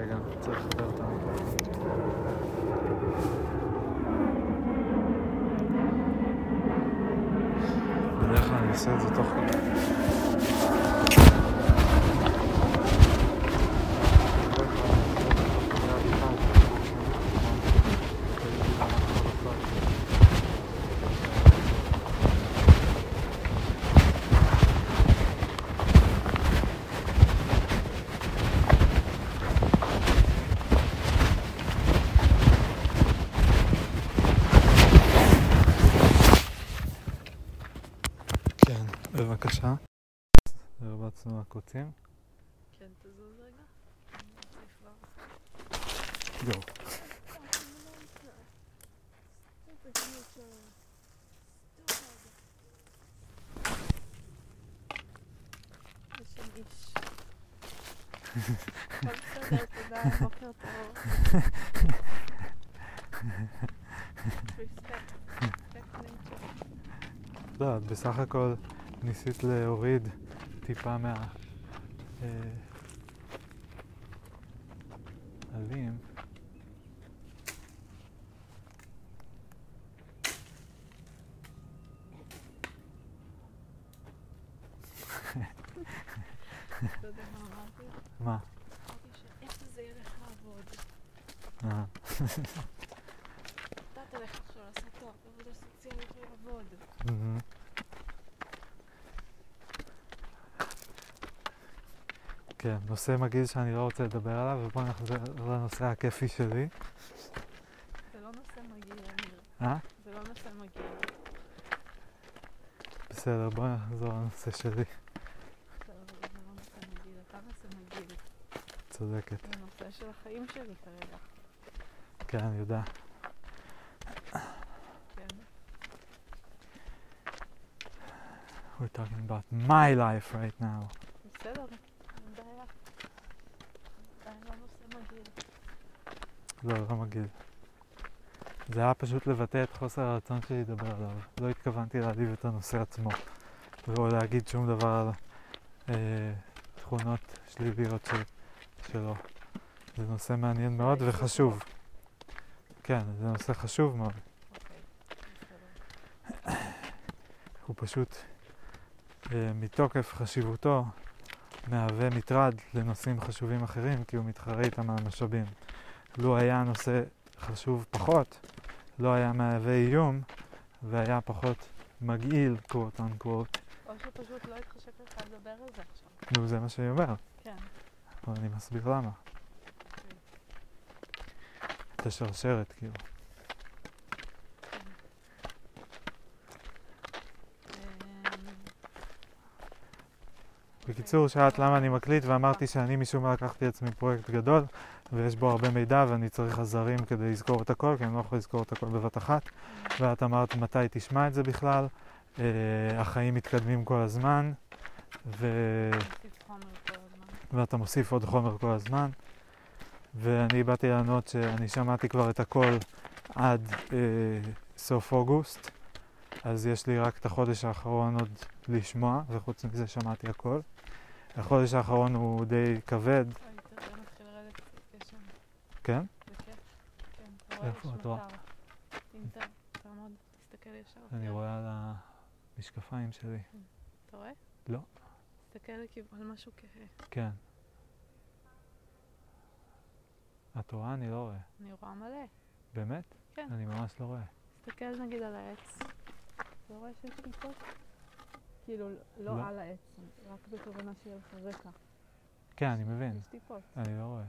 רגע, צריך את המיקרופון. בדרך כלל אני עושה את זה תוך כדי. כן, בבקשה. הרבצנו הקוצים. כן, תזוז רגע. אני רוצה כבר- גו. יש שם איש. הכל בסדר, תודה, בוקר טוב. Respect. Respect nature. לא, את בסך הכל ניסית להוריד טיפה מה... אה, עלים. אתה יודע מה אמרתי? מה? אמרתי שאיך זה ילך לעבוד. אה, אתה תלך עכשיו לעשות תואר בעבודה סוציאלית ולעבוד. מהמם. כן, נושא מגעיל שאני לא רוצה לדבר עליו, ובואו נחזור לנושא הכיפי שלי. זה לא נושא מגעיל, אמיר. אה? זה לא נושא מגעיל. בסדר, בואו נחזור לנושא שלי. בסדר, זה לא נושא מגעיל. אתה נושא מגעיל. צודקת. זה נושא של החיים שלי כרגע. כן, אני יודע. כן. We're talking about my life right now. בסדר, אין בעיה. זה לא נושא מגעיל. לא, לא מגעיל. זה היה פשוט לבטא את חוסר הרצון שלי לדבר עליו. לא התכוונתי להעליב את הנושא עצמו, ולא להגיד שום דבר על אה, תכונות שליליות של, שלו. זה נושא מעניין מאוד זה וחשוב. כן, זה נושא חשוב מאוד. אוקיי. הוא פשוט, אה, מתוקף חשיבותו, מהווה מטרד לנושאים חשובים אחרים, כי הוא מתחרה איתם על המשאבים. לו היה נושא חשוב פחות, לא היה מהווה איום, והיה פחות מגעיל, קוואט אנקוואט. או שפשוט לא התחשק לך לדבר על זה עכשיו. נו, זה מה שאני אומר, כן. אבל אני מסביר למה. את השרשרת, כאילו. אמ, בקיצור, שאלת למה אני מקליט, ואמרתי שאני משום מה לקחתי לעצמי פרויקט גדול, ויש בו הרבה מידע, ואני צריך עזרים כדי לזכור את הכל, כי אני לא יכול לזכור את הכל בבת אחת. ואת אמרת מתי תשמע את זה בכלל, אה, החיים מתקדמים כל הזמן, ו... ואתה מוסיף עוד חומר כל הזמן. ואני באתי לענות שאני שמעתי כבר את הכל עד אה, סוף אוגוסט, אז יש לי רק את החודש האחרון עוד לשמוע, וחוץ מזה שמעתי הכל. החודש האחרון הוא די כבד, אוי, תראה, מתחיל לרדת קצת גשם. כן? זה כיף. כן, אתה רואה, איפה את רואה? תעמוד, תסתכל ישר. אני כן. רואה על המשקפיים שלי. אתה רואה? לא. תסתכל לכיוון משהו כהה. כן. את רואה? אני לא רואה. אני רואה מלא. באמת? כן. אני ממש לא רואה. תסתכל נגיד על העץ. אתה לא רואה שיש טיפות? כאילו, לא לא. על העץ, רק בכוונה שיהיה לך רקע. כן, אני מבין. יש טיפות. אני לא רואה.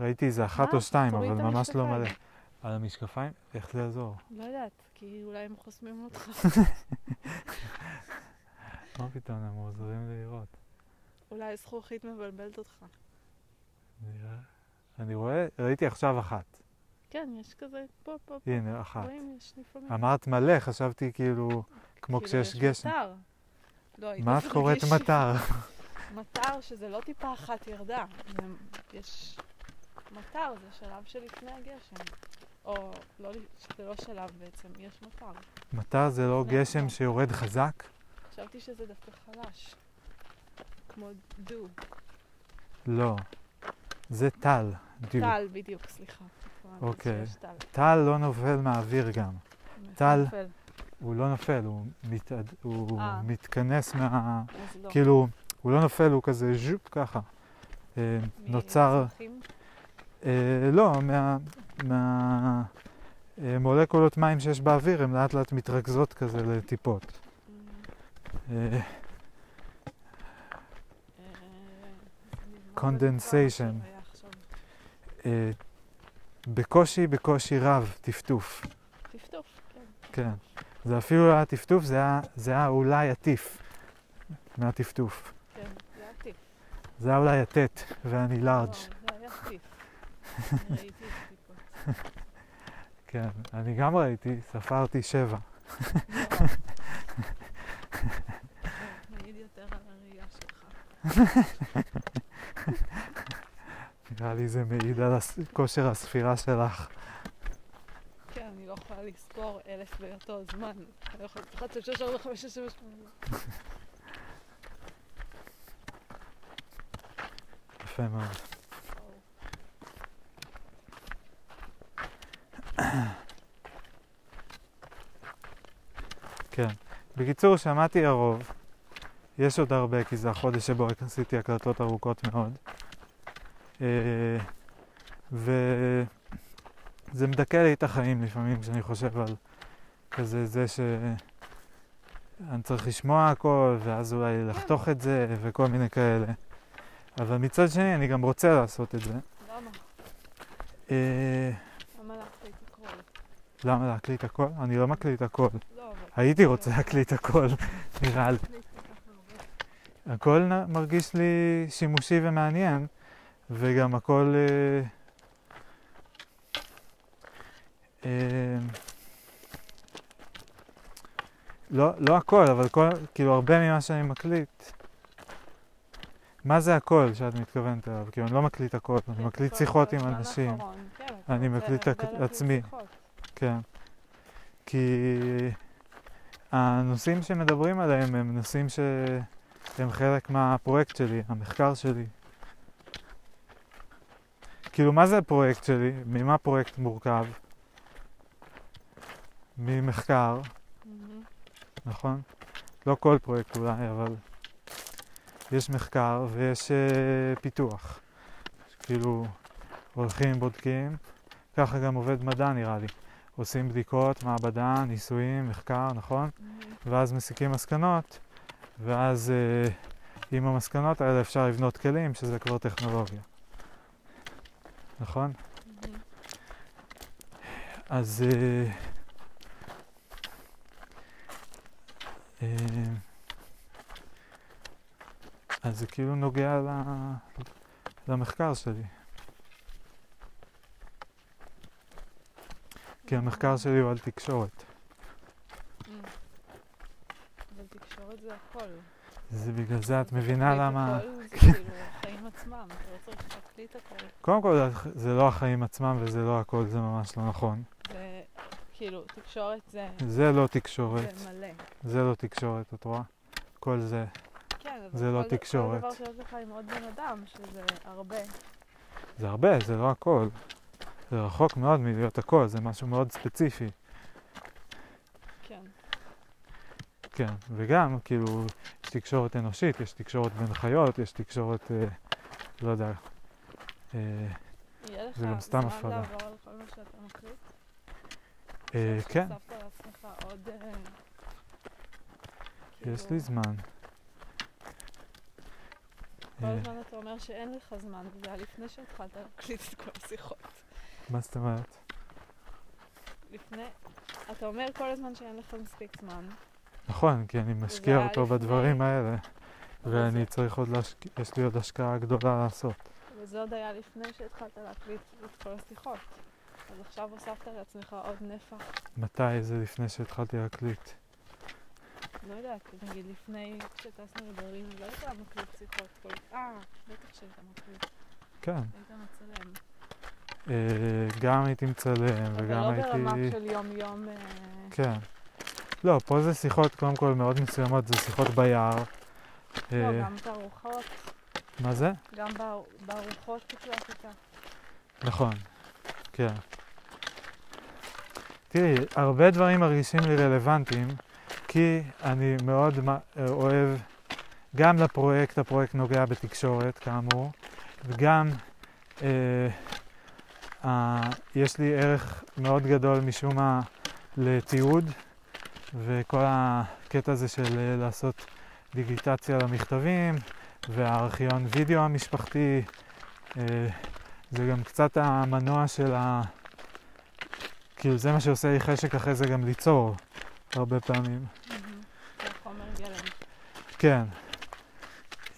ראיתי איזה אחת? או שתיים, אבל ממש לא. מלא. על המשקפיים? איך זה יעזור? לא יודעת, כי אולי הם חוסמים אותך. מה פתאום, הם עוזרים לי לראות. אולי זכוכית מבלבלת אותך. אני רואה, ראיתי עכשיו אחת. כן, יש כזה פה, פה, פה. הנה, אחת. רואים, יש לפעמים. אמרת מלא, חשבתי כאילו, כמו כאילו, כשיש יש גשם. מטר. לא, מה את קוראת מטר? מטר שזה לא טיפה אחת ירדה. יש... מטר זה שלב שלפני הגשם. או לא, שזה לא שלב בעצם, יש מטר. מטר זה לא גשם. שיורד חזק? חשבתי שזה דווקא חלש. כמו דו. לא. זה טל. כאילו, טל, בדיוק, סליחה. אוקיי. טל. לא נופל מהאוויר גם. טל. הוא לא נופל, הוא, מתעד, הוא אה. מתכנס מה... לא. כאילו, הוא לא נופל, הוא כזה ז'ופ ככה. אה, נוצר, מצרכים? אה, לא, מה... מה אה, מים שיש באוויר, הן לאט לאט מתרכזות כזה לטיפות. Mm, אה, בקושי, בקושי רב, טפטוף. טפטוף, כן. כן. זה אפילו לא היה טפטוף, זה היה, זה היה אולי הטיף מהטפטוף. כן, זה היה טיפ. זה היה אולי הטט ואני לארג'. לא, זה היה טיפ. כן, אני גם ראיתי, ספרתי שבע. מעיד יותר על הראייה שלך. נראה לי זה מעיד על כושר הספירה שלך. כן, אני לא יכולה לספור אלף באותו זמן. אני לא יכולה... 1, 2, 3, 4, 5, 6, 7, 8. יפה מאוד. כן. בקיצור, שמעתי הרוב. יש עוד הרבה, כי זה החודש שבו עשיתי הקלטות ארוכות מאוד. אה, וזה מדכא לי את החיים לפעמים כשאני חושב על כזה זה ש... אני צריך לשמוע הכל, ואז אולי לחתוך את זה, וכל מיני כאלה. אבל מצד שני, אני גם רוצה לעשות את זה. למה? אה, למה להחליט הכל? למה להקליט הכל? אני לא מקליט הכל. לא. הייתי רוצה להקליט הכל, נראה לי. הכל מרגיש לי שימושי ומעניין, וגם הכל... אה, אה, לא, לא הכל, אבל כל, כאילו הרבה ממה שאני מקליט. מה זה הכל שאת מתכוונת אליו? כאילו אני לא מקליט הכל, אני כן, מקליט שיחות עם אנשים. האחרון, כן, אני מקליט עצמי. כן. כי הנושאים שמדברים עליהם הם נושאים שהם חלק מהפרויקט שלי, המחקר שלי. כאילו, מה זה הפרויקט שלי? ממה פרויקט מורכב? ממחקר, מהמם. נכון? לא כל פרויקט אולי, אבל יש מחקר ויש uh, פיתוח. כאילו, הולכים, בודקים, ככה גם עובד מדע נראה לי. עושים בדיקות, מעבדה, ניסויים, מחקר, נכון? ואז מסיקים מסקנות, ואז אה, עם המסקנות האלה אפשר לבנות כלים, שזה כבר טכנולוגיה. נכון? אז... אה, אה, אז זה כאילו נוגע למחקר שלי. כי המחקר שלי הוא על תקשורת. אבל תקשורת זה הכל. זה בגלל זה את מבינה למה... זה כאילו החיים עצמם, אתה לא צריך להקליט הכל. קודם כל, זה לא החיים עצמם וזה לא הכל, זה ממש לא נכון. זה כאילו, תקשורת זה זה לא תקשורת, זה מלא. זה לא תקשורת, את רואה? כל זה. כן, זה לא תקשורת. כל דבר שיש לך עם עוד בן אדם, שזה הרבה. זה הרבה, זה לא הכל. זה רחוק מאוד מלהיות הכל, זה משהו מאוד ספציפי. כן. כן, וגם, כאילו, יש תקשורת אנושית, יש תקשורת בין חיות, יש תקשורת, אה, לא יודע, אה, יהיה לך זה גם סתם זמן הפרדה. לעבור על כל מה שאתה מקליט? אה, כן, עוד... אה, יש כאילו, לי זמן. כל אה, הזמן אתה אומר שאין לך זמן, וזה היה לפני שהתחלת להקליט את כל השיחות. מה זאת אומרת? לפני... אתה אומר כל הזמן שאין לך מספיק זמן. נכון, כי אני משקיע אותו לפני- בדברים האלה, ואני זה- צריך עוד להשקיע, יש לי עוד השקעה גדולה לעשות. וזה עוד היה לפני שהתחלת להקליט את כל השיחות. אז עכשיו הוספת לעצמך עוד נפח. מתי זה לפני שהתחלתי להקליט? לא יודעת, נגיד לפני שטסנו לברלין, לא היית מקליט שיחות. כל- אה, בטח שהיית מקליט. כן, היית מצלם. אה, גם הייתי מצלם אבל וגם לא הייתי... ברמה של יום-יום... אה, כן. לא, פה זה שיחות קודם כל מאוד מסוימות, זה שיחות ביער. לא, אה, גם תערוכות, מה זה? גם באר- בארוחות הקלטת. נכון, כן. תראי, הרבה דברים מרגישים לי רלוונטיים, כי אני מאוד אוהב גם לפרויקט, הפרויקט נוגע בתקשורת, כאמור, וגם אה, אה, יש לי ערך מאוד גדול משום מה לתיעוד, וכל הקטע הזה של אה, לעשות דיגיטציה למכתבים, והארכיון וידאו המשפחתי, אה, זה גם קצת המנוע של ה... כאילו זה מה שעושה לי חשק אחרי זה גם ליצור, הרבה פעמים. גלם. כן.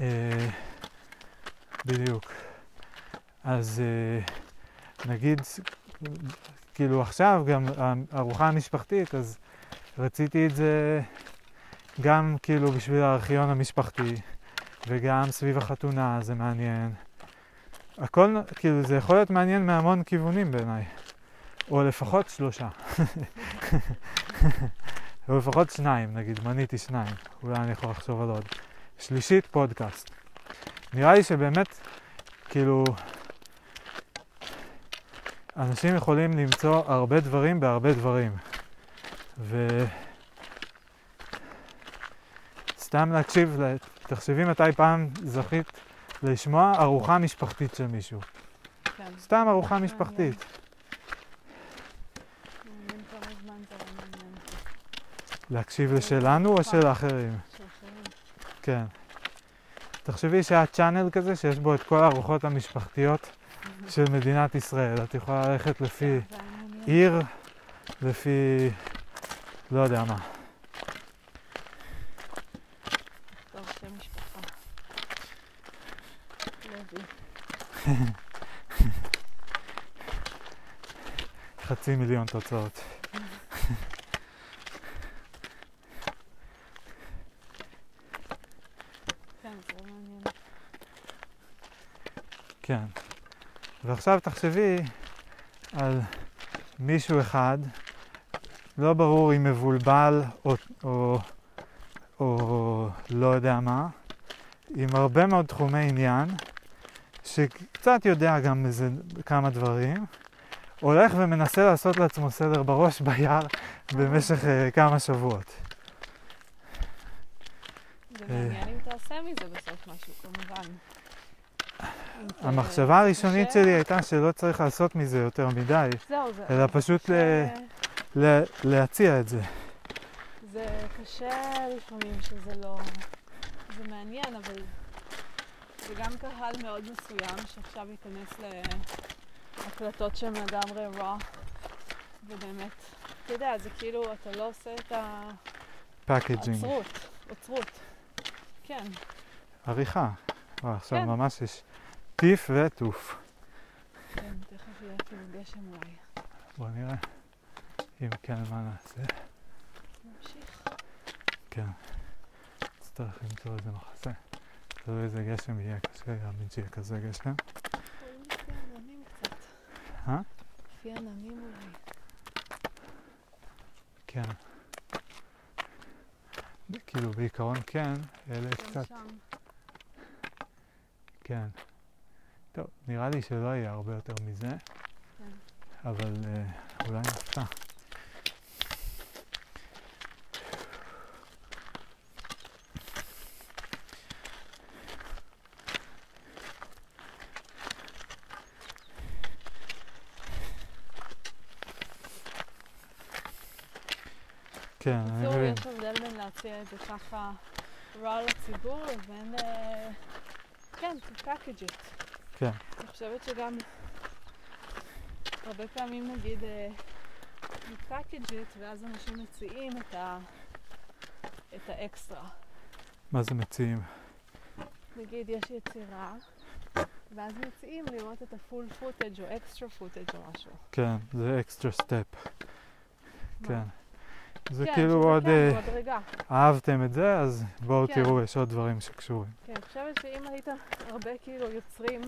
אה, בדיוק. אז אה, נגיד, כאילו עכשיו גם הארוחה המשפחתית, אז רציתי את זה גם כאילו בשביל הארכיון המשפחתי, וגם סביב החתונה זה מעניין. הכל, כאילו, זה יכול להיות מעניין מהמון כיוונים בעיניי. או לפחות שלושה. או לפחות שניים, נגיד, מניתי שניים. אולי אני יכול לחשוב על עוד. שלישית, פודקאסט. נראה לי שבאמת, כאילו, אנשים יכולים למצוא הרבה דברים בהרבה דברים. ו... סתם להקשיב, תחשבי מתי פעם זכית לשמוע ארוחה משפחתית של מישהו. כן. סתם ארוחה. משפחתית. לא. להקשיב לשלנו או של האחרים? של אחרים. כן. תחשבי שהיה צ'אנל כזה שיש בו את כל הארוחות המשפחתיות של מדינת ישראל. את יכולה ללכת לפי מעניין. עיר, לפי... לא יודע מה. חצי מיליון תוצאות. כן, זה לא מעניין. כן. ועכשיו תחשבי על מישהו אחד, לא ברור אם מבולבל או, או, או לא יודע מה, עם הרבה מאוד תחומי עניין, שקצת יודע גם איזה כמה דברים, הולך ומנסה לעשות לעצמו סדר בראש ביער במשך uh, כמה שבועות. זה. מעניין אם תעשה מזה בסוף משהו, כמובן. ת- המחשבה הראשונית קשה- שלי הייתה שלא צריך לעשות מזה יותר מדי. אלא פשוט להציע את זה. זה קשה לפעמים שזה לא... זה מעניין, אבל זה גם קהל מאוד מסוים שעכשיו ייכנס להקלטות שהן לגמרי raw, ובאמת, אתה יודע, זה כאילו, אתה לא עושה את פקג'ינג. העצרות, עוצרות. כן, עריכה. וואו, עכשיו כן. ממש יש טיף וטוף. כן, תכף יהיה כאילו גשם אולי. בוא נראה. אם כן, מה נעשה? נמשיך. כן. נצטרך למצוא איזה מחסה. תלוי איזה גשם יהיה, קשה להאמין שיהיה כזה גשם. אה? לפי עננים אולי. כן. כאילו בעיקרון כן, אלה קצת. כן. טוב, נראה לי שלא יהיה הרבה יותר מזה, כן. אבל אה, אולי נפתע. כן, אני מבין. יש הבדל בין להציע את זה ככה raw לציבור לבין, אה, כן, to package it. כן. אני חושבת שגם הרבה פעמים נגיד אה, package it ואז אנשים מציעים את, ה, את האקסטרה. מה זה מציעים? נגיד יש יצירה ואז מציעים לראות את ה full footage או extra footage או משהו. כן, זה אקסטרה סטפ. כן. זה כן, כאילו עוד, כן, אה, מדרגה. אהבתם את זה, אז בואו כן. תראו, יש עוד דברים שקשורים. כן, אני חושבת שאם היית הרבה כאילו יוצרים,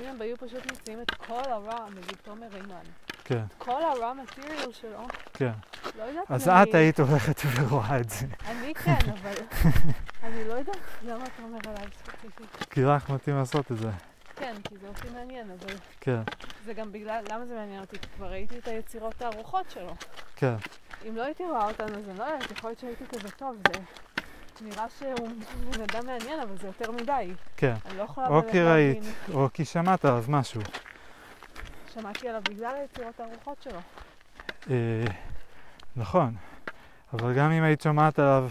אם הם היו פשוט מציעים את כל הרע, נגיד תומר רימן, כן, כל הרע מטריאל שלו, כן. לא יודעת אז את. היית הולכת ורואה את זה. אני כן, אבל אני לא יודעת למה אתה אומר עליי ספציפית. כי לך מתאים לעשות את זה. כן, כי זה אותי מעניין, אבל כן, זה גם בגלל, למה זה מעניין אותי? כבר ראיתי את היצירות הארוחות שלו. כן, אם לא הייתי רואה אותן, אז אני לא יודעת, יכול להיות שהייתי כזה טוב, זה נראה שהוא בן אדם מעניין, אבל זה יותר מדי. כן. אני לא יכולה או כי ראית. או כי שמעת עליו משהו. שמעתי עליו בגלל היצירות הארוחות שלו. אה, נכון, אבל גם אם היית שומעת עליו,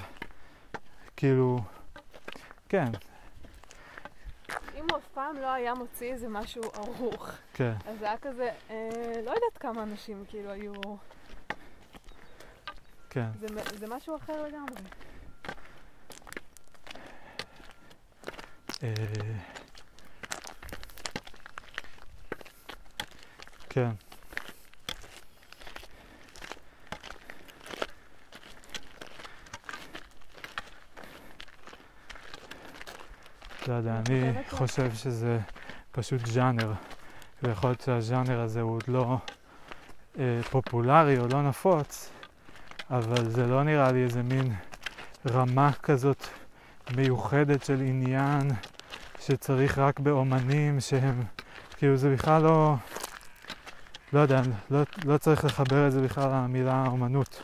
כאילו, כן, אם הוא אף פעם לא היה מוציא איזה משהו ערוך, כן, אז זה היה כזה, אה, לא יודעת כמה אנשים כאילו היו... כן. זה, זה משהו אחר לגמרי. אה, כן. לא יודע, אני חושב שזה פשוט ז'אנר, ויכול להיות שהז'אנר הזה הוא עוד לא אה, פופולרי או לא נפוץ, אבל זה לא נראה לי איזה מין רמה כזאת מיוחדת של עניין שצריך רק באומנים שהם, כאילו זה בכלל לא, לא יודע, לא, לא צריך לחבר את זה בכלל למילה אומנות.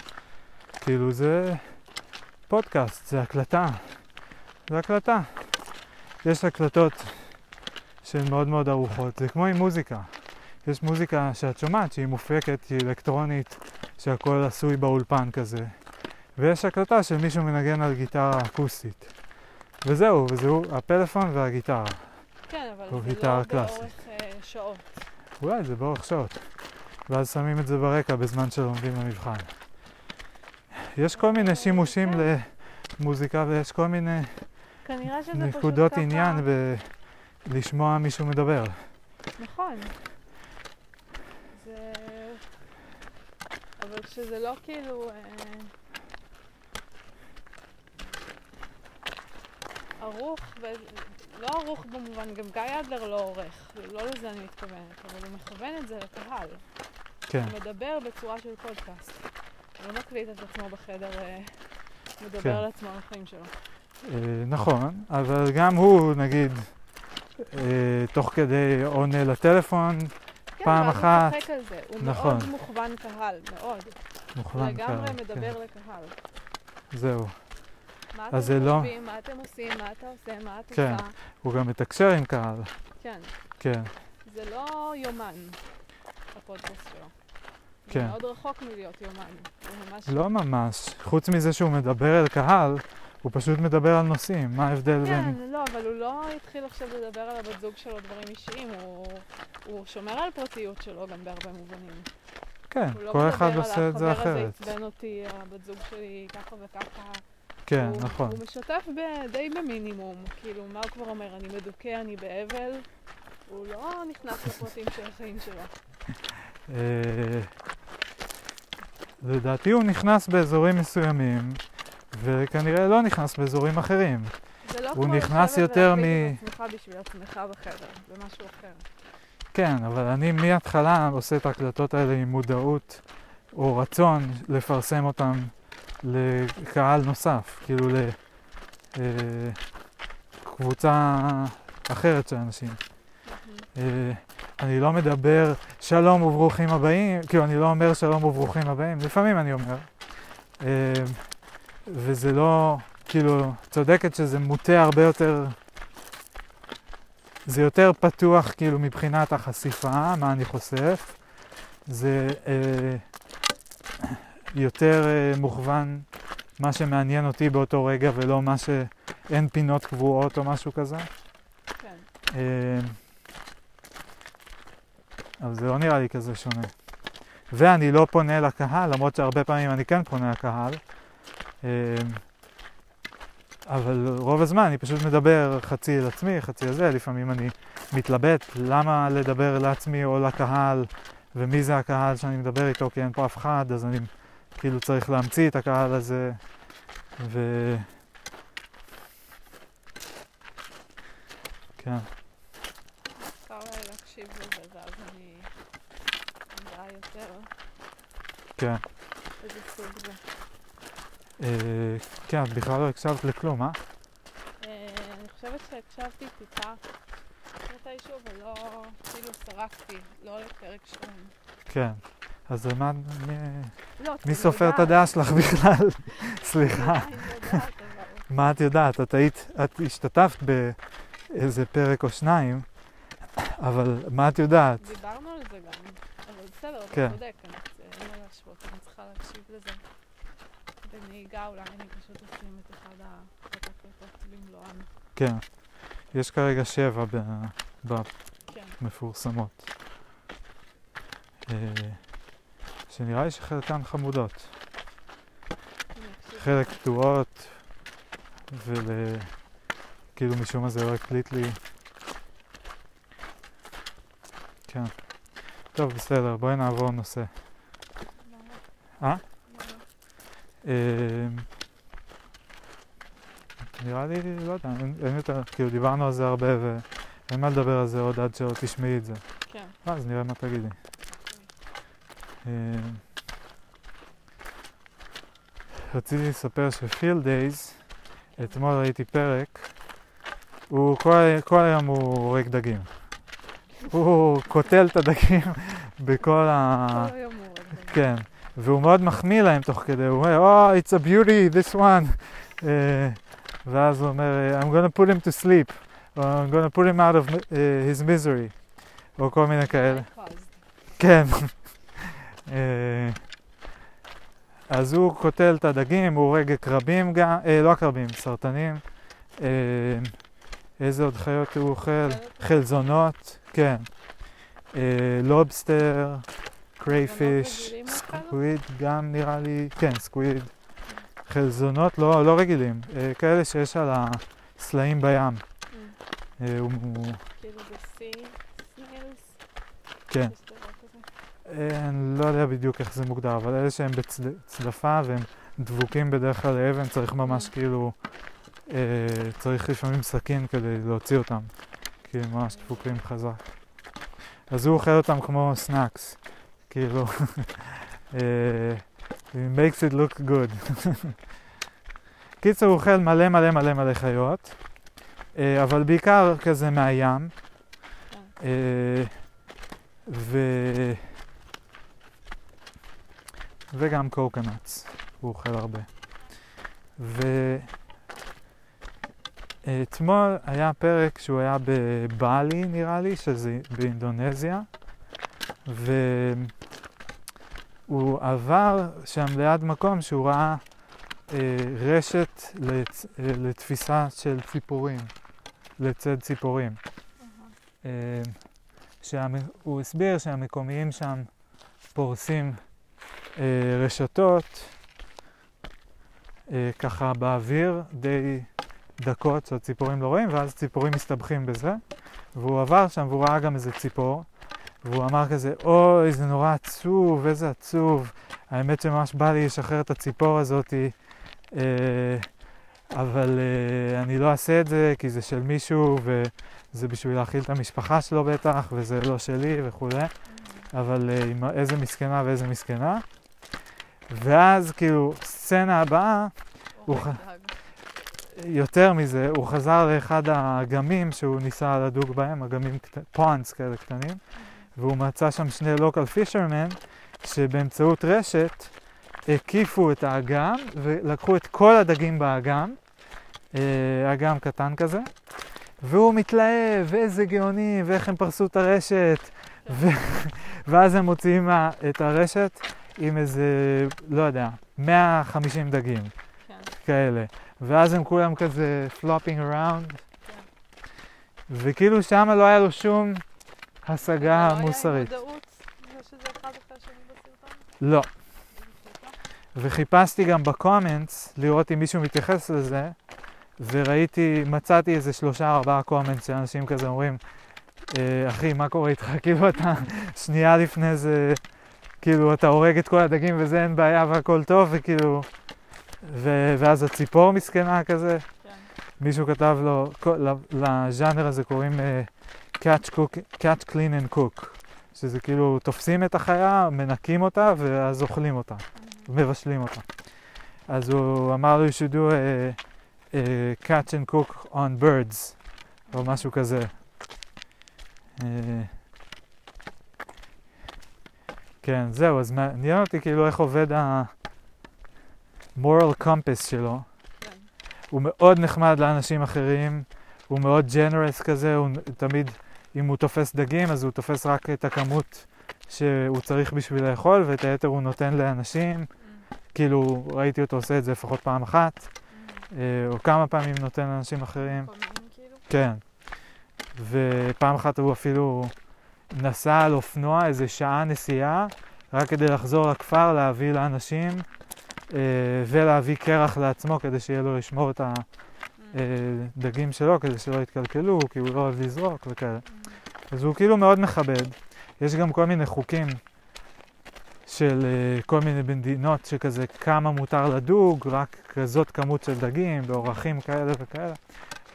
כאילו זה פודקאסט, זה הקלטה, זה הקלטה. יש הקלטות שהן מאוד מאוד ארוכות, זה כמו עם מוזיקה. יש מוזיקה שאת שומעת שהיא מופקת, היא אלקטרונית, שהכל עשוי באולפן כזה. ויש הקלטה של מישהו מנגן על גיטרה אקוסטית. וזהו, וזהו הפלאפון והגיטרה. כן, אבל זה לא קלאסית. באורך אה, שעות. אולי זה באורך שעות. ואז שמים את זה ברקע בזמן שלומדים למבחן. יש כל מיני שימושים כן. למוזיקה ויש כל מיני נקודות ככה... עניין בלשמוע מישהו מדבר. נכון. זה... כשזה לא כאילו... אה, ערוך. לא ערוך במובן, גם גיא אדלר לא עורך, לא לזה אני מתכוונת, אבל הוא מכוון את זה לקהל. כן, הוא מדבר בצורה של פודקאסט. הוא לא מקליט את עצמו בחדר, אה, מדבר כן. על עצמו על החיים שלו. אה, נכון, אבל גם הוא, נגיד, תוך כדי עונה לטלפון, פעם אחת, הוא צוחק על זה. הוא נכון. מאוד מוכוון קהל, מאוד. מוכוון לגמרי קהל, מדבר כן. לקהל. זהו. מה אתם לא- חושבים, מה אתם עושים, מה אתה עושה, מה את כן. עושה. הוא גם מתקשר עם קהל, כן. כן, זה לא יומן, הפודקאסט שלו. כן. זה מאוד רחוק מלהיות יומן. ממש... לא ממש. חוץ מזה שהוא מדבר אל קהל, הוא פשוט מדבר על נושאים. מה ההבדל כן, בין... לא, אבל הוא לא התחיל עכשיו לדבר על הבת זוג שלו דברים אישיים, הוא, הוא שומר על פרטיות שלו גם בהרבה מובנים. כן, הוא לא כל אחד מדבר עושה על את זה החבר הזה אחרת. עצבן אותי, הבת זוג שלי ככה וככה. כן, הוא, נכון. הוא משתף ב, די במינימום, כאילו, מה הוא כבר אומר? אני מדוכא, אני באבל. הוא לא נכנס לפרטים של החיים שלו. אה, לדעתי הוא נכנס באזורים מסוימים, וכנראה לא נכנס באזורים אחרים. זה לא הוא נכנס יותר מ- את עצמך בשביל עצמך בחדר, זה משהו אחר. כן, אבל אני מההתחלה עושה את ההקלטות האלה עם מודעות או רצון לפרסם אותם לקהל נוסף, כאילו לקבוצה אחרת של אנשים. אה, אני לא מדבר שלום וברוכים הבאים, כאילו אני לא אומר שלום וברוכים הבאים, לפעמים אני אומר. וזה לא, כאילו, צודקת שזה מוטה הרבה יותר, זה יותר פתוח כאילו מבחינת החשיפה, מה אני חושף. זה אה, יותר אה, מוכוון מה שמעניין אותי באותו רגע ולא מה שאין פינות קבועות או משהו כזה. כן. אה, אבל זה לא נראה לי כזה שונה. ואני לא פונה לקהל, למרות שהרבה פעמים אני כן פונה לקהל. אה, אבל רוב הזמן אני פשוט מדבר חצי אל עצמי, חצי לזה, לפעמים אני מתלבט למה לדבר לעצמי או לקהל, ומי זה הקהל שאני מדבר איתו, כי אין פה אף אחד, אז אני כאילו צריך להמציא את הקהל הזה, ו... כן. אפשר אה, להקשיב לזה, ואז אני אדע יותר כן. איזה סוג זה. אה, כן, את בכלל לא הקשבת לכלום, אה? אה, אני חושבת שהקשבתי טיפה. מתישהו, אבל לא, כאילו סרקתי, לא לפרק שלם. כן. אז מה, מי, לא, סופר את. הדעה שלך בכלל? סליחה. מה את יודעת? את היית, את השתתפת באיזה פרק או שניים, אבל מה את יודעת? דיברנו על זה גם, אבל בסדר, אתה כן. צודק, אני צריכה להקשיב לזה. בנהיגה אולי אני פשוט אשים את אחד ה- אחת ההקלטות במלואן. כן. יש כרגע שבע כן. במפורסמות. אה, שנראה לי שחלקן חמודות. חלק קטועות, ול... כאילו משום מה זה לא הקליט לי. כן. טוב, בסדר, בואי נעבור נושא. אה? אה, נראה לי, לא יודע, אין, יותר, כאילו דיברנו על זה הרבה ואין מה לדבר על זה עוד עד שלא תשמעי את זה. כן. אה, אז נראה מה תגידי. אה, רציתי לספר שפיל דייז, אתמול ראיתי פרק, הוא כל, כל היום הוא הורג דגים. הוא קוטל את הדגים בכל ה... כל היום הוא עוד דבר. כן, והוא מאוד מחמיא להם תוך כדי, הוא אומר, Oh, it's a beauty, this one. Uh, ואז הוא אומר, I'm gonna put him to sleep, or I'm gonna put him out of uh, his misery, או כל מיני כאלה. כן. אה, אז הוא קוטל את הדגים, הוא הורג עקרבים גם, אה, לא עקרבים, סרטנים. אה, איזה עוד חיות הוא אוכל? חלזונות, כן. אה, לובסטר, crayfish? squid גם נראה לי, כן, squid. חלזונות לא, לא רגילים, אה, כאלה שיש על הסלעים בים. ממ. אה, הוא, כאילו זה sea, snails. כן. אה, אני לא יודע בדיוק איך זה מוגדר, אבל אלה שהם בצדפה והם דבוקים בדרך כלל לאבן, צריך ממש ממ. כאילו, אה, צריך לפעמים סכין כדי להוציא אותם, כי הם ממש דפוקים חזק. אז הוא אוכל אותם כמו snacks, כאילו, אה, it makes it look good. קיצר, הוא אוכל מלא מלא מלא מלא חיות, אה, אבל בעיקר כזה מהים. אה, ו... וגם קוקנאטס, הוא אוכל הרבה. ואתמול היה פרק שהוא היה בבאלי נראה לי, שזה באינדונזיה, והוא עבר שם ליד מקום שהוא ראה אה, רשת לצ... אה, לתפיסה של ציפורים, לצד ציפורים. אה, שהוא הסביר שהמקומיים שם פורסים אה, רשתות אה, ככה באוויר די דקות שהציפורים לא רואים ואז ציפורים מסתבכים בזה. והוא עבר שם והוא ראה גם איזה ציפור והוא אמר כזה אוי זה נורא עצוב איזה עצוב האמת שממש בא לי לשחרר את הציפור הזאתי אה, אבל אה, אני לא אעשה את זה כי זה של מישהו ו... זה בשביל להאכיל את המשפחה שלו בטח, וזה לא שלי וכולי, אבל עם איזה מסכנה ואיזה מסכנה. ואז כאילו, סצנה הבאה, הוא ח-. יותר מזה, הוא חזר לאחד האגמים שהוא ניסה לדוג בהם, אגמים, פונדס כאלה קטנים, והוא מצא שם שני לוקל פישרמן, שבאמצעות רשת הקיפו את האגם ולקחו את כל הדגים באגם, אה, אגם קטן כזה, והוא מתלהב, ואיזה גאונים, ואיך הם פרסו את הרשת, ו... ואז הם מוציאים את הרשת עם איזה, לא יודע, 150 דגים כן. כאלה, ואז הם כולם כזה flopping around, וכאילו שם לא היה לו שום השגה מוסרית. לא היה עם מודעות זה שזה אחד אחרי השני בסרטון? לא. איזה קטע. וחיפשתי גם בקומנטס לראות אם מישהו מתייחס לזה, וראיתי, מצאתי איזה שלושה ארבעה קומנטס שאנשים כזה אומרים, אה, אחי, מה קורה איתך? כאילו אתה שנייה לפני זה, כאילו אתה הורג את כל הדגים וזה אין בעיה והכל טוב, וכאילו, ו- ואז הציפור מסכנה כזה, כן. מישהו כתב לו, לז'אנר הזה קוראים אה, catch, cook, catch clean and cook, שזה כאילו תופסים את החיה, מנקים אותה ואז אוכלים אותה. מבשלים אותה. אז הוא אמר you should do a, a catch and cook on birds, או משהו כזה. אה, כן, זהו, אז מעניין אותי כאילו איך עובד ה-moral compass שלו. כן. הוא מאוד נחמד לאנשים אחרים, הוא מאוד ג'נרס כזה, הוא תמיד, אם הוא תופס דגים, אז הוא תופס רק את הכמות שהוא צריך בשביל לאכול, ואת היתר הוא נותן לאנשים. כאילו, ראיתי אותו עושה את זה לפחות פעם אחת, mm. אה, או כמה פעמים נותן לאנשים אחרים. כאילו? כן. ופעם אחת הוא אפילו נסע על אופנוע איזה שעה נסיעה, רק כדי לחזור לכפר, להביא לאנשים אה, ולהביא קרח לעצמו כדי שיהיה לו לשמור את Mm, הדגים שלו, כדי שלא יתקלקלו, כי הוא לא אוהב לזרוק וכאלה. אז הוא כאילו מאוד מכבד. יש גם כל מיני חוקים של אה, כל מיני מדינות שכזה כמה מותר לדוג, רק כזאת כמות של דגים, באורחים כאלה וכאלה.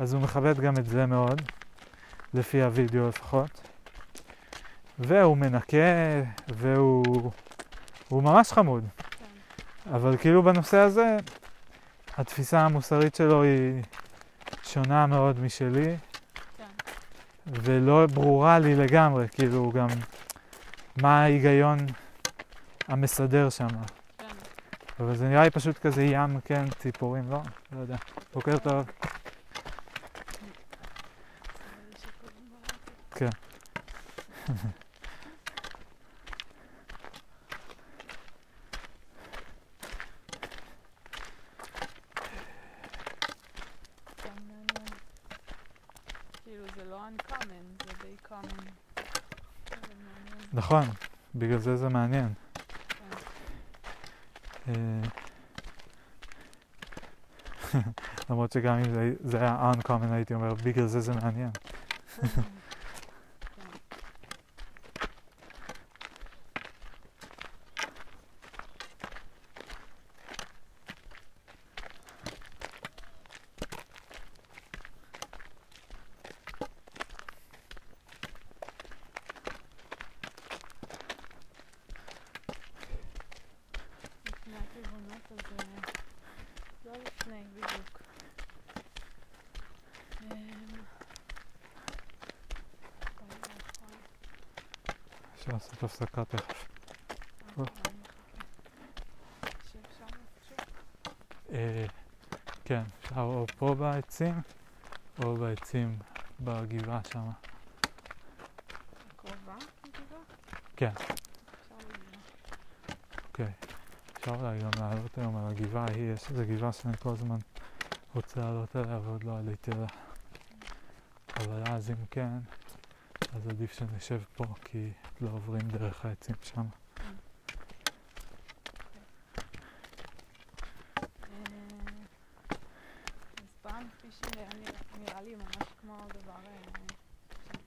אז הוא מכבד גם את זה מאוד, לפי הוידאו לפחות. והוא מנקה, והוא הוא ממש חמוד. כן. אבל כאילו בנושא הזה, התפיסה המוסרית שלו היא שונה מאוד משלי, כן. ולא ברורה לי לגמרי, כאילו גם מה ההיגיון המסדר שם. כן. אבל זה נראה לי פשוט כזה ים, כן, ציפורים, לא? לא יודע. בוקר טוב. כן. כן, מעניין. כאילו זה לא uncommon, זה די common. זה מעניין. נכון, בגלל זה זה מעניין. אה, למרות שגם אם זה היה uncommon הייתי אומר, בגלל זה זה מעניין. כן. לפני הטבעונות, אז אה, לא לפני, בדיוק. אמ, וואי, נכון. אפשר לעשות הפסקה תכף. אה, אני אחכה. שב שם איפשהו. אה, כן, אפשר או פה בעצים, או בעצים הקרובה, הגבעה? כן. אוקיי. אפשר אולי גם לעלות היום על הגבעה ההיא, יש איזו גבעה שאני כל הזמן רוצה לעלות עליה ועוד לא עליתי עליה. אבל אז אם כן, אז עדיף שנשב פה, כי לא עוברים דרך העצים שם. אה, אז פעם פישינג היה נראה- נראה לי ממש כמו דבר אה,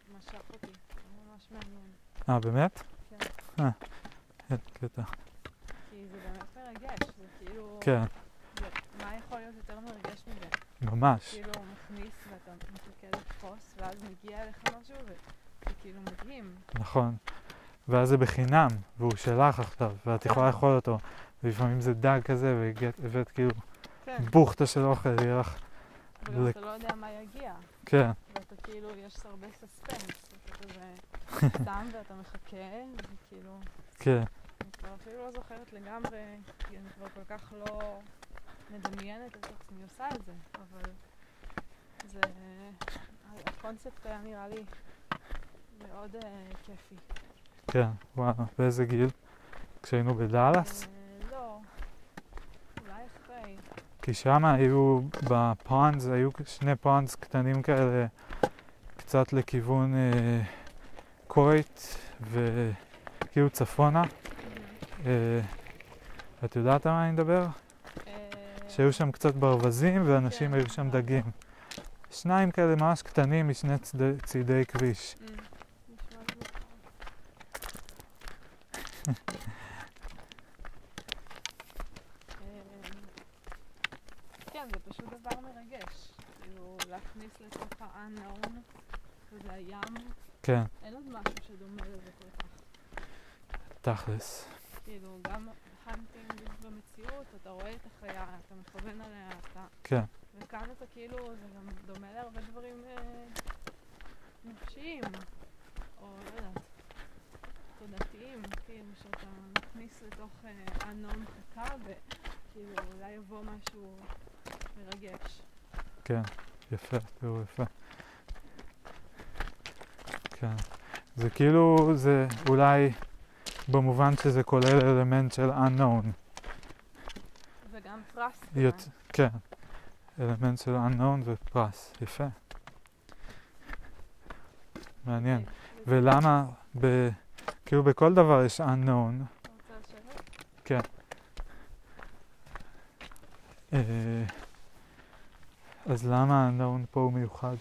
שמשך אותי, זה ממש מעניין. אה, באמת? כן. אה, כן, קטע. כי זה באמת מרגש, זה כאילו... כן, מה יכול להיות יותר מרגש מזה? ממש. כאילו הוא מכניס ואתה מחכה לתפוס, ואז מגיע אליך משהו, וזה כאילו מדהים. נכון. ואז זה בחינם, והוא שלך עכשיו, ואת יכולה לאכול אותו. ולפעמים זה דג כזה, והגעת- הבאת כאילו כן. בוכטה של אוכל, יהיה לך... וגם לק- אתה לא יודע מה יגיע, כן, ואתה כאילו, יש הרבה סספנס, אתה שם ואתה מחכה, וכאילו, כן, אני כבר אפילו לא זוכרת לגמרי, כי אני כבר כל כך לא מדמיינת את עצמי עושה את זה, אבל זה, הקונספט היה נראה לי מאוד אה, כיפי. כן, וואו, באיזה גיל? כשהיינו בדאלאס? אה, לא, אולי אחרי. כי שם היו, בפונדס, היו שני פונדס קטנים כאלה, קצת לכיוון אה, קויט, וכאילו צפונה. אה, את יודעת על מה אני מדבר? אה, שהיו שם קצת ברווזים, ואנשים כן. היו שם דגים. שניים כאלה ממש קטנים משני צידי כביש נשמע לי מוכר. אמ, כן, זה פשוט דבר מרגש. כאילו, להכניס לתוך ה-unknown, וזה הים, כן, אין עוד משהו שדומה לזה כל כך. תכלס. כאילו, גם הנטינג במציאות, אתה רואה את החיה, אתה מכוון עליה, אתה... כן, וכאן אתה כאילו, זה גם דומה להרבה דברים אה, נפשיים. או לא יודעת, תודעתיים, כאילו שאתה מכניס לתוך אה, unknown חכה וכאילו אולי יבוא משהו מרגש. כן, יפה, תיאור יפה. כן. זה כאילו, זה אולי במובן שזה כולל אלמנט של unknown. וגם פרס. יות- כן, אלמנט של unknown ופרס, יפה. מעניין. אוקיי. ולמה, ב, כאילו בכל דבר יש unknown, לשבת? אה, אז למה unknown פה הוא מיוחד?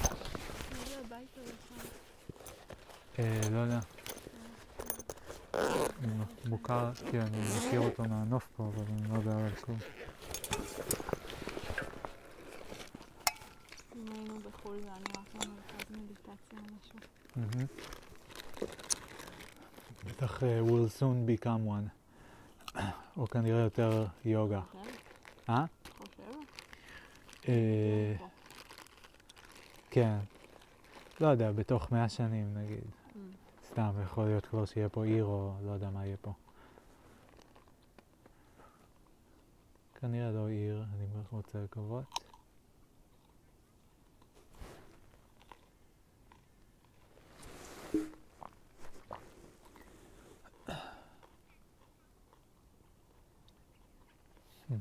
תהיה הביתה לך. אה, לא יודע, מוכר, כי אני מכיר אותו מהנוף פה, אבל אני לא יודע עליו כלום. אם היינו בחו"ל זה היה נראה כמו מרכז מדיטציה או משהו. מהמם. בטח אה, will soon become one, או כנראה יותר יוגה. כן? אה? אה. כן. לא יודע, בתוך מאה שנים נגיד. סתם, יכול להיות כבר שיהיה פה עיר או לא יודע מה יהיה פה. כנראה לא עיר, אני רוצה לקוות. Hmm.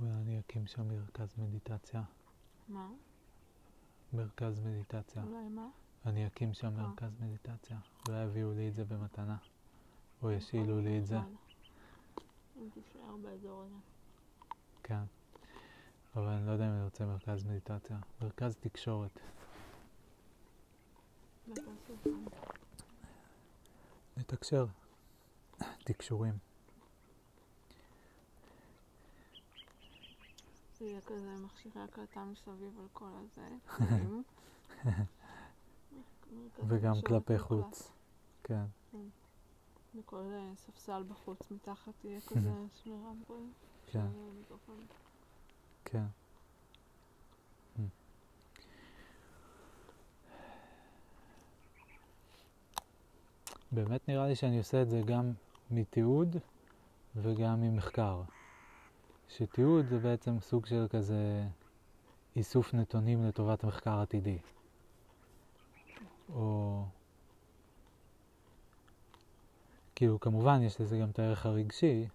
אולי שם מרכז מדיטציה. מה? מרכז מדיטציה. אולי מה? אני אקים שם אה. מרכז מדיטציה. אולי יביאו לי את זה במתנה. או ישאילו לי את זה. נכון. אם תישאר באזור הזה. כן. אבל אני לא יודע אם אני רוצה מרכז מדיטציה. מרכז תקשורת. לתקשר. תקשורים. יהיה כזה מכשירי הקלטה מסביב על כל הזה. וגם כלפי. חוץ. כן. וכל אה, ספסל בחוץ מתחת יהיה כזה שני רמפויים. כן. מיקרופון. כן. Mm. באמת נראה לי שאני עושה את זה גם מתיעוד וגם ממחקר. שתיעוד זה בעצם סוג של כזה איסוף נתונים לטובת מחקר עתידי. או... כאילו, כמובן יש לזה גם את הערך הרגשי,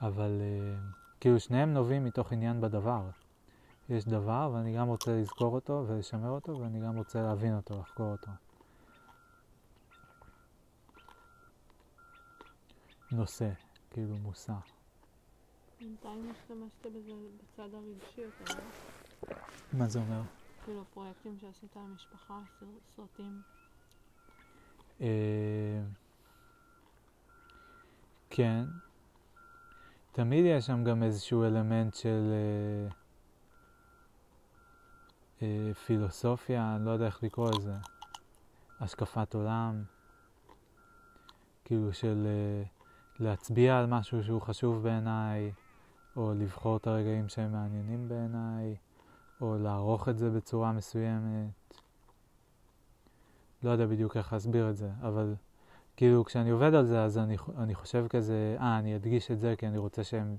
אבל uh, כאילו שניהם נובעים מתוך עניין בדבר. יש דבר ואני גם רוצה לזכור אותו ולשמר אותו ואני גם רוצה להבין אותו, לחקור אותו. נושא, כאילו מושא. בינתיים השתמשת בזה בצד הרגשי יותר, לא? מה זה אומר? כאילו פרויקטים שעשית למשפחה, סר- סרטים. אה, כן. תמיד יש שם גם איזשהו אלמנט של אה, אה, פילוסופיה, אני לא יודע איך לקרוא לזה, השקפת עולם, כאילו של אה, להצביע על משהו שהוא חשוב בעיניי, או לבחור את הרגעים שהם מעניינים בעיניי, או לערוך את זה בצורה מסוימת. לא יודע בדיוק איך להסביר את זה, אבל כאילו כשאני עובד על זה אז אני, אני חושב כזה, אה, אני אדגיש את זה כי אני רוצה שהם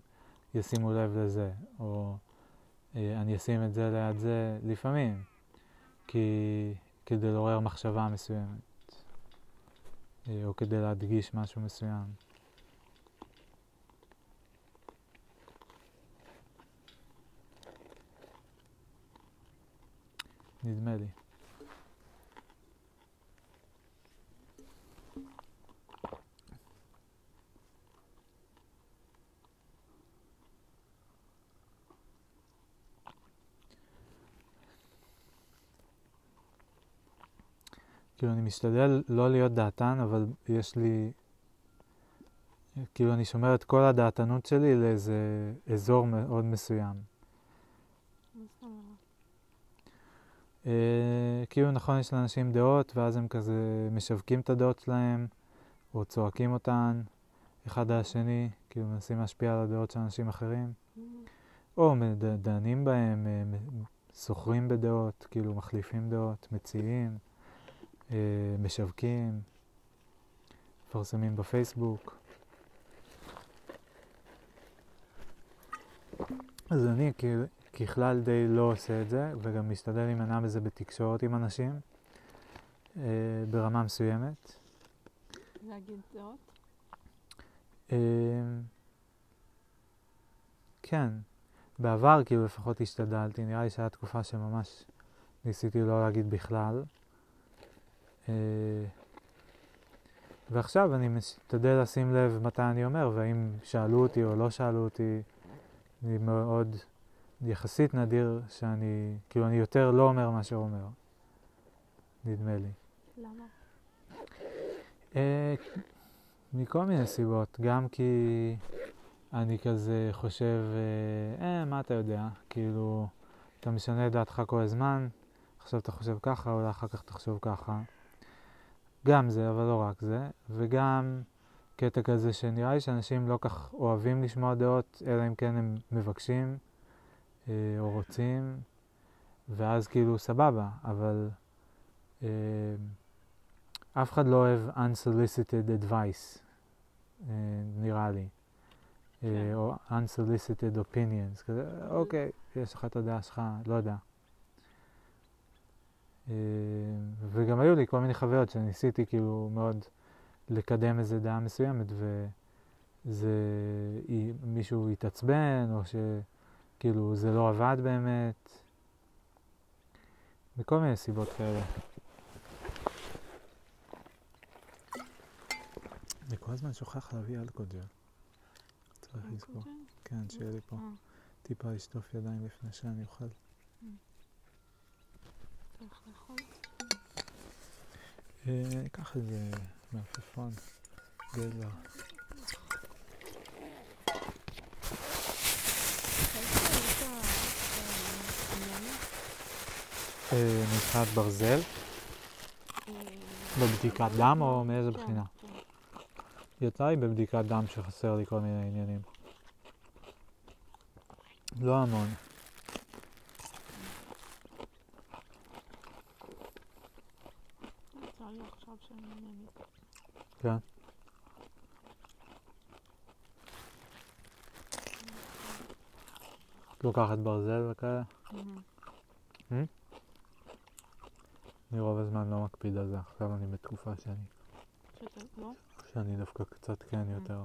ישימו לב לזה, או אה, אני אשים את זה ליד זה לפעמים, כי כדי לעורר מחשבה מסוימת, אה, או כדי להדגיש משהו מסוים. נדמה לי. כאילו אני משתדל לא להיות דעתן, אבל יש לי, כאילו אני שומר את כל הדעתנות שלי לאיזה אזור מאוד מסוים. מה זאת אומרת? אה, כאילו נכון יש לאנשים דעות ואז הם כזה משווקים את הדעות שלהם או צועקים אותן אחד על השני, כאילו מנסים להשפיע על הדעות של אנשים אחרים. או דנים בהם, אה, מ- סוחרים בדעות, כאילו מחליפים דעות, מציעים, אה, משווקים, מפרסמים בפייסבוק. אז אני כ- ככלל די לא עושה את זה, וגם משתדל להימנע מזה בתקשורת עם אנשים, אה, ברמה מסוימת. להגיד דעות? אה, כן, בעבר כאילו לפחות השתדלתי, נראה לי שהייתה תקופה שממש ניסיתי לא להגיד בכלל. אה, ועכשיו אני משתדל לשים לב מתי אני אומר, והאם שאלו אותי או לא שאלו אותי. אני מאוד, יחסית נדיר שאני, כאילו אני יותר לא אומר מאשר אומר, נדמה לי. למה? אה, מכל מיני סיבות, גם כי אני כזה חושב, אה, אה, מה אתה יודע, כאילו, אתה משנה את דעתך כל הזמן, עכשיו אתה חושב ככה, אולי אחר כך תחשוב ככה. גם זה, אבל לא רק זה, וגם קטע כזה שנראה לי שאנשים לא כך אוהבים לשמוע דעות, אלא אם כן הם מבקשים או רוצים, ואז כאילו סבבה, אבל אה, אף אחד לא אוהב unsolicited advice, אה, נראה לי. אה, כן. או unsolicited opinions, כזה, אוקיי, יש לך את הדעה שלך, לא יודע. אה, וגם היו לי כל מיני חוויות שניסיתי כאילו מאוד לקדם איזה דעה מסוימת, וזה, מישהו התעצבן, או שכאילו זה לא עבד באמת, מכל מיני סיבות כאלה. אני כל הזמן שוכח להביא אלכוג'ל. צריך לזכור. כן, שיהיה לי פה אה, טיפה לשטוף ידיים לפני שאני אוכל. צריך לאכול. אה, קח איזה מלפפון, גזר. איפה היית, אה, ענייני? אה, נבחרת ברזל, בבדיקת דם או מאיזה כן, בחינה? כן. יצא לי בבדיקת דם שחסר לי כל מיני עניינים. לא המון. כן. לוקחת ברזל וכאלה. מהמם. אני רוב הזמן לא מקפיד על זה, עכשיו אני בתקופה שאני, שאתה לא? שאני דווקא קצת כן יותר.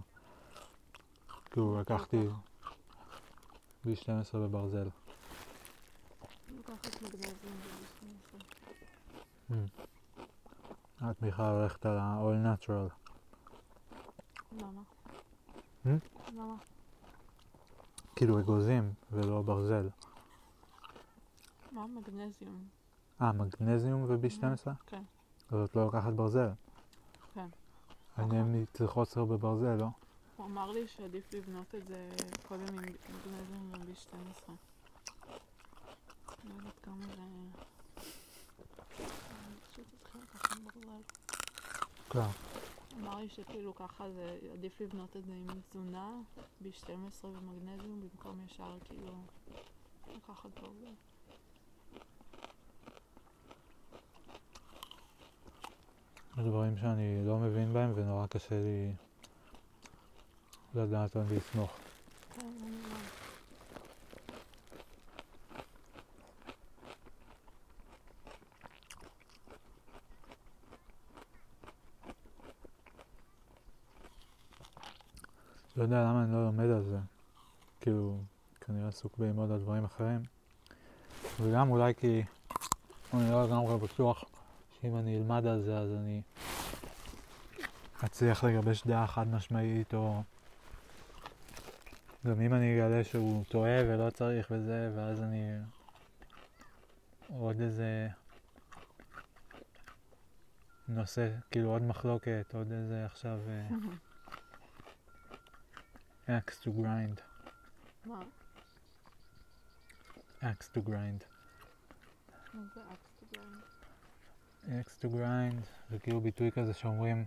כאילו לקחתי B12 בברזל. לוקחת מגנזיום ב-12. את בכלל הולכת על ה-all natural. למה? Hmm? למה? כאילו אגוזים ולא ברזל. מה? מגנזיום. אה, מגנזיום ו-B12? כן. אז את לא לוקחת ברזל. כן. אני צריך חוסר בברזל, לא? הוא אמר לי שעדיף לבנות את זה קודם עם מגנזיום ב-12. לא יודעת כמה זה... אני פשוט אתחיל לקחת ברזל. כן. אמר לי שכאילו ככה זה עדיף לבנות את זה עם תזונה ב-12 ומגנזיום במקום ישר כאילו לקחת ברזל. יש דברים שאני לא מבין בהם ונורא קשה לי לדעת על לסמוך. כן, אני לא. יודע למה אני לא לומד על זה. כאילו, כנראה עסוק בללמוד על דברים אחרים. וגם אולי כי אני לא לגמרי בטוח שאם אני אלמד על זה אז אני אצליח לגבש דעה חד משמעית, או גם אם אני אגלה שהוא טועה ולא צריך וזה, ואז אני עוד איזה נושא, כאילו עוד מחלוקת, עוד איזה עכשיו axe to grind, מה? axe to grind. מה זה אקסטגרם? Axe to grind זה כאילו ביטוי כזה שאומרים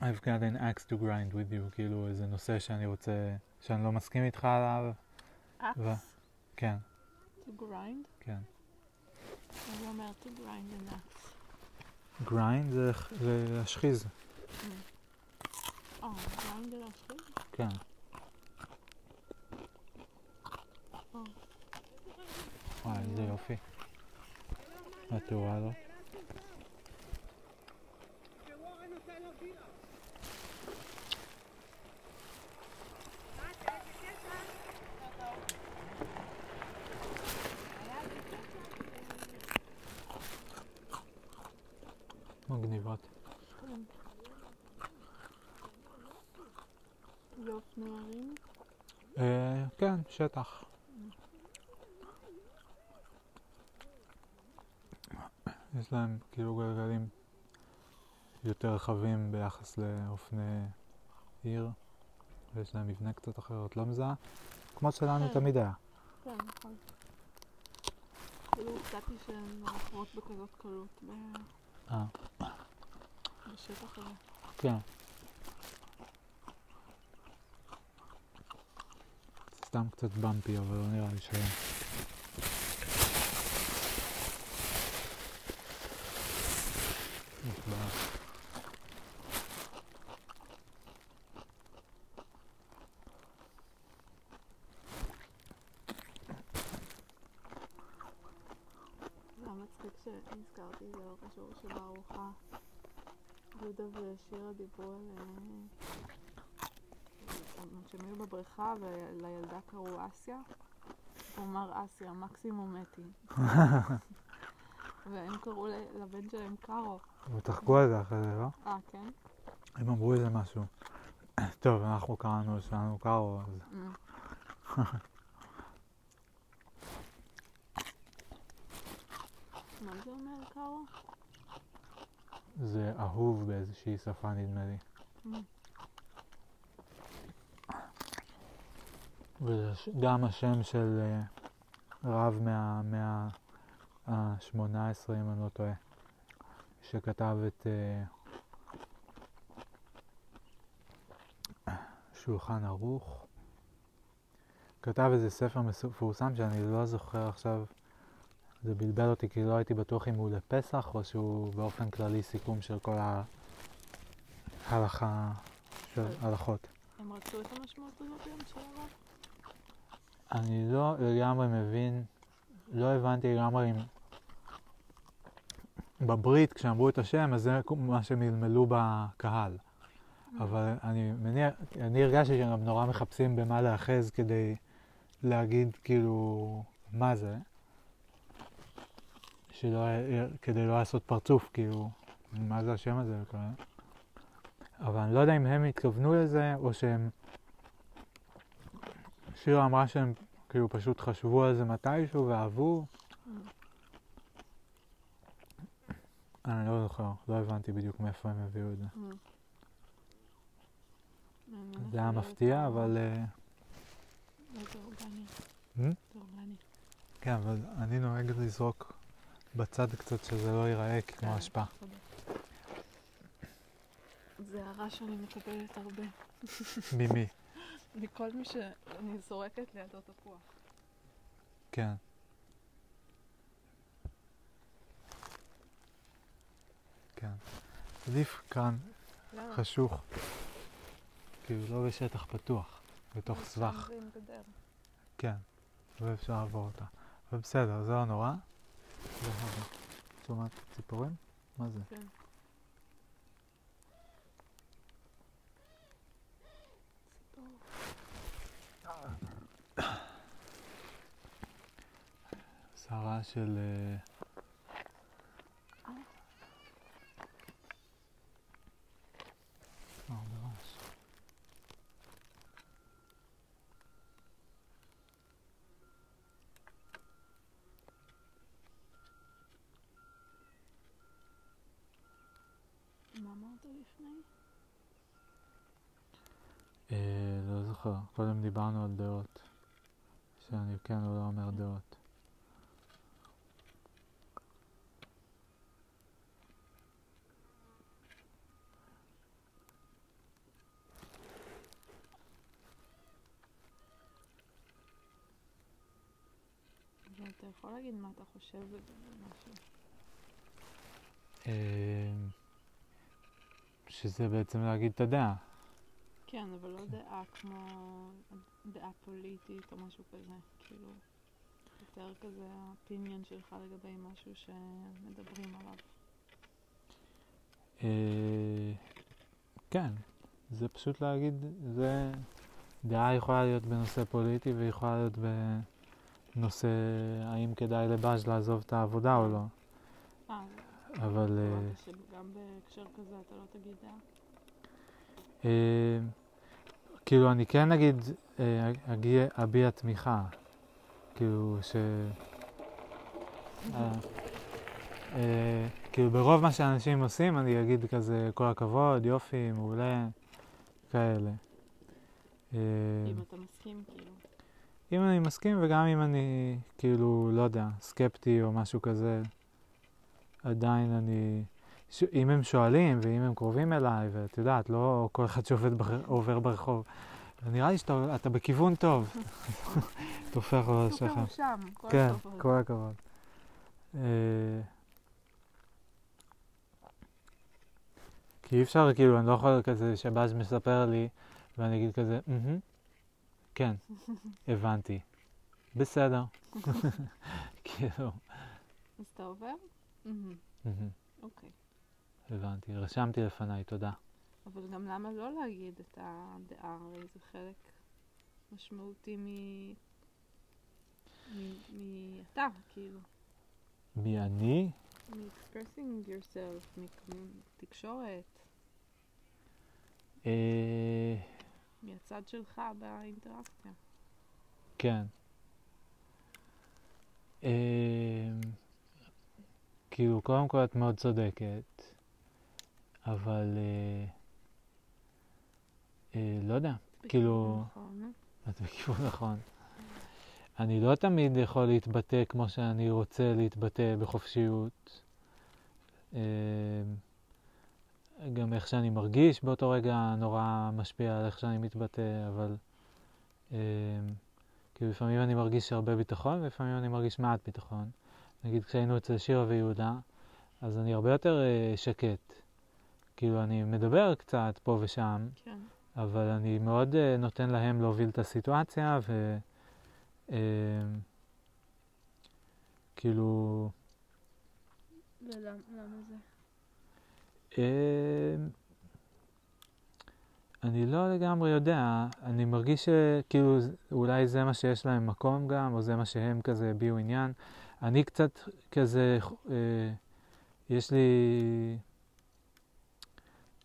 I've got an axe to grind with you, כאילו איזה נושא שאני רוצה, שאני לא מסכים איתך עליו, ו- axe כן, to grind? כן. מה זה אומר to grind an axe? grind זה, זה להשחיז, אה, grind זה להשחיז? כן. אה. וואי, איזה יופי. התאורה לא. מגניבות. אופנוערים? אה, כן, שטח. יש להם כאילו גלגלים יותר רחבים ביחס לאופני עיר, ויש להם מבנה קצת אחר, את לא מזהה? כמו שלנו כן. תמיד היה. כן, נכון. כאילו הופתעתי שהן רוכבות בכזאת קלות אה, בשטח הזה. כן. סתם קצת במפי, אבל לא נראה לי שהיה. יש בעיה. זה היה מצחיק שנזכרתי, זה לא קשור שבארוחה יהודה ושירה דיברו על... אה, שהם היו בבריכה ולילדה קראו אסיה. הוא אמר אסיה, מקסימום מתי. והם קראו לבן שלהם קארו. וצחקו על זה אחרי זה, לא? אה, כן? הם אמרו איזה משהו. טוב, אנחנו קראנו שלנו קארו, אז Mm. מה זה אומר קארו? זה אהוב באיזושהי שפה נדמה לי. Mm. וזה גם השם של אה, רב מהמאה ה-18, אם אני לא טועה, שכתב את אה, שולחן ערוך. כתב איזה ספר מפורסם שאני לא זוכר עכשיו, זה בלבל אותי כי לא הייתי בטוח אם הוא לפסח או שהוא באופן כללי סיכום של כל ההלכה, של הלכות. הם רצו את המשמעות הזאת של הרב? אני לא לגמרי מבין, לא הבנתי לגמרי אם בברית כשאמרו את השם אז זה מה שהם מלמלו בקהל. אבל אני מניח, אני הרגשתי שהם גם נורא מחפשים במה להאחז כדי להגיד כאילו מה זה. שלא, כדי לא לעשות פרצוף, כאילו, מה זה השם הזה וכאלה. אבל אני לא יודע אם הם התכוונו לזה, או שהם... שירה אמרה שהם כאילו פשוט חשבו על זה מתישהו ואהבו. אני לא זוכר, לא הבנתי בדיוק מאיפה הם הביאו את זה. מעניין זה היה מפתיע. אבל... אה, לא, זה אורגני. Hmm? זה אורגני. כן, אבל אני נוהג לזרוק בצד קצת שזה לא ייראה כמו כן, אשפה. זה הערה שאני מקבלת הרבה. ממי? מכל מי שאני זורקת לידו תפוח. כן. כן. עדיף כאן למה? חשוך, כאילו לא בשטח פתוח, בתוך סבך. כן, ואפשר לעבור אותה. אבל בסדר, זה לא נורא. שומעת ציפורים? מה זה? כן. של... אה, אה, לא זוכר, קודם דיברנו על דעות, שאני כן או לא אומר דעות. אתה יכול להגיד מה אתה חושב ומשהו. שזה בעצם להגיד את הדעה. כן, אבל לא דעה כמו דעה פוליטית או משהו כזה, כאילו, יותר כזה האופיניון שלך לגבי משהו שמדברים עליו. אה, כן, זה פשוט להגיד, זה דעה יכולה להיות בנושא פוליטי ויכולה להיות בנושא האם כדאי לבאז' לעזוב את העבודה או לא. אה, אבל... אה, שגם בהקשר כזה אתה לא תגיד דעה? אה, כאילו, אני כן נגיד אה, אגיע- אביע תמיכה. כאילו, ש... אה, אה, כאילו, ברוב מה שאנשים עושים, אני אגיד כזה, כל הכבוד, יופי, מעולה, כאלה. אה, אם אתה מסכים, כאילו. אם אני מסכים וגם אם אני, כאילו, לא יודע, סקפטי או משהו כזה, עדיין אני... ש... אם הם שואלים ואם הם קרובים אליי, ואת יודעת, לא כל אחד שעובד בר... ברחוב, נראה לי שאתה אתה בכיוון טוב. טופח לו על סופר השכם. הוא שם, כל כן. כל הכבוד. אה, כי אי אפשר, כאילו, אני לא יכול כזה שבאז מספר לי, ואני אגיד כזה, "מהמם, כן, הבנתי, בסדר. כאילו, אז אתה עובר? אוקיי. הבנתי, רשמתי לפניי, תודה. אבל גם למה לא להגיד את הדעה? הרי זה חלק משמעותי מ... מאתה, כאילו. מי אני? מ-expressing yourself, מתקשורת, אה, מהצד שלך באינטראקציה. כן. כאילו, קודם כל את מאוד צודקת, אבל אה, אה, לא יודע, כאילו- נכון. את בכיוון נכון. אני לא תמיד יכול להתבטא כמו שאני רוצה להתבטא בחופשיות. אה, גם איך שאני מרגיש באותו רגע נורא משפיע על איך שאני מתבטא, אבל אה, כאילו לפעמים אני מרגיש הרבה ביטחון ולפעמים אני מרגיש מעט ביטחון. נגיד כשהיינו אצל שירה ויהודה, אז אני הרבה יותר אה, שקט. כאילו אני מדבר קצת פה ושם, כן. אבל אני מאוד uh, נותן להם להוביל את הסיטואציה, ו... Uh, כאילו... ולמה זה? אני לא לגמרי יודע, אני מרגיש שכאילו אולי זה מה שיש להם מקום גם, או זה מה שהם כזה הביעו עניין. אני קצת כזה, uh, יש לי...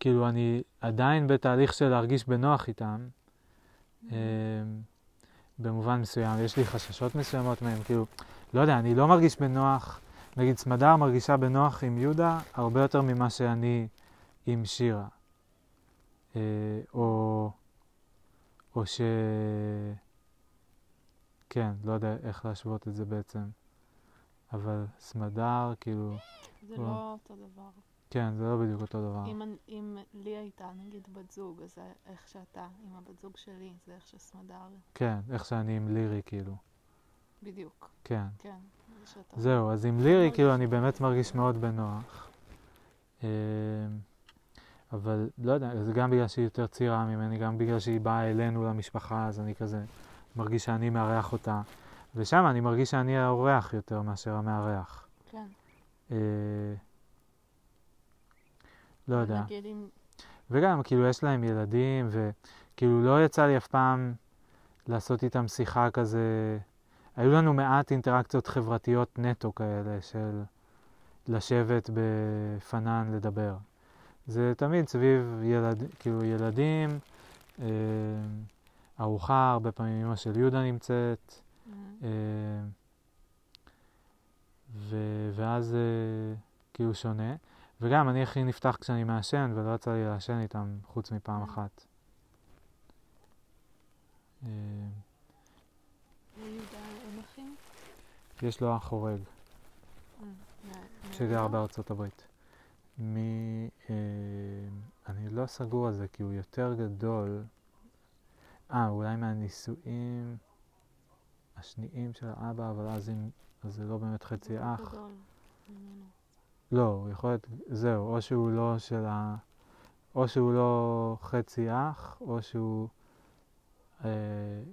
כאילו אני עדיין בתהליך של להרגיש בנוח איתם. אה, במובן מסוים, יש לי חששות מסוימות מהם, כאילו, לא יודע, אני לא מרגיש בנוח, נגיד סמדר מרגישה בנוח עם יהודה הרבה יותר ממה שאני עם שירה. אה, או, או ש... כן, לא יודע איך להשוות את זה בעצם. אבל סמדר, כאילו, זה וואו. לא אותו דבר. כן, זה לא בדיוק אותו דבר. אם, אם לי הייתה נגיד בת זוג, אז זה איך שאתה עם הבת זוג שלי, זה איך שסמדר, כן, איך שאני עם לירי, כאילו. בדיוק, כן. כן. זה שאתה... זהו, אז עם לירי, כאילו, אני באמת מרגיש מאוד בנוח. אמ, אבל לא יודע, זה גם בגלל שהיא יותר צעירה ממני, גם בגלל שהיא באה אלינו למשפחה, אז אני כזה מרגיש שאני מארח אותה. ושם אני מרגיש שאני האורח יותר מאשר המארח. כן. אה, לא יודע. נגיד אם... וגם, כאילו, יש להם ילדים, וכאילו, לא יצא לי אף פעם לעשות איתם שיחה כזה... היו לנו מעט אינטראקציות חברתיות נטו כאלה, של לשבת בפנן לדבר. זה תמיד סביב ילד, כאילו ילדים, אה, ארוחה, הרבה פעמים אמא של יהודה נמצאת, ו, ואז אה, כאילו שונה. וגם אני הכי נפתח כשאני מעשן, ולא יצא לי לעשן איתם חוץ מפעם. אחת. אה, אחים? יש לו אח חורג, אה, שגר בארצות הברית. מ... אה, אני לא סגור על זה, כי הוא יותר גדול. אה, אולי מהנישואים השניים של האבא, אבל אז אז זה לא באמת חצי אח. לא, הוא יכול להיות, זהו, או שהוא לא של ה... או שהוא לא חצי אח, או שהוא אה,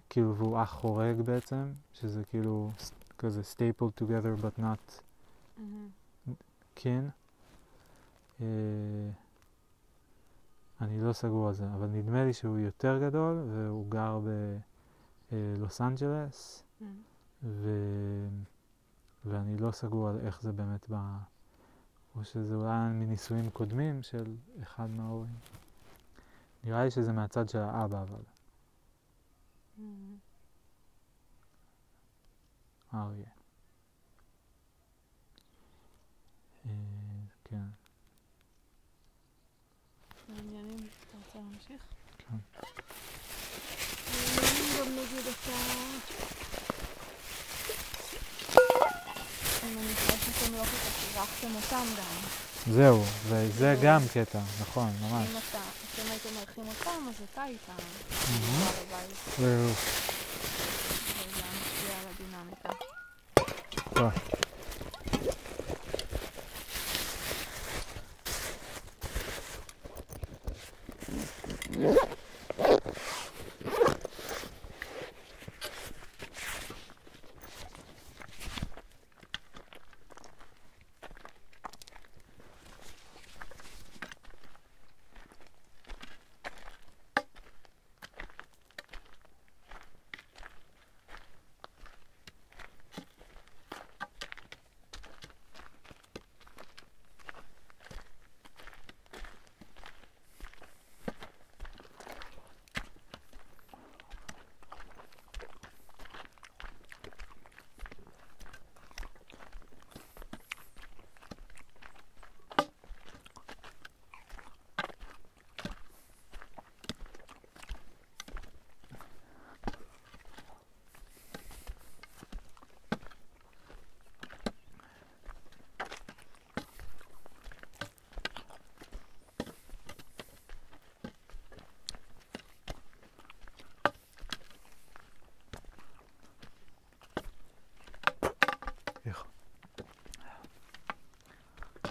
כאילו, והוא אח חורג בעצם, שזה כאילו כזה stapled together but not kin. אה, אני לא סגור על זה, אבל נדמה לי שהוא יותר גדול, והוא גר בלוס אנג'לס, מהמם. ו... ואני לא סגור על איך זה באמת ב... או שזה אולי מנישואים קודמים של אחד מההורים. נראה לי שזה מהצד של האבא, אבל. אריה. אה, כן. מעניינים. אתה רוצה להמשיך? כן. גם נגיד אתה... אם אני חושבת שאתם לא כל כך אירחתם אותם גם. זהו, וזה גם קטע, נכון, ממש. אם אתה, אתם הייתם מארחים אותם, אז אתה איתם. זהו. משפיע על הדינמיקה. טוב.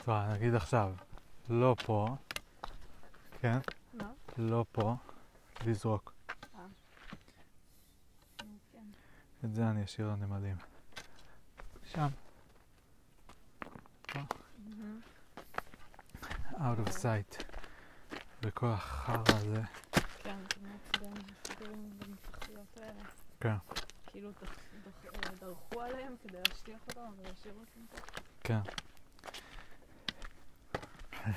טוב, נגיד עכשיו, לא פה, כן? מה? לא פה, לזרוק. כן. את זה אני אשאיר לנמלים. שם, מהמם. out of sight. וכל החרא הזה. כן, האלה. כן. כאילו אה, דרכו עליהם כדי להשטיח אותם ולהשאיר אותם פה. כן.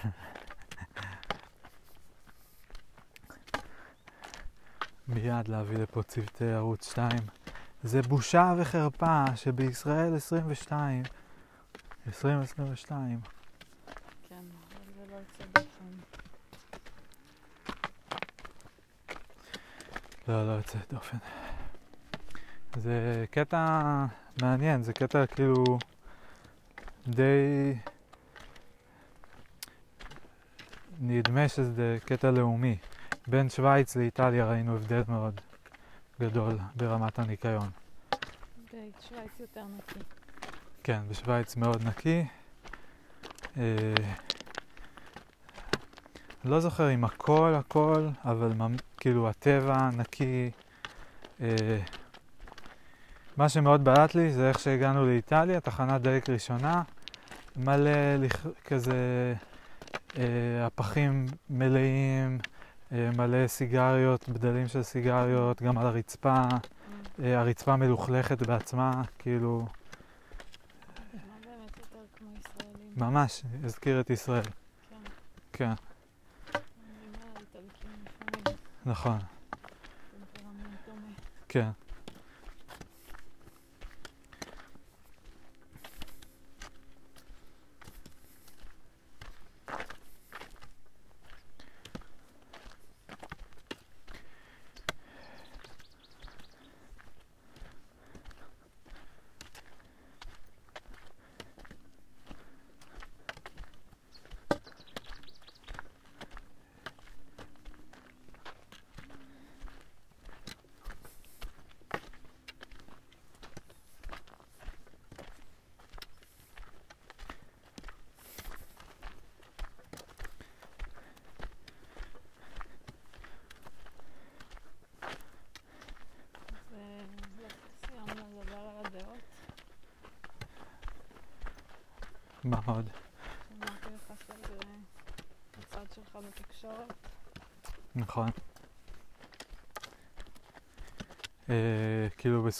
מיד להביא לפה צוותי ערוץ 2. זה בושה וחרפה שבישראל 22, 2022, כן, זה לא יוצא דופן. לא, לא יוצא דופן. זה קטע מעניין, זה קטע כאילו די... נדמה שזה קטע לאומי. בין שווייץ לאיטליה ראינו הבדל מאוד גדול ברמת הניקיון. בשוויץ יותר נקי. כן, בשוויץ מאוד נקי. אה, לא זוכר אם הכל הכל, אבל כאילו הטבע נקי. אה, מה שמאוד בעט לי זה איך שהגענו לאיטליה, תחנת דלק ראשונה, מלא לכ- כזה, הפחים מלאים, אה, מלא סיגריות, בדלים של סיגריות, גם על הרצפה, אה, הרצפה מלוכלכת בעצמה, כאילו. ממש, הזכיר את ישראל. כן. כן. נכון. כן.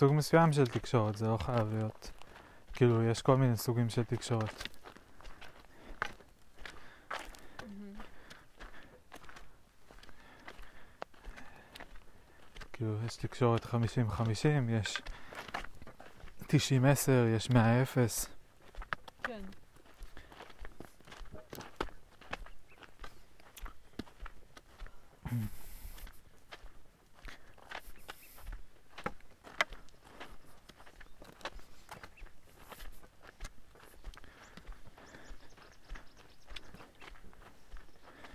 בסוג מסוים של תקשורת, זה לא חייב להיות. כאילו, יש כל מיני סוגים של תקשורת. מהמם. כאילו, יש תקשורת 50-50, יש 90-10, יש 100-0. כן.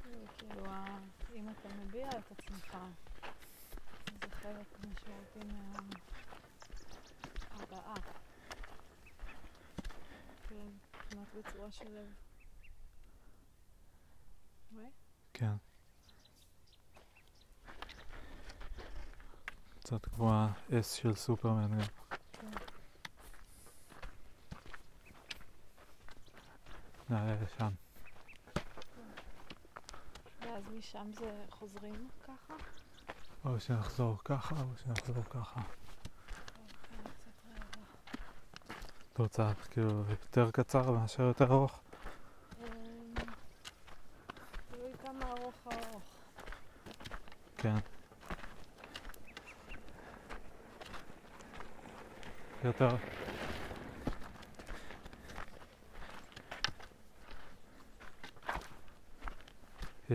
זה כאילו, ה- אם אתה מביע את עצמך, זה חלק משמעותי מההבעה. כאילו, כמעט בצורה של לב. רואה? כן. קצת כמו ה-S של סופרמן גם. נעלה לשם. ואז משם זה חוזרים ככה? או שנחזור ככה, או שנחזור ככה. אוקיי. את רוצה כאילו יותר קצר מאשר יותר ארוך? אמ, תלוי כמה ארוך הארוך. כן. יותר.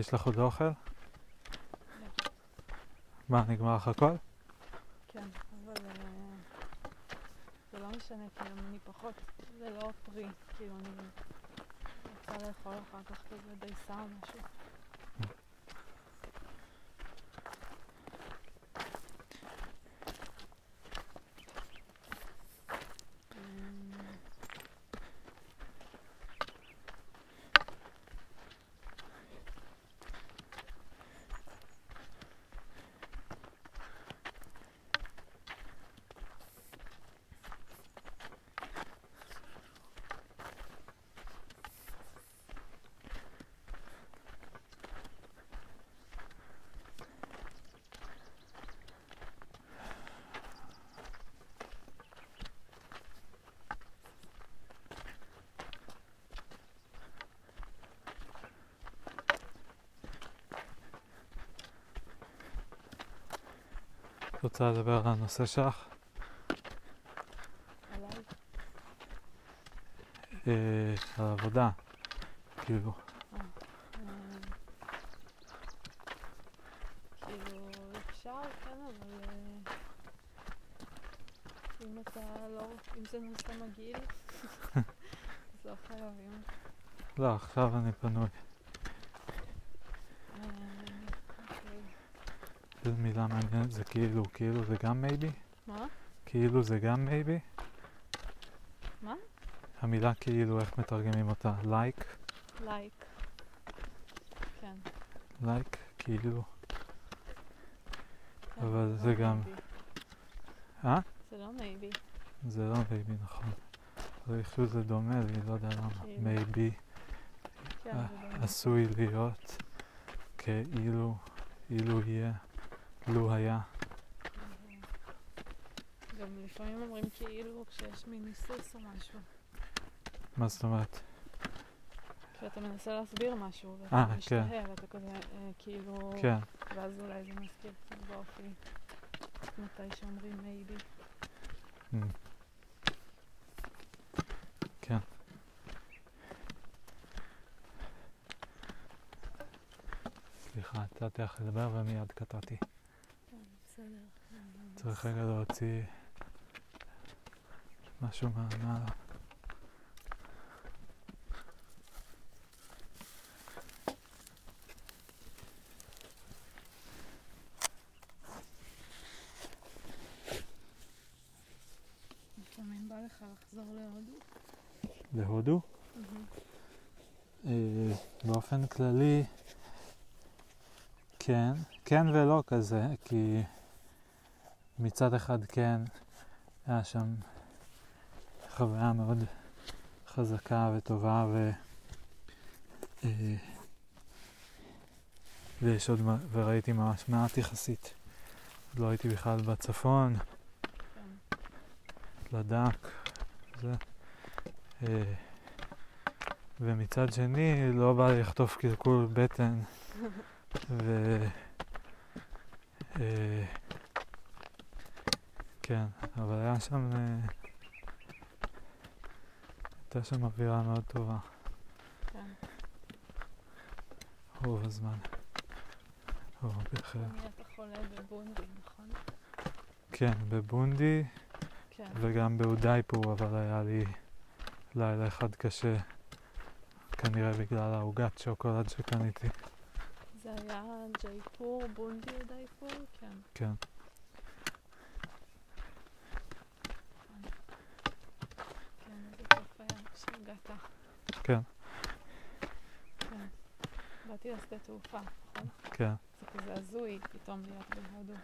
יש לך עוד אוכל? מה, נגמר לך הכל? כן, אבל אה, זה לא משנה, כאילו אני פחות, זה לא פרי, כאילו אני רוצה לאכול אחר כך כזה דייסה או משהו. אמ, את רוצה לדבר על הנושא שלך? עליי? אה, על העבודה. כאילו, אמ, כאילו, אפשר, כן, אבל אה, אם אתה לא, אם זה נושא מגעיל, אז לא חייבים. לא, עכשיו אני פנוי. אמ, אוקיי. איזו מילה מעניינת זה כאילו, כאילו זה גם maybe? מה? כאילו זה גם maybe? מה? המילה כאילו, איך מתרגמים אותה? לייק? לייק. כן. לייק? כאילו. כן, אבל לא זה גם- maybe. אה? זה לא מייבי. זה לא מייבי, נכון. איכשהו זה דומה לי, לא יודע למה. כאילו. maybe כן, לא עשוי להיות כאילו, אילו יהיה, לו היה. לפעמים אומרים כאילו כשיש מין היסוס או משהו. מה זאת אומרת? כשאתה מנסה להסביר משהו, אה, ואתה כן. משתהה, ואתה כזה, אה, כאילו... כן, ואז אולי זה מזכיר קצת באופי מתי שאומרים מייבי. mm. כן. סליחה, נתתי לך לדבר ומיד קטעתי. בסדר. צריך רגע להוציא משהו מה... מה... לפעמים בא לך לחזור להודו. להודו? אה, באופן כללי, כן, כן ולא כזה, כי מצד אחד כן, היה שם חוויה מאוד חזקה וטובה ו... אה, ויש עוד, מה- וראיתי ממש מעט יחסית. עוד לא הייתי בכלל בצפון, כן. לדק, זה. אה, ומצד שני, לא בא לי לחטוף קלקול בטן, ו... אה, כן, אבל היה שם... הייתה שם אווירה מאוד טובה, כן. רוב הזמן. רוב בכלל. נהיית חולה בבונדי, נכון? כן, בבונדי כן. וגם באודייפור, אבל היה לי לילה אחד קשה, כנראה בגלל העוגת שוקולד שקניתי. זה היה ג'ייפור, בונדי ודייפור? כן. כן. כן, איזה כיף כשהגעת. כן, כן. באתי לשדה תעופה, נכון? כן. זה כזה הזוי פתאום להיות בהודו.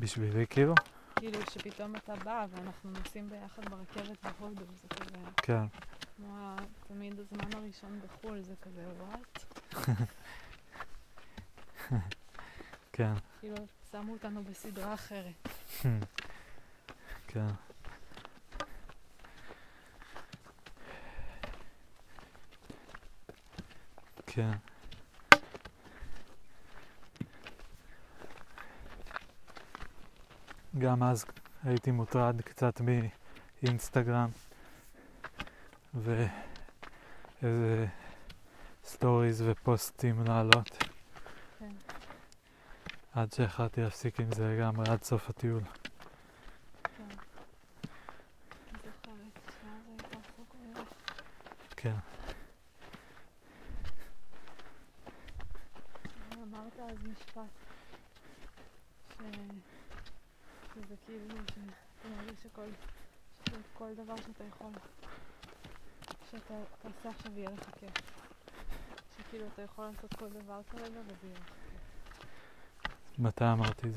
בשבילי כאילו? כאילו שפתאום אתה בא ואנחנו נוסעים ביחד ברכבת בהודו, זה כזה כן. כמו תמיד הזמן הראשון בחו"ל, זה כזה וואט? כן. כאילו שמו אותנו בסדרה אחרת. כן. כן. גם אז הייתי מוטרד קצת מאינסטגרם ואיזה stories ופוסטים לעלות כן. עד שהחלטתי להפסיק עם זה לגמרי עד סוף הטיול. כן. זוכרת שאז היית רחוק ממך. כן. אמרת אז משפט ש... שזה כאילו שאתה מרגיש שכל, שכל דבר שאתה יכול שאתה תעשה עכשיו יהיה לך כיף שכאילו אתה יכול יהיה לך כיף מתי אמרתי זה?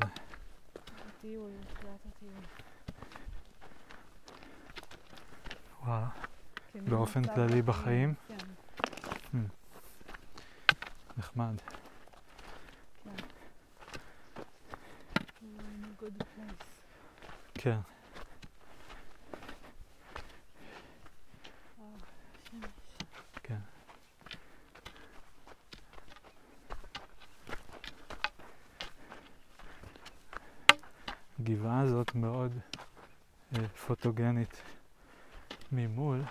בטיול, בתחילת הטיול. כי באופן כללי בחיים? כן, נחמד. כן You're in a good place כן. וואו, שמש כן. הגבעה הזאת מאוד אה, פוטוגנית ממול.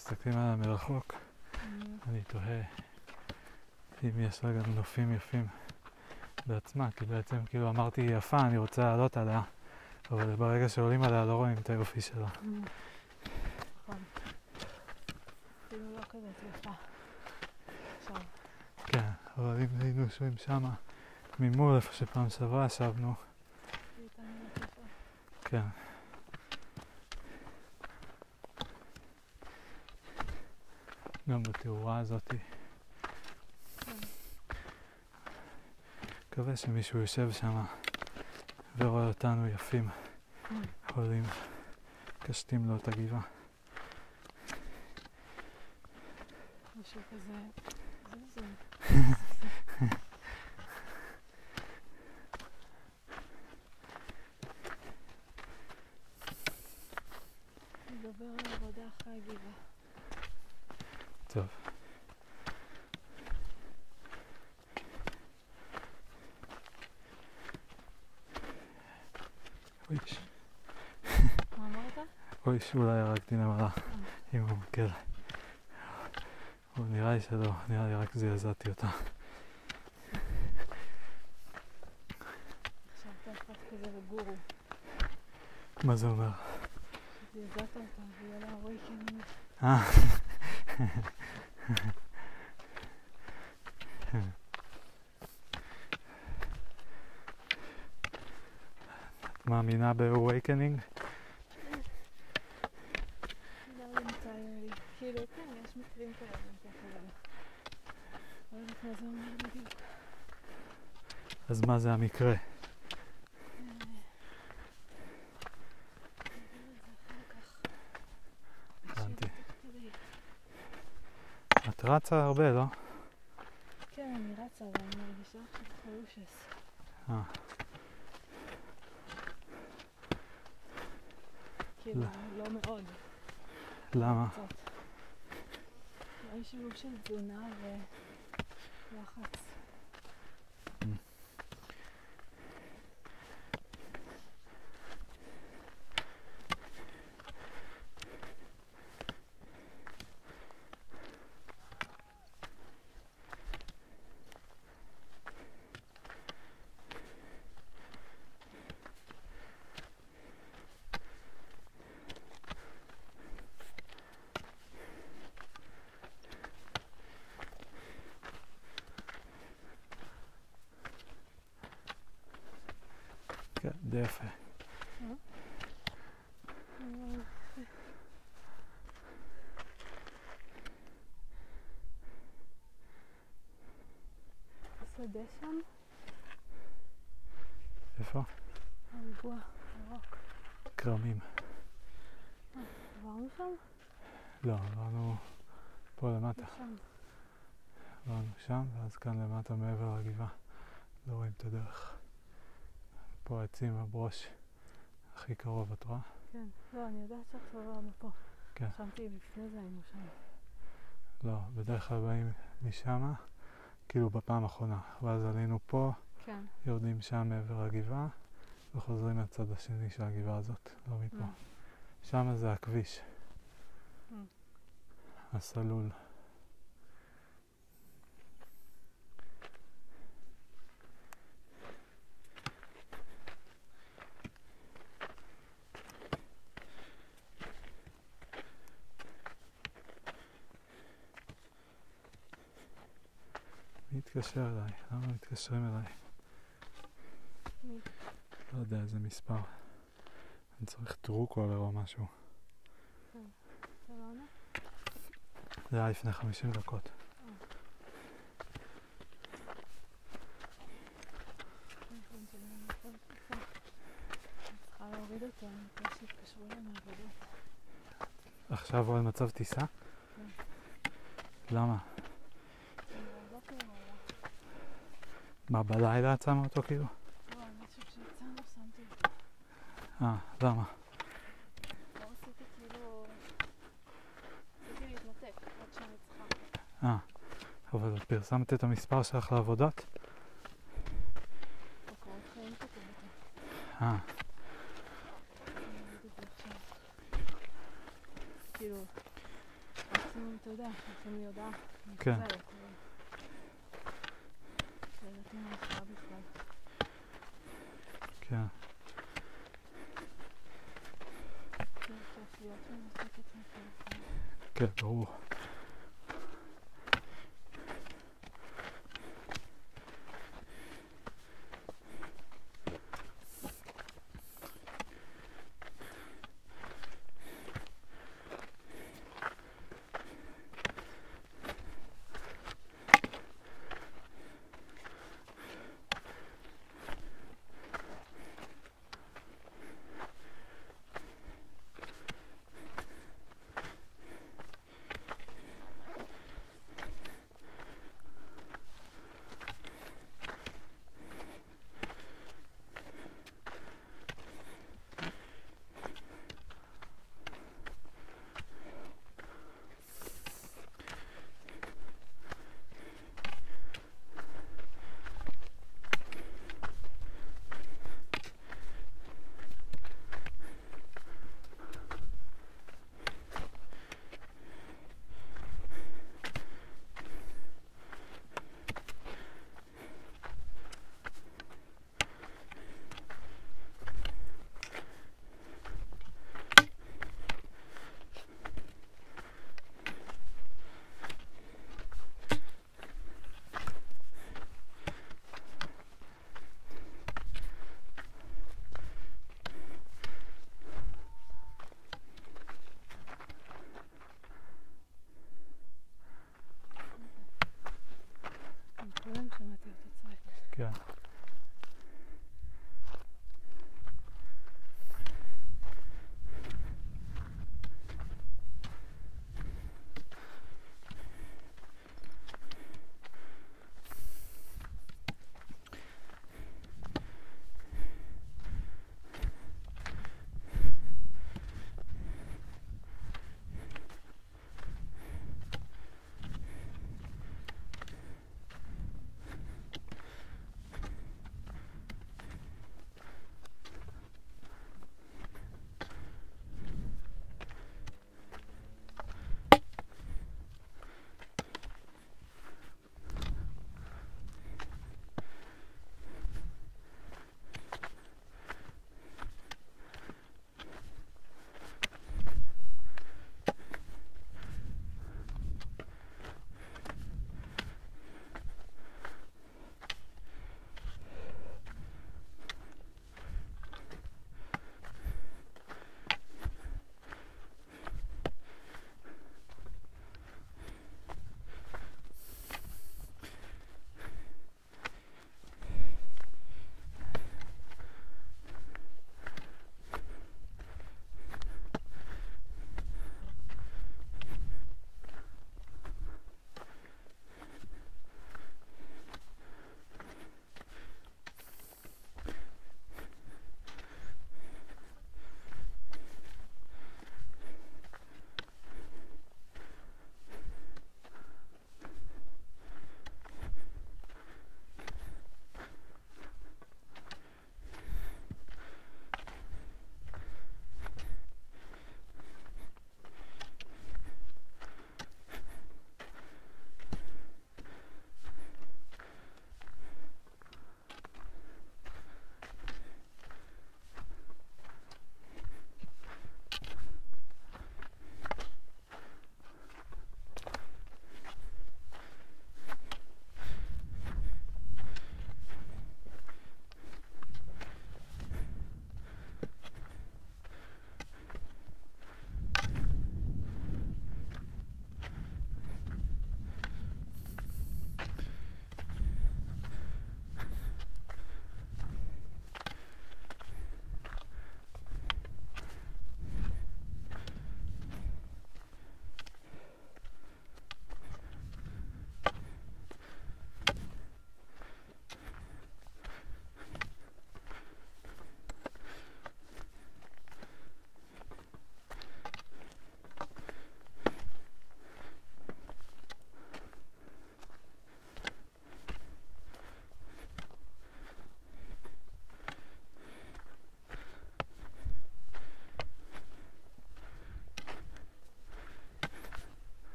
כשמסתכלים עליה מרחוק, אני- אני תוהה אם יש לה גם נופים יפים בעצמה, כי בעצם כאילו אמרתי יפה, אני רוצה לעלות עליה, אבל ברגע שעולים עליה לא רואים את היופי שלה. נכון. אפילו לא כן, אבל אם היינו יושבים שמה ממול, איפה שפעם שעברה ישבנו. כן. גם בתאורה הזאתי. כן. מקווה שמישהו יושב שם ורואה אותנו יפים, עולים, קשטים לו את הגבעה. משהו כזה, זה זה. נדבר על עבודה אחרי הגבעה. טוב. אוי, ש- מה אמרת? אוי, שאולי הרגתי נמלה אה, אבל נראה לי שלא, נראה לי רק זעזעתי אותה. מה זה אומר? זעזעת אותה ויהיה לה awakening. אה. את מאמינה ב-awakening? לא entirely. כאילו, כן, יש מקרים כאלה, ככה זה. לא יודעת מה זה אומר בדיוק. אז מה זה המקרה? הבנתי. רצה הרבה, לא? כן, אני רצה, אבל אני מרגישה עכשיו חלושס. אה. כאילו, לא. לא מאוד. למה? קצת. שילוב של תזונה ולחץ. כן, די יפה. שדה שם, איפה? הריבוע ירוק. כרמים. עברנו שם? לא, עברנו פה למטה. שם. עברנו שם, ואז כאן למטה מעבר לגבעה. לא רואים את הדרך. פה העצים, הברוש הכי קרוב, את רואה? כן. לא, אני יודעת שעכשיו עברנו פה. כן. חשבתי לפני זה היינו שם. לא, בדרך כלל באים משם, כאילו בפעם האחרונה. ואז עלינו פה, כן. יורדים שם מעבר לגבעה, וחוזרים לצד השני של הגבעה הזאת, לא מפה. אה. שם זה הכביש. Mm. הסלול. מי התקשר אליי? למה מתקשרים אליי? לא יודע איזה מספר. אני צריך טרוקולר או משהו. זה היה לפני 50 דקות. טלפון שלי, אני יכול לקפוץ. אני צריכה להוריד אותו, אני רוצה שיתקשרו אליי מהעבודות. עכשיו הוא על מצב טיסה? למה? בבוקר הוא היה. מה, בלילה את שמה אותו כאילו? לא, אני חושבת שיצאנו, שמתי אותו. אה, למה? לא כאילו... אה, אבל פרסמת את המספר שלך לעבודות? אה, עכשיו. כאילו, מקסימום, אתה יודע, שולחים לי הודעה. כן.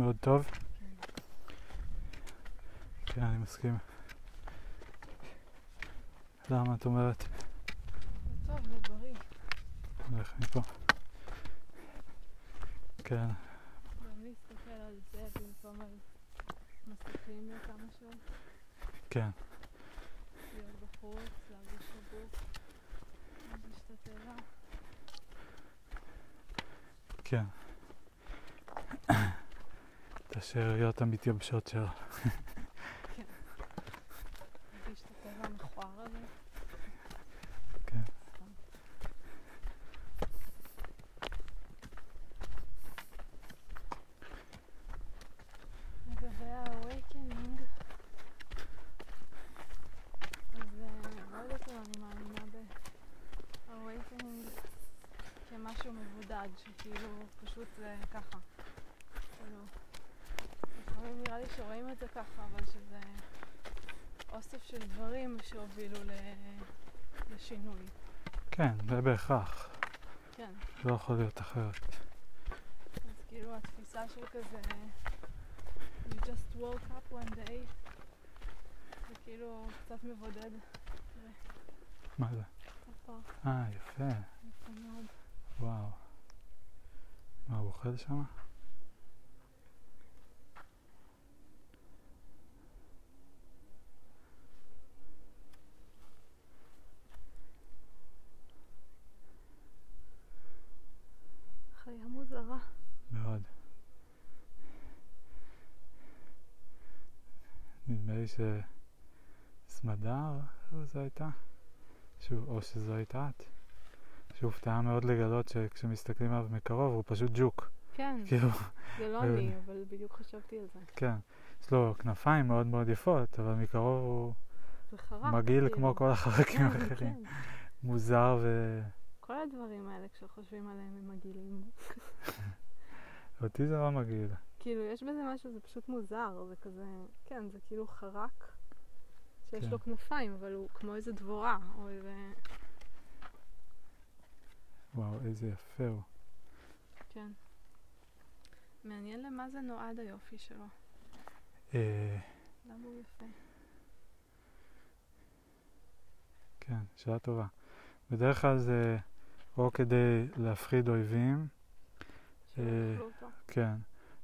מאוד טוב? כן. אני מסכים. למה את אומרת? Gebschatter. בהכרח. כן. לא יכול להיות אחרת. אז כאילו התפיסה של כזה, you just woke up one day, זה כאילו קצת מבודד. מה זה? אה, יפה. יפה מאוד. וואו. מה, הוא אוכל שם? חיה מוזרה. מאוד. נדמה לי שסמדר, זו הייתה? שהוא, או שזו הייתה את? שהופתעה מאוד לגלות שכשמסתכלים עליו מקרוב הוא פשוט ג'וק. כן, כאילו, זה לא אני, אבל בדיוק חשבתי על זה. כן. יש לו כנפיים מאוד מאוד יפות, אבל מקרוב הוא זה חרק. מגעיל כאילו. כמו כל החלקים כן, האחרים. כן. מוזר ו... כל הדברים האלה, כשחושבים עליהם, הם מגעילים. אותי זה לא מגעיל. כאילו, יש בזה משהו, זה פשוט מוזר, זה כזה, כן, זה כאילו חרק שיש כן. לו כנפיים, אבל הוא כמו איזה דבורה, או איזה... וואו, איזה יפה הוא. כן. מעניין למה זה נועד היופי שלו. אה, למה הוא יפה? כן, שאלה טובה. בדרך כלל זה או כדי להפחיד אויבים, אה, כאילו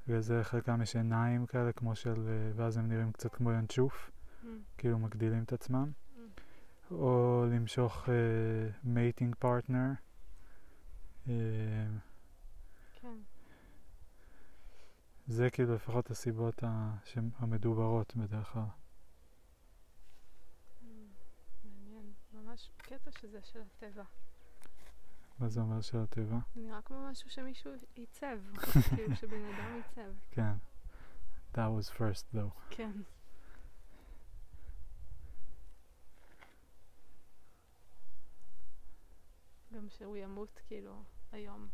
ולזה חלקם יש עיניים כאלה, כמו של... אה, ואז הם נראים קצת כמו ינשוף, ממ, כאילו מגדילים את עצמם. ממ. או למשוך mating partner. כן. זה כאילו לפחות הסיבות ה- המדוברות בדרך כלל. Mm, מעניין. ממש קטע שזה של הטבע. מה זה אומר של הטבע? זה נראה כמו משהו שמישהו עיצב. כאילו שבן אדם עיצב. כן. That was first though. כן. גם שהוא ימות כאילו היום,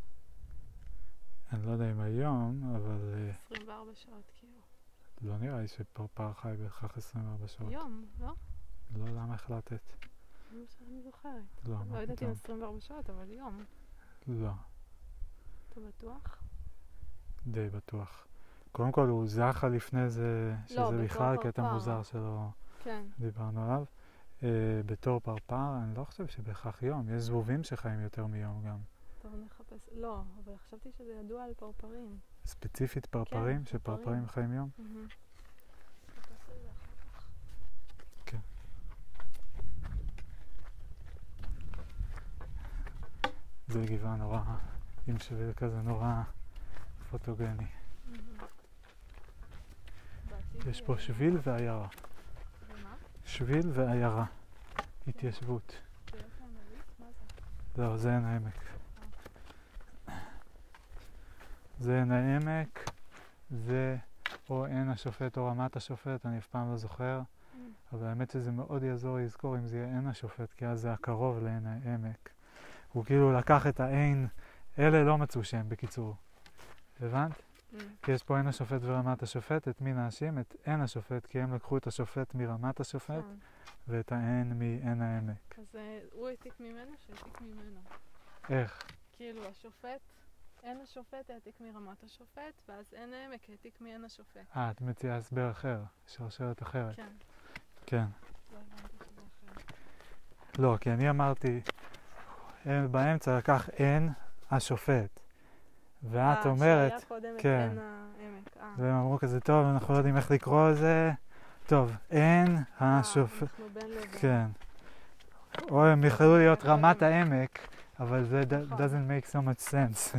אני לא יודע אם היום, אבל אה, 24 שעות כאילו. לא נראה לי שפרפר חי בהכרח 24 שעות. יום, לא? לא, למה החלטת? שאני זוכרת. לא, לא יודעת אם פתאום? 24 שעות, אבל יום. לא, אתה בטוח? די בטוח. קודם כל הוא זכה לפני זה, שזה לא, בתור בכלל קטע. מוזר שלא כן. דיברנו עליו. אה, בתור פרפר, אני לא חושב שבהכרח יום. יש זבובים שחיים יותר מיום גם. טוב, נחפש. לא, אבל חשבתי שזה ידוע על פרפרים. ספציפית פרפרים, כן, שפרפרים פרפרים. חיים יום? מהמם. נחפש על זה אחר כך. זה גבעה נורא, עם שביל כזה נורא פוטוגני. יש פה שביל ועיירה. שביל ועיירה. התיישבות. מה זה? עין העמק. זה עין העמק, זה או עין השופט או רמת השופט, אני אף פעם לא זוכר, Mm. אבל האמת שזה מאוד יעזור לזכור אם זה יהיה עין השופט, כי אז זה הקרוב לעין העמק. הוא כאילו לקח את העין, אלה לא מצאו שם בקיצור. הבנת? Mm. כי יש פה עין השופט ורמת השופט, את מי נאשים? את עין השופט, כי הם לקחו את השופט מרמת השופט כן. ואת העין מעין העמק. אז אה, הוא העתיק ממנו שהעתיק ממנו. איך? כאילו השופט עין השופט העתיק מרמת השופט, ואז עין העמק העתיק מעין השופט. אה, את מציעה הסבר אחר, שרשרת אחרת. כן, כן. לא. לא, כי אני אמרתי, באמצע לקח עין השופט. ואת אומרת, אה, שהיה קודם את כן. עין העמק. אה. והם אמרו כזה, טוב, אנחנו לא יודעים איך לקרוא לזה. טוב, עין אה, השופט. אנחנו בין לבין. כן. או הם יכלו להיות רמת. העמק, אבל זה נכון. doesn't make so much sense.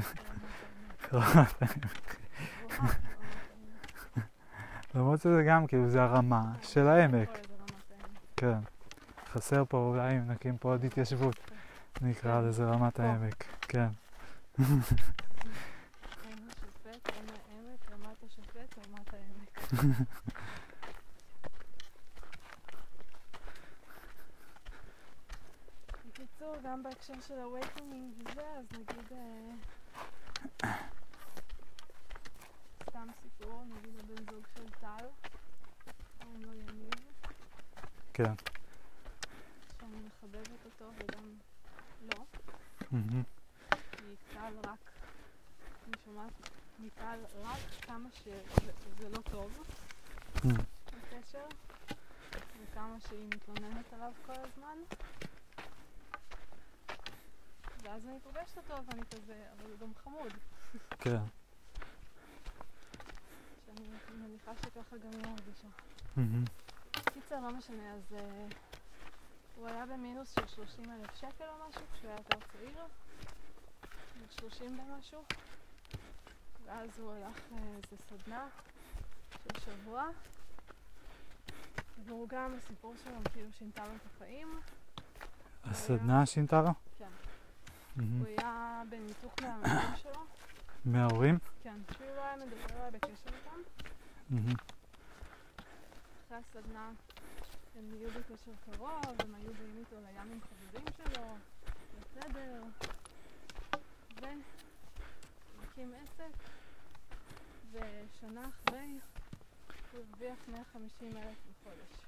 רמת העמק. וואו, למרות שזה גם כאילו זה הרמה של העמק. כן. חסר פה אולי אם נקים פה עוד התיישבות, נקרא כן. לזה רמת. העמק. כן. בקיצור, גם בהקשר של awakening וזה, אז נגיד... אה, סתם סיפור, נגיד הבן זוג של טל, קוראים לו יניב, כן. שאני מחבבת אותו וגם לא, מהמם. כי טל רק, אני שומעת מטל רק כמה שזה לא טוב. מהמם. בקשר, וכמה שהיא מתלוננת עליו כל הזמן. ואז אני פוגשת אותו ואני כזה, אבל הוא גם חמוד. כן. שאני מניחה שככה גם היא מרגישה. קיצר, לא משנה, אז אה, הוא היה במינוס של 30 אלף שקל או משהו כשהוא היה יותר צעיר, בן 30 ומשהו, ואז הוא הלך לאיזה סדנה של שבוע, והוא גם, הסיפור שלו כאילו שינתה לו את החיים. הסדנה שינתה לו? כן. מהמם. הוא היה בניתוק מהמאמנים שלו, מההורים? כן, שהוא לא היה מדבר, היה בקשר איתם. מהמם. אחרי הסדנה הם נהיו בקשר קרוב, הם היו באים איתו לים עם חברים שלו, בסדר, והוא הקים עסק, ושנה אחרי הוא הרוויח 150 אלף בחודש.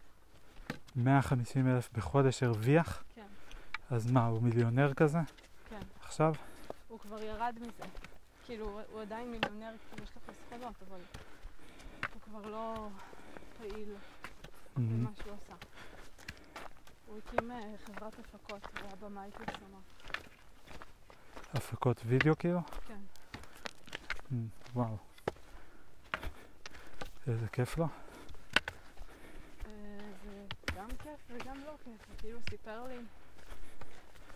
150 אלף בחודש הרוויח? כן, אז מה, הוא מיליונר כזה? כן. עכשיו? הוא כבר ירד מזה. כאילו, הוא- עדיין מיליונר, כאילו יש לו חסכונות, אבל הוא כבר לא פעיל. במה שהוא עשה. הוא הקים אה, חברת הפקות, הוא היה במאי פרסומות. הפקות וידאו כאילו? כן. וואו. איזה כיף לו. אה, זה גם כיף וגם לא כיף. הוא כאילו סיפר לי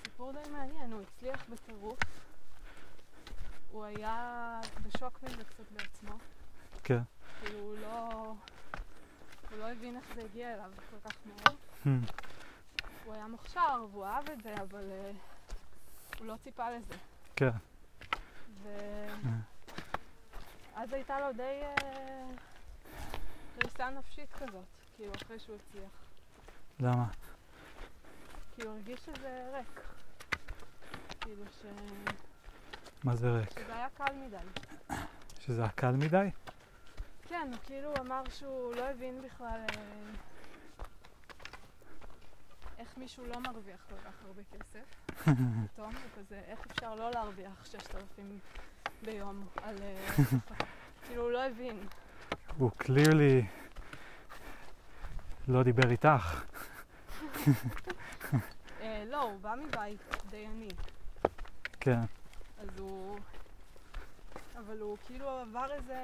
סיפור די מעניין, הוא הצליח בטירוף. הוא היה בשוק מזה קצת בעצמו. כן. כאילו הוא לא... הוא לא הבין איך זה הגיע אליו כל כך מהר. מהמם. הוא היה מוכשר והוא אהב את זה, אבל uh, הוא לא ציפה לזה. כן. ואז הייתה לו די uh, קריסה נפשית כזאת, כאילו אחרי שהוא הצליח. למה? כי הוא הרגיש שזה ריק. כאילו ש... מה זה ריק? שזה היה קל מדי. שזה היה קל מדי? כן, הוא כאילו אמר שהוא לא הבין בכלל אה, איך מישהו לא מרוויח כל כך הרבה כסף. פתאום הוא כזה, איך אפשר לא להרוויח 6,000 ביום על... אה, כאילו הוא לא הבין. הוא clearly לא דיבר איתך. אה, לא, הוא בא מבית די עני, כן. אז הוא... אבל הוא כאילו עבר איזה...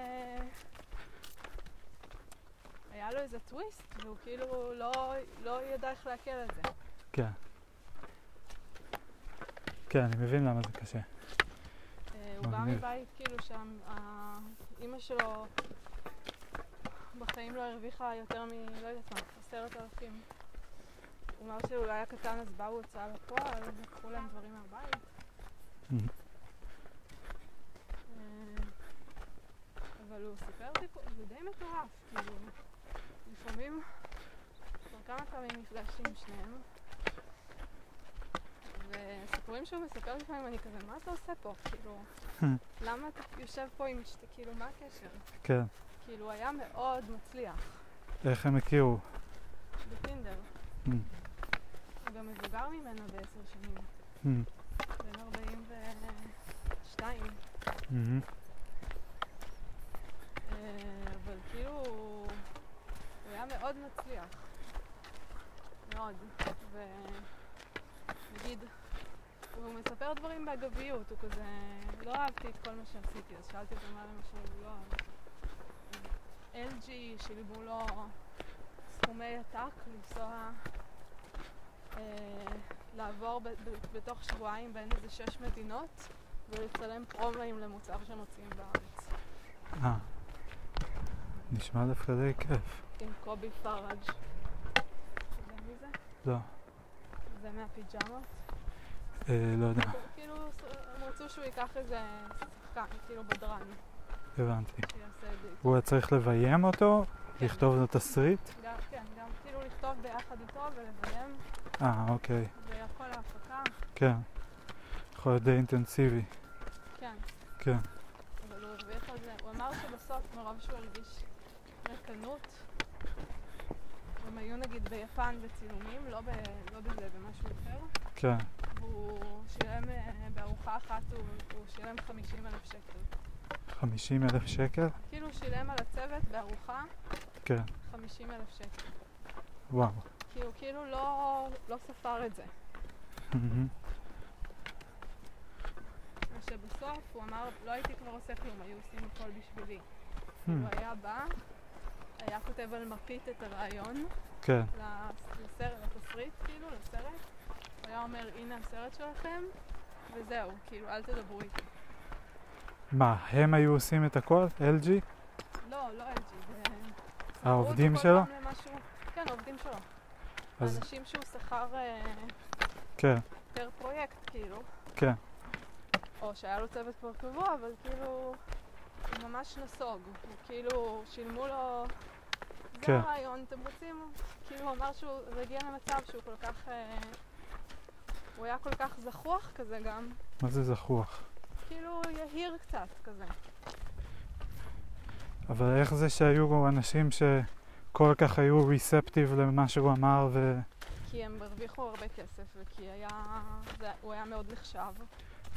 היה לו איזה טוויסט, והוא כאילו לא, לא ידע איך להקל על זה. כן. כן, אני מבין למה זה קשה. אה, הוא בא. מבית כאילו שם, אימא שלו בחיים לא הרוויחה יותר מ... לא יודעת מה, עשרת אלפים. הוא אמר שהוא היה קטן אז באו הוצאה לפועל, לקחו להם דברים מהבית. אה, אבל הוא סיפר סיפור, זה די מטורף, כאילו, לפעמים, כבר כמה פעמים נפגשתי עם שניהם, וסיפורים שהוא מספר לפעמים, אני כזה, מה אתה עושה פה? כאילו, למה אתה יושב פה עם אשתי, כאילו, מה הקשר? כן. כאילו, היה מאוד מצליח איך הם הכירו? בטינדר. מהמם. הוא גם מבוגר ממנה בעשר שנים, מהמם. בן 42. מהמם. אה, אבל כאילו, הוא מאוד מצליח. מאוד. ונגיד, הוא מספר דברים באגביות, הוא כזה, לא אהבתי את כל מה שעשיתי, אז שאלתי אותו מה למשל הוא לא אהב. LG שילמו לו סכומי עתק לנסוע, אה, לעבור ב- ב- בתוך שבועיים בין איזה שש מדינות ולצלם פרומואים למוצר שמוציאים בארץ. אה. נשמע דווקא די כיף. עם קובי פראג'. מי זה? לא. זה מהפיג'מות. אה, לא יודע. כאילו, הם רצו שהוא ייקח איזה שחקן, כאילו בדרן, הבנתי. הוא היה צריך לביים אותו, כן. לכתוב לו תסריט? גם, כן, גם כאילו לכתוב ביחד איתו ולביים, אה, אוקיי. וכל ההפקה, כן. יכול להיות די אינטנסיבי. כן. כן. אבל הוא הרוויח על זה, הוא אמר שבסוף, מרוב שהוא הרגיש ריקנות, הם היו נגיד ביפן בצילומים, לא, ב, לא בזה, במשהו אחר, כן. והוא שילם אה, בארוחה אחת, הוא, הוא שילם 50 אלף שקל. 50 אלף שקל? כאילו שילם על הצוות בארוחה כן. 50 אלף שקל. וואו. כי הוא כאילו לא, לא ספר את זה. מהמם. ושבסוף הוא אמר, לא הייתי כבר עושה כלום, היו עושים הכל בשבילי. Hmm. הוא היה בא, היה כותב על מפית את הרעיון כן. לס- לסרט, לתסריט, כאילו, לסרט. הוא היה אומר, הנה הסרט שלכם, וזהו, כאילו, אל תדברו איתי. מה, הם היו עושים את הכל? LG? לא, לא LG, זה... העובדים שלו? למשהו... כן, העובדים שלו. אז האנשים שהוא שכר אה, כן, פר פרויקט, כאילו. כן. או שהיה לו צוות כבר קבוע, אבל כאילו, ממש נסוג. הוא כאילו, שילמו לו... זה כן. הרעיון, אתם רוצים? כאילו, הוא אמר שהוא זה הגיע למצב שהוא כל כך... אה, הוא היה כל כך זחוח כזה גם, מה זה זחוח? כאילו יהיר קצת כזה. אבל איך זה שהיו אנשים שכל כך היו ריספטיב למה שהוא אמר ו... כי הם הרוויחו הרבה כסף, וכי היה... זה, הוא היה מאוד נחשב.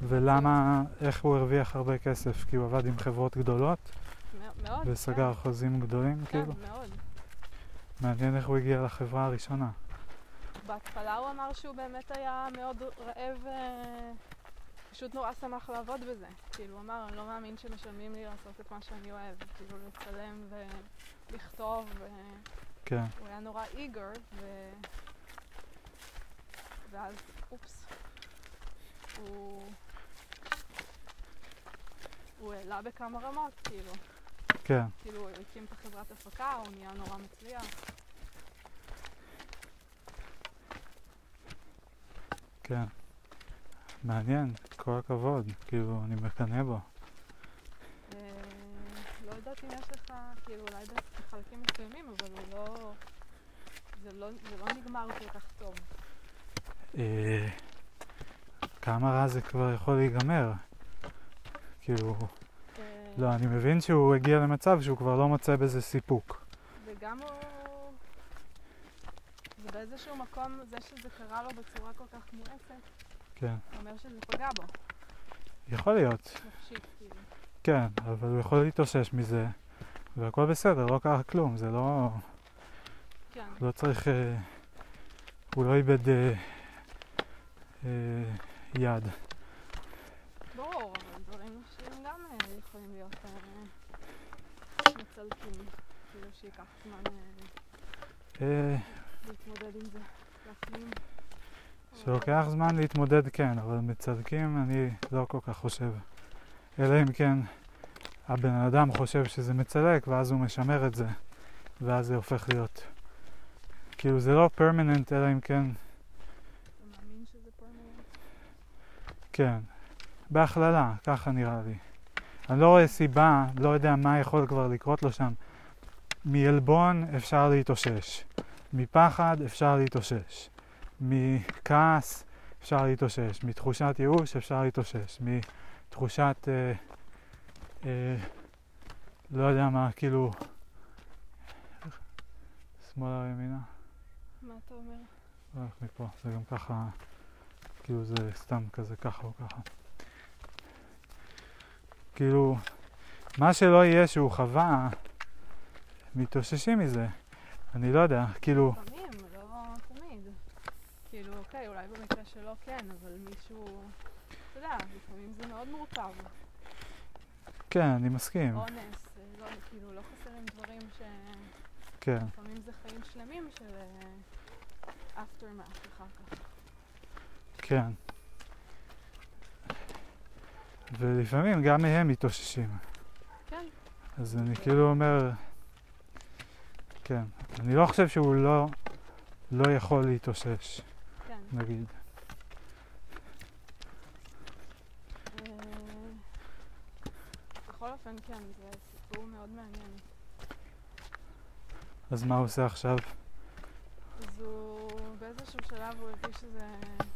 ולמה, איך הוא הרוויח הרבה כסף? כי הוא עבד עם חברות גדולות מאוד. וסגר חוזים גדולים, כן, כאילו? כן, מאוד. מעניין איך הוא הגיע לחברה הראשונה. בהתחלה הוא אמר שהוא באמת היה מאוד רעב, אה, פשוט נורא שמח לעבוד בזה. כאילו, הוא אמר, אני לא מאמין שמשלמים לי לעשות את מה שאני אוהב. כאילו, לצלם ולכתוב, והוא כן, היה נורא איגר, ו... ואז, אופס, הוא... הוא העלה בכמה רמות, כאילו. כן, כאילו, הוא הקים את החברת הפקה, הוא נהיה נורא מצליח. כן. מעניין, כל הכבוד, כאילו, אני מקנא בו. אה, לא יודעת אם יש לך, כאילו אולי בחלקים מסוימים, אבל הוא לא... זה לא, זה לא נגמר כל כך טוב. אה, כמה רע זה כבר יכול להיגמר? כאילו, אה, לא, אני מבין שהוא הגיע למצב שהוא כבר לא מוצא בזה סיפוק. וגם הוא... ובאיזשהו מקום, זה שזה קרה לו בצורה כל כך מואצת, כן. אומר שזה פגע בו, יכול להיות, נפשית, כאילו. כן, אבל הוא יכול להתאושש מזה, והכל בסדר, לא קרה כלום, זה לא... כן, לא צריך... אה, הוא לא איבד אה, אה, יד. ברור, אבל דברים נפשיים גם אה, יכולים להיות אה, מצלקים, כאילו שייקח זמן להתמודד עם זה, להפנים. שלוקח זמן להתמודד כן, אבל מצדקים אני לא כל כך חושב. אלא אם כן הבן אדם חושב שזה מצלק ואז הוא משמר את זה, ואז זה הופך להיות... כאילו זה לא פרמננט אלא אם כן, אתה מאמין שזה פרמננט? כן. בהכללה, ככה נראה לי. אני לא רואה סיבה, לא יודע מה יכול כבר לקרות לו שם. מעלבון אפשר להתאושש. מפחד אפשר להתאושש. מכעס אפשר להתאושש. מתחושת ייאוש אפשר להתאושש. מתחושת, אה, אה, לא יודע מה, כאילו, שמאלה או ימינה? מה אתה אומר? הולך מפה, זה גם ככה, כאילו זה סתם כזה ככה או ככה. כאילו, מה שלא יהיה שהוא חווה, מתאוששים מזה. אני לא יודע, כאילו, לפעמים, לא תמיד. כאילו, אוקיי, אולי במקרה שלו כן, אבל מישהו... אתה יודע, לפעמים זה מאוד מורכב. כן, אני מסכים. אונס, אה, לא, כאילו, לא חסרים דברים ש... כן, לפעמים זה חיים שלמים של אה, aftermath אחר כך. כן. ולפעמים גם מהם מתאוששים. כן. אז אני כאילו אומר, כן, אני לא חושב שהוא לא, לא יכול להתאושש, כן. נגיד. אה, בכל אופן, כן, זה סיפור מאוד מעניין. אז מה הוא עושה עכשיו? אז הוא באיזשהו שלב הוא הרגיש שזה...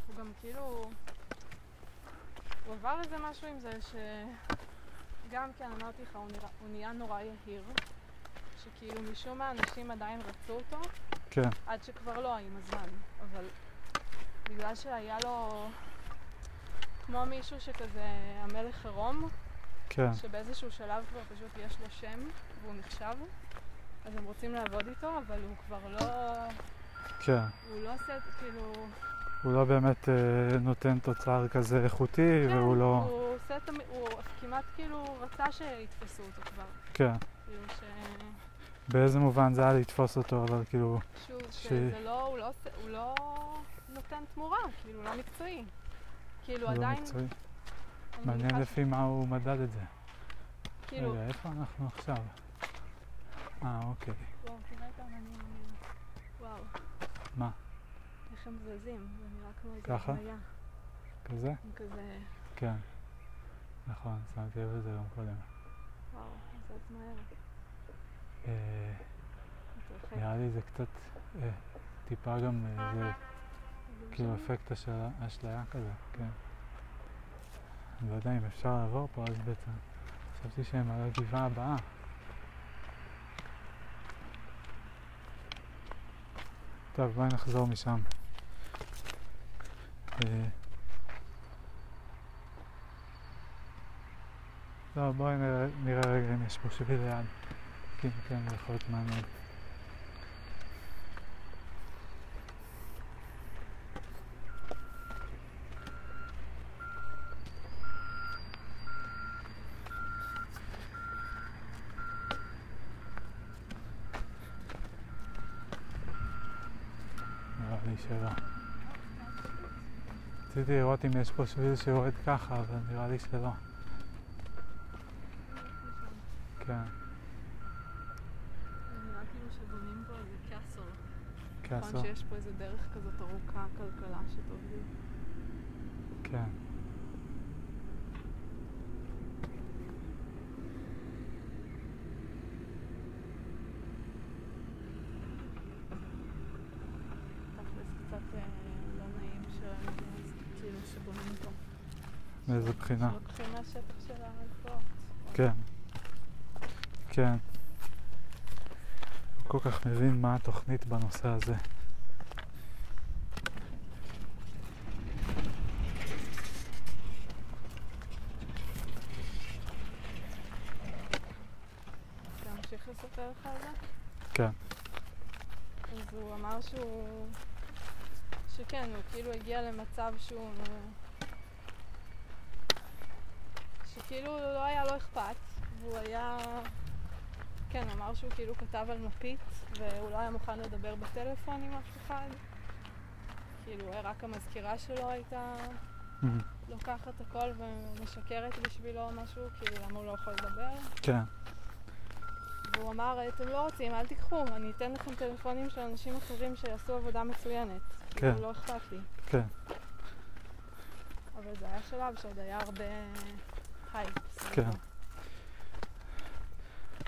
הוא גם כאילו... הוא עבר איזה משהו עם זה שגם כן אמרתי לך, הוא, נרא... הוא נהיה נורא יהיר. שכאילו משום מה אנשים עדיין רצו אותו, כן, עד שכבר לא עם הזמן. אבל בגלל שהיה לו כמו מישהו שכזה המלך עירום, כן, שבאיזשהו שלב כבר פשוט יש לו שם והוא נחשב, אז הם רוצים לעבוד איתו, אבל הוא כבר לא... כן. הוא לא עושה, כאילו... הוא לא באמת אה, נותן תוצר כזה איכותי, כן, והוא לא... הוא עושה את המ... הוא כמעט כאילו רצה שיתפסו אותו כבר. כן. כאילו ש... באיזה מובן זה היה לתפוס אותו, אבל כאילו... שוב, ש- שזה לא... הוא לא, הוא לא נותן תמורה, כאילו, לא מקצועי. כאילו, הוא לא עדיין... מקצועי. מעניין לפי מה הוא מדד את זה. כאילו, רגע, איפה אנחנו עכשיו? אה, אוקיי. וואו, תראה את האמנים. וואו. מה? איך הם זזים, זה נראה כמו איזה ככה? כזה? כזה... כן. נכון, שמתי לב לזה גם קודם. וואו, זה זז מהר. אה. נראה לי זה קצת, אה, טיפה גם, אה, זה כאילו? אפקט אשליה כזה, כן. אני לא יודע אם אפשר לעבור פה אז בעצם. חשבתי שהם על הגבעה הבאה. טוב, בואי נחזור משם. לא, בואי נראה רגע אם יש פה שביל ליד. כי אם כן, זה יכול להיות מעניין. נראה לי שלא. רציתי לראות אם יש פה שביל שיורד ככה, אבל נראה לי שלא. כן, זה נראה כאילו שבונים פה איזה קאסל. קאסו. נכון שיש פה איזה דרך כזאת ארוכה, כלכלה שתוביל. כן. אה, לא כאילו. מאיזה בחינה? שלוקחים מהשטח של הגבוהות. כן. כן. כל כך מבין מה התוכנית בנושא הזה. להמשיך לספר לך על זה? כן. אז הוא אמר שהוא... שכן, הוא כאילו הגיע למצב שהוא... שכאילו לא היה לו אכפת, והוא היה... כן, אמר שהוא כאילו כתב על מפית, והוא לא היה מוכן לדבר בטלפון עם אף אחד. כאילו, רק המזכירה שלו הייתה Mhm. לוקחת הכל ומשקרת בשבילו או משהו, כאילו, למה הוא לא יכול לדבר? כן. והוא אמר, אתם לא רוצים, אל תיקחו, אני אתן לכם טלפונים של אנשים אחרים שיעשו עבודה מצוינת. כן. כאילו, לא אכפת לי. כן. אבל זה היה שלב שעוד היה הרבה הייפ. כן.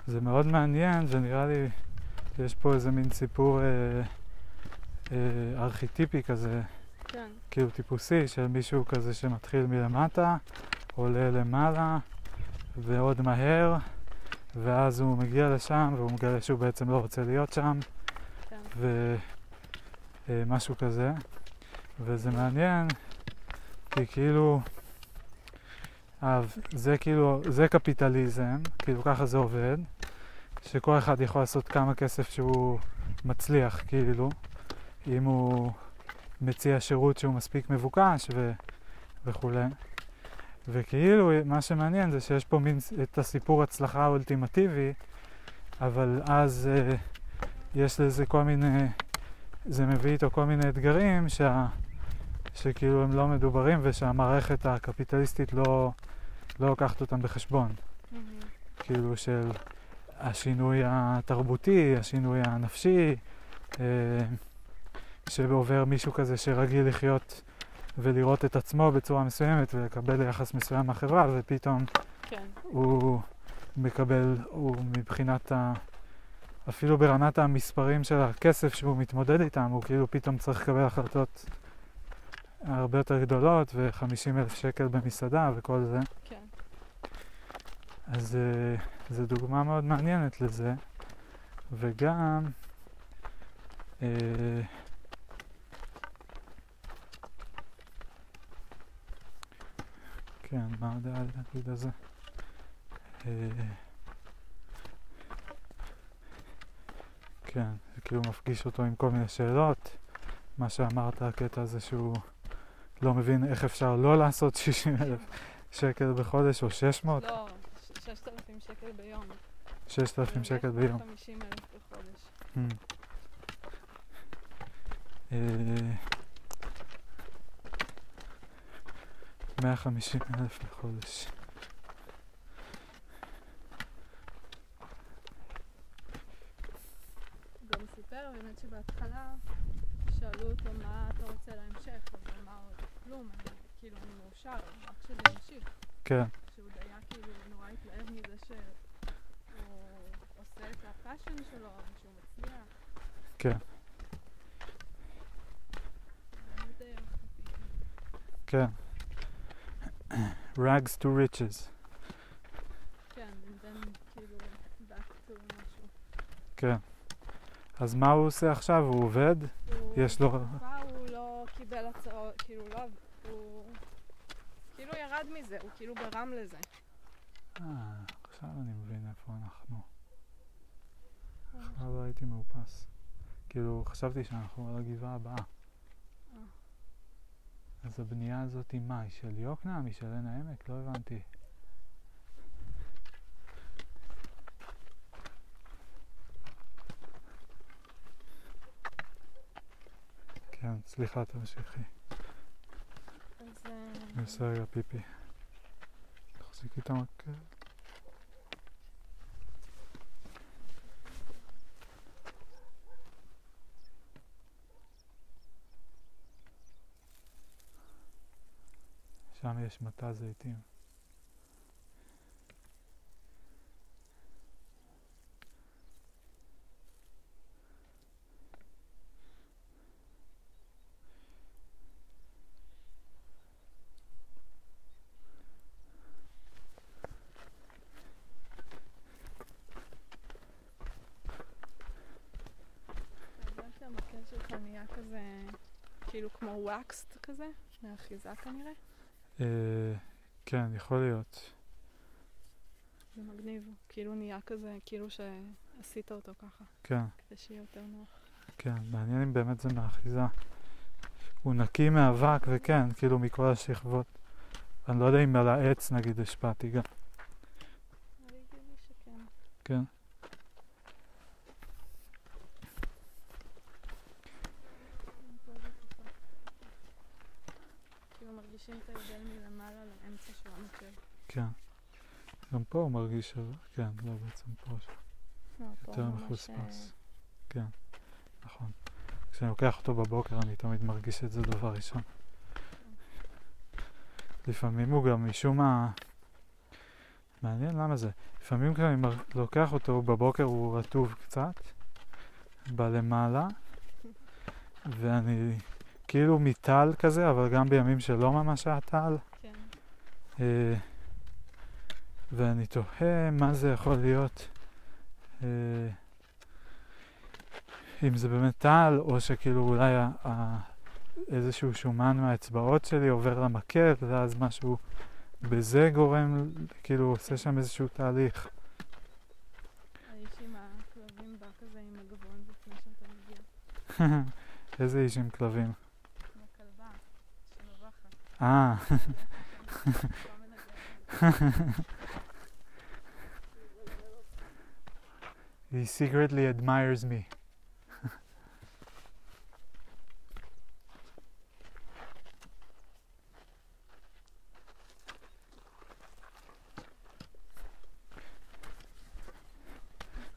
זה מאוד מעניין, ונראה לי שיש פה איזה מין סיפור אה, אה, ארכיטיפי כזה, כן, כאילו טיפוסי, של מישהו כזה שמתחיל מלמטה, עולה למעלה, ועוד מהר, ואז הוא מגיע לשם, והוא מגלה שהוא בעצם לא רוצה להיות שם, כן. ומשהו כזה. וזה מעניין, כי כאילו, אז זה כאילו, זה קפיטליזם, כאילו ככה זה עובד, שכל אחד יכול לעשות כמה כסף שהוא מצליח, כאילו, אם הוא מציע שירות שהוא מספיק מבוקש ו... וכולי. וכאילו, מה שמעניין זה שיש פה מין את הסיפור הצלחה האולטימטיבי, אבל אז אה, יש לזה כל מיני, זה מביא איתו כל מיני אתגרים שה, שכאילו הם לא מדוברים ושהמערכת הקפיטליסטית לא, לא לוקחת אותם בחשבון. מהמם. כאילו של השינוי התרבותי, השינוי הנפשי, אה, שעובר מישהו כזה שרגיל לחיות ולראות את עצמו בצורה מסוימת ולקבל יחס מסוים מהחברה ופתאום כן. הוא מקבל, הוא מבחינת ה... אפילו ברמת המספרים של הכסף שהוא מתמודד איתם, הוא כאילו פתאום צריך לקבל החלטות הרבה יותר גדולות ו-50 אלף שקל במסעדה וכל זה. כן. אז אה, זו דוגמה מאוד מעניינת לזה, וגם אה, כן, מה עוד היה להגיד על זה? אה, כן, זה כאילו מפגיש אותו עם כל מיני שאלות. מה שאמרת, הקטע הזה שהוא לא מבין איך אפשר לא לעשות 60 אלף שקל בחודש או 600, לא, 6,000 שקל ביום. 6,000 שקל ביום. 50 אלף בחודש. Mm. אה, 150 אלף לחודש. גם סיפר באמת שבהתחלה שאלו אותו מה אתה רוצה להמשך, אז הוא אמר כלום, אני כאילו אני מאושר, רק שזה ימשיך. כן, שהוא היה כאילו נורא התלהב מזה שהוא עושה את הפאשן שלו, ושהוא מצליח. כן. כן. rags to riches. כן, then כאילו back to משהו. כן. אז מה הוא עושה עכשיו? הוא עובד? הוא- יש לו... הוא לא קיבל הצעות, כאילו לא, הוא כאילו ירד מזה, הוא כאילו גרם לזה. אה, עכשיו אני. לא הייתי מאופס. כאילו, חשבתי שאנחנו על הגבעה הבאה. אה. אז הבנייה הזאת היא מה? היא של יוקנעם? היא של עין העמק? לא הבנתי. כן, סליחה, תמשיכי. אז אה, אני עושה רגע פיפי. תחזיקי את המקל. שם יש מטע זיתים. כזה, כאילו כמו וואקסט כזה, מהאחיזה כנראה? אה, כן, יכול להיות. זה מגניב, כאילו נהיה כזה, כאילו שעשית אותו ככה, כן, כדי שיהיה יותר נוח. כן, מעניין אם באמת זה מהאחיזה. הוא נקי מאבק וכן, כאילו מכל השכבות. אני לא יודע אם על העץ נגיד השפעתי גם. כן. כאילו מרגישים את ההבדל מלמעלה לאמצע של המקל. כן. גם פה הוא מרגיש, כן, לא בעצם פה, לא, יותר מחוספס. כן, נכון. כשאני לוקח אותו בבוקר אני תמיד מרגיש את זה דבר ראשון. לפעמים הוא גם משום מה... מעניין למה זה. לפעמים כשאני מר... לוקח אותו בבוקר הוא רטוב קצת, בלמעלה, ואני כאילו מטל כזה, אבל גם בימים שלא ממש היה טל. כן. אה, ואני תוהה מה זה יכול להיות. אה, אם זה באמת טל, או שכאילו אולי ה- ה- איזשהו שומן מהאצבעות שלי עובר למקל, ואז משהו בזה גורם, כאילו עושה שם איזשהו תהליך. איזה איש עם כלבים. כמו כלבה, שנובחת. אה, לא מנגנת. He secretly admires me.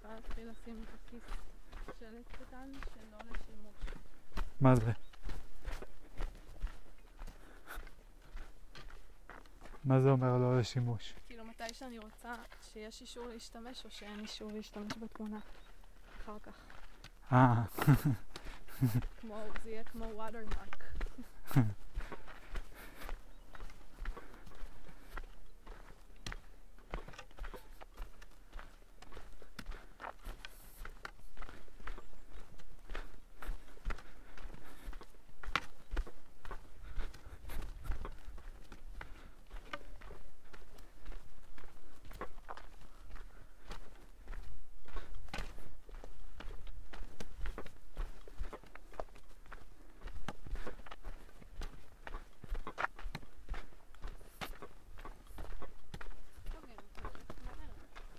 צריכה להתחיל לשים בכיס שלט קטן שלא לשימוש. מה זה? מה זה אומר לא לשימוש? מתי שאני רוצה שיש אישור להשתמש או שאין אישור להשתמש בתמונה. אחר כך. אה, כמו, זה יהיה כמו watermark.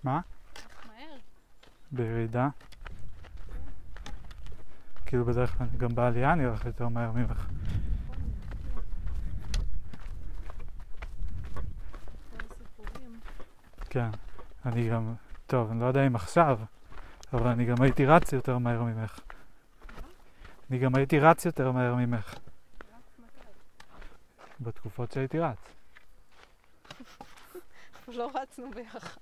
מה? מהר. בירידה. בדרך כלל גם בעלייה אני הולך יותר מהר ממך. כן. אני גם, טוב, אני לא יודע אם עכשיו, אבל אני גם הייתי רץ יותר מהר ממך. אני גם הייתי רץ יותר מהר ממך? בתקופות שהייתי רץ. לא רצנו ביחד.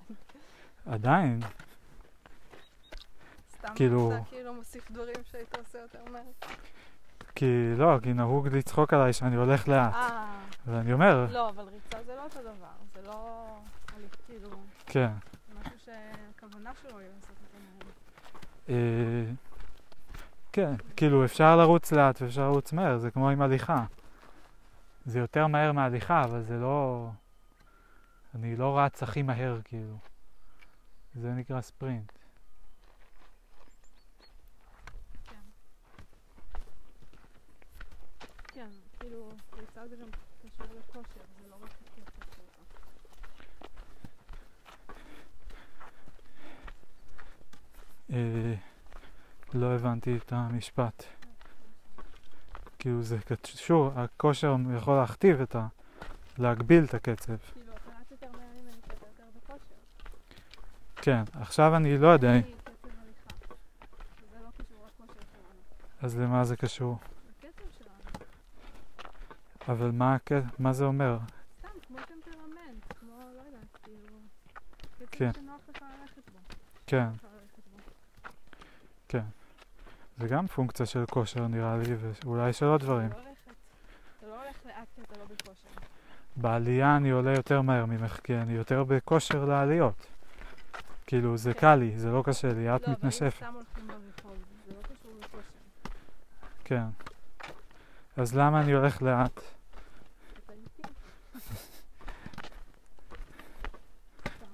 עדיין, סתם כאילו- אתה כאילו מוסיף דברים שהיית עושה יותר מהר. כי לא, כי נהוג לצחוק עליי שאני הולך לאט. אה, ואני אומר, לא, אבל ריצה זה לא אותו דבר. זה לא... כאילו... כן. זה משהו שהכוונה שלו היא לעשות אותו מהר. אה, כן, כאילו אפשר לרוץ לאט ואפשר לרוץ מהר, זה כמו עם הליכה. זה יותר מהר מהליכה, אבל זה לא... אני לא רץ הכי מהר, כאילו. זה נקרא ספרינט. כן. כן, כאילו, ריצה זה גם קשור לכושר, זה לא רק הכסף שלך. אה, לא הבנתי את המשפט. כאילו זה קשור, הכושר יכול להכתיב את ה... להגביל את הקצב. כאילו, אתה רץ יותר מהר ממני כי אתה יותר בכושר. כן, עכשיו אני לא יודע, לא. אז למה זה קשור? אבל מה, מה זה אומר? סתם, כמו טמפרמנט, כמו, לא יודעת, כאילו... כן. קצב שנוח לך ללכת בו. כן, בו. זה גם פונקציה של כושר נראה לי, ואולי של עוד דברים. אתה לא לא הולך לאט כי אתה לא בכושר. בעלייה אני עולה יותר מהר ממך, כי אני יותר בכושר לעליות. כאילו, זה כן. קל לי, זה לא קשה לי, את לא, אבל מתנשפת. סתם הולכים ברחוב, זה לא קשור לכושר. כן. אז למה אני הולך לאט? אתה איטי. סתם.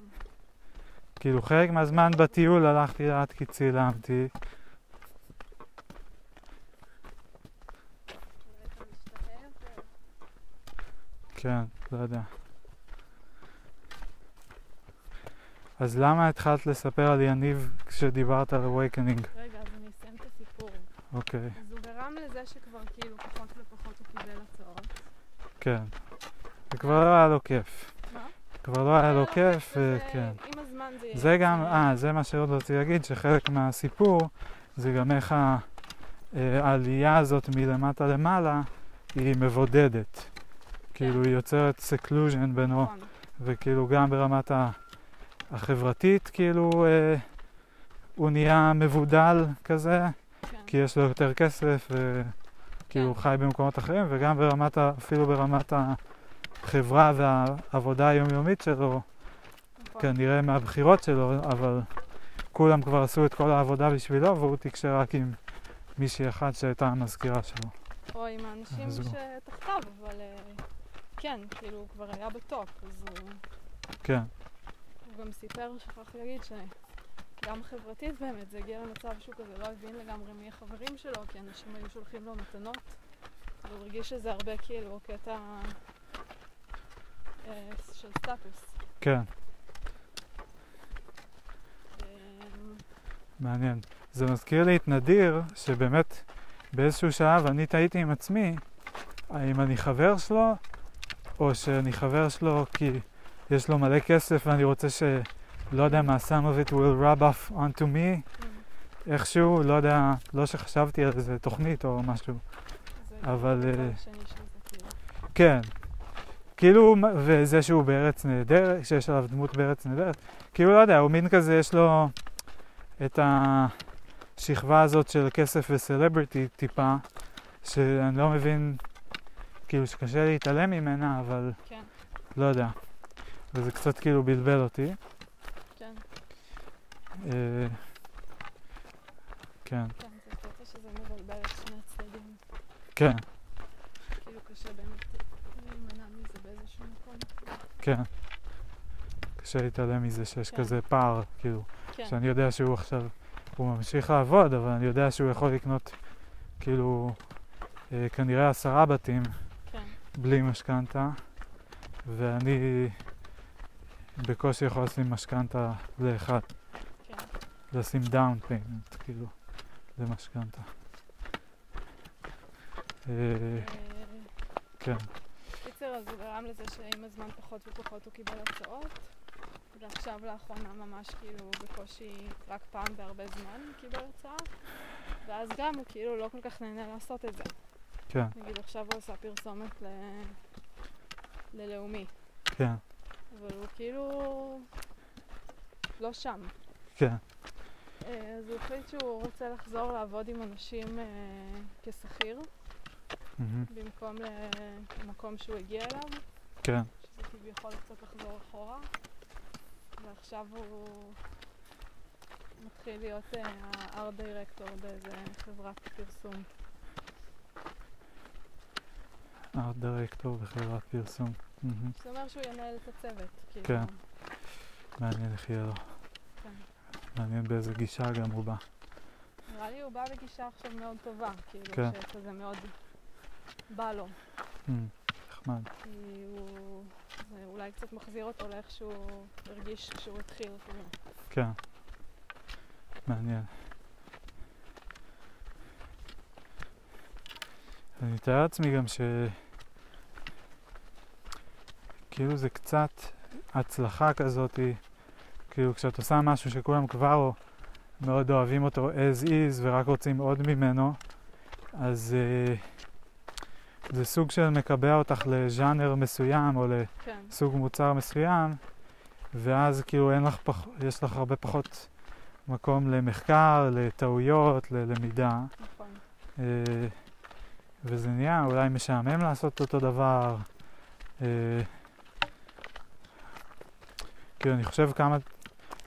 כאילו, חלק מהזמן בטיול הלכתי לאט כי צילמתי. כן, לא יודע. אז למה התחלת לספר על יניב כשדיברת על awakening? רגע, אז אני אסיים את הסיפור. אוקיי, אז הוא גרם לזה שכבר כאילו פחות ופחות הוא קיבל הצעות. כן. זה כבר לא היה לו כיף. כבר לא היה לו כיף, וזה- וכן. עם הזמן זה. זה גם. אה, זה מה שעוד רציתי להגיד, שחלק מהסיפור זה גם איך ה- אה, העלייה הזאת מלמטה למעלה היא מבודדת. כאילו היא יוצרת seclusion בינו, נכון. וכאילו גם ברמת ה- החברתית, כאילו אה, הוא נהיה מבודד כזה, כן. כי יש לו יותר כסף, וכאילו כן. חי במקומות אחרים, וגם ברמת, ה- אפילו ברמת החברה והעבודה היומיומית שלו, נכון. כנראה מהבחירות שלו, אבל כולם כבר עשו את כל העבודה בשבילו, והוא תקשר רק עם מישהי אחת שהייתה המזכירה שלו. או עם האנשים שתחתיו, אבל... אה, כן, כאילו, הוא כבר היה בטופ, אז הוא... כן, הוא גם סיפר, שכחתי להגיד, שגם חברתית באמת, זה הגיע למצב שהוא כזה לא הבין לגמרי מי החברים שלו, כי אנשים היו שולחים לו מתנות, והוא הרגיש שזה הרבה כאילו קטע של סטטוס. כן, אמ, מעניין. זה מזכיר לי את נדיר, שבאמת באיזשהו שלב אני תהיתי עם עצמי, האם אני חבר שלו, או שאני חבר שלו כי יש לו מלא כסף ואני רוצה ש... לא יודע מה, some of it will rub off onto me, אמ, איכשהו, לא יודע, לא שחשבתי על איזה תוכנית או משהו. אבל, אה, כאילו. כן. כאילו, וזה שהוא בארץ נהדרת, שיש עליו דמות בארץ נהדרת, כאילו, לא יודע, הוא מין כזה, יש לו את השכבה הזאת של כסף וסלבריטי טיפה, שאני לא מבין, כאילו, שקשה להתעלם ממנה, אבל כן, לא יודע. וזה קצת כאילו בלבל אותי. כן, אה, כן, כן, זה קטע שזה מבלבל את שני הצדדים. כן, כאילו קשה באמת להימנע מזה באיזשהו מקום. כן. קשה להתעלם מזה שיש כן. כזה פער, כאילו. כן, שאני יודע שהוא עכשיו, הוא ממשיך לעבוד, אבל אני יודע שהוא יכול לקנות כאילו אה, כנראה עשרה בתים כן, בלי משכנתה, ואני בקושי יכול לשים משכנתה לאחד, כן. לשים down payment, כאילו, למשכנתה. אה, אה, כן, קיצר, אז הוא גרם לזה שעם הזמן פחות ופחות הוא קיבל הצעות, ועכשיו לאחרונה ממש כאילו בקושי רק פעם בהרבה זמן קיבל הצעה, ואז גם הוא כאילו לא כל כך נהנה לעשות את זה. כן, נגיד עכשיו הוא עשה פרסומת ל... ללאומי, כן, אבל הוא כאילו לא שם. כן, אה, אז הוא החליט שהוא רוצה לחזור לעבוד עם אנשים אה, כשכיר, במקום למקום שהוא הגיע אליו. כן, שזה כביכול קצת לחזור אחורה, ועכשיו הוא מתחיל להיות אה, דירקטור באיזה חברת פרסום. ארט דירקטור בחברת פרסום. זה אומר שהוא ינהל את הצוות. כאילו. כן. מעניין איך יהיה לו. כן. מעניין באיזה גישה גם הוא בא. נראה לי הוא בא בגישה עכשיו מאוד טובה, כאילו כן. שכזה מאוד בא לו, מהמם, נחמד. כי הוא... זה אולי קצת מחזיר אותו לאיך שהוא הרגיש כשהוא התחיל, כאילו. כן. מעניין. אני מתאר לעצמי גם ש... כאילו זה קצת הצלחה כזאת, כאילו כשאת עושה משהו שכולם כבר מאוד אוהבים אותו as is ורק רוצים עוד ממנו, אז uh, זה סוג של מקבע אותך לז'אנר מסוים או. כן, סוג מוצר מסוים, ואז כאילו אין לך פח... יש לך הרבה פחות מקום למחקר, לטעויות, ללמידה, נכון. אה, וזה נהיה אולי משעמם לעשות אותו דבר. אה, כאילו אני חושב כמה,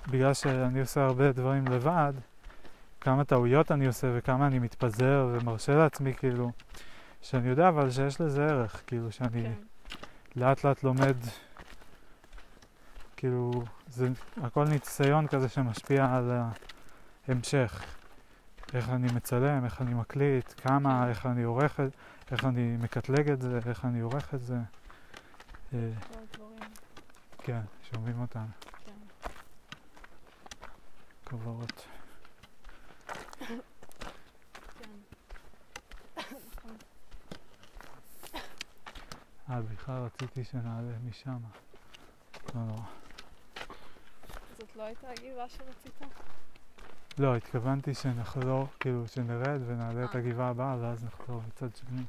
בגלל שאני עושה הרבה דברים לבד, כמה טעויות אני עושה וכמה אני מתפזר ומרשה לעצמי כאילו, שאני יודע אבל שיש לזה ערך, כאילו שאני... כן, לאט לאט לומד, כאילו, זה הכל ניסיון כזה שמשפיע על ההמשך. איך אני מצלם, איך אני מקליט, כמה, כן. איך אני עורך את איך אני מקטלג את זה, איך אני עורך את זה. אה, כן, שומעים אותם, כן. כוורות. כן. נכון. אה, בכלל רציתי שנעלה משם. לא נורא. זאת לא הייתה הגבעה שרצית? לא, התכוונתי שנחזור, כאילו, שנרד ונעלה את אה. הגבעה הבאה ואז נחזור מצד שני.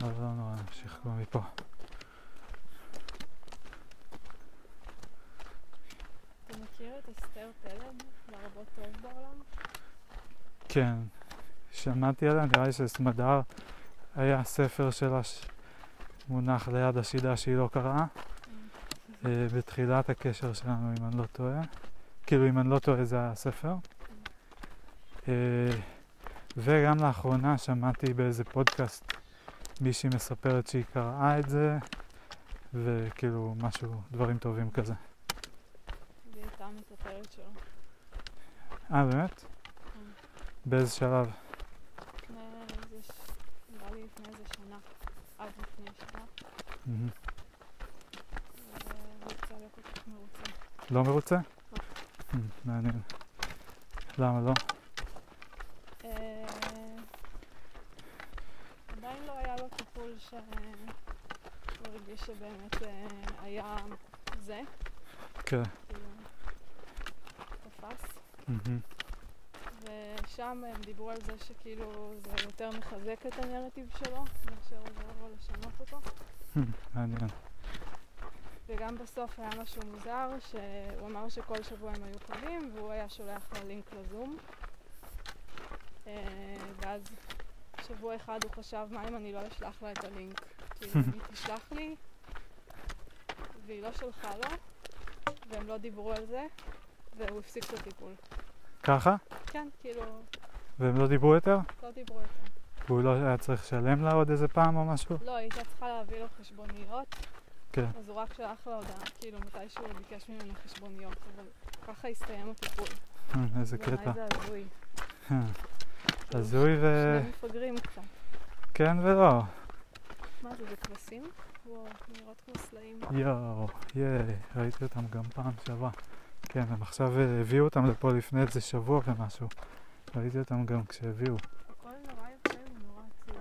אבל לא נורא, נמשיך כבר מפה. אתה מכיר את אסתר פלד, לרבות טוב בעולם? כן, שמעתי עליה, נראה לי שסמדר היה ספר שלה שמונח ליד השידה שהיא לא קראה, אה, בתחילת הקשר שלנו, אם אני לא טועה. כאילו, אם אני לא טועה, זה הספר. אה, וגם לאחרונה שמעתי באיזה פודקאסט מישהי מספרת שהיא קראה את זה, וכאילו משהו, דברים טובים כזה. הייתה שלו. אה, באמת? כן. באיזה שלב? לפני איזה, ש- נראה לי לפני איזה שנה. עד לפני שנה. מהמם. והוא יצא לא מרוצה. אה, מעניין. למה לא? אה, עדיין לא היה לו טיפול שהוא הרגיש שבאמת אה, היה זה, כן. כאילו, תפס. ושם הם דיברו על זה שכאילו זה יותר מחזק את הנרטיב שלו, מאשר עוזר לו לשנות אותו. מעניין. וגם בסוף היה משהו מוזר, שהוא אמר שכל שבוע הם היו קובעים, והוא היה שולח לה לינק לזום. אה, ואז שבוע אחד הוא חשב, מה אם אני לא אשלח לה את הלינק? כאילו, היא תשלח לי, והיא לא שלחה לו, והם לא דיברו על זה, והוא הפסיק את הטיפול. ככה? כן, כאילו, והם לא דיברו יותר? לא דיברו זה. והוא לא היה צריך לשלם לה עוד איזה פעם או משהו? לא, היא הייתה צריכה להביא לו חשבוניות, כן. אז הוא רק שלח לה הודעה, כאילו, מתישהו הוא ביקש ממנה חשבוניות, אבל ככה הסתיים הטיפול. אה, איזה קטע. בעיניי זה הזוי. אה, כאילו, הזוי ו... שני מפגרים קצת. כן ולא. מה זה, זה כבשים? וואו, נראות כמו סלעים. יואו, ייי, ראיתי אותם גם פעם שעברה. כן, הם עכשיו אה, הביאו אותם לפה לפני איזה שבוע ומשהו. ראיתי אותם גם כשהביאו. הכל נורא יפה ונורא עצוב.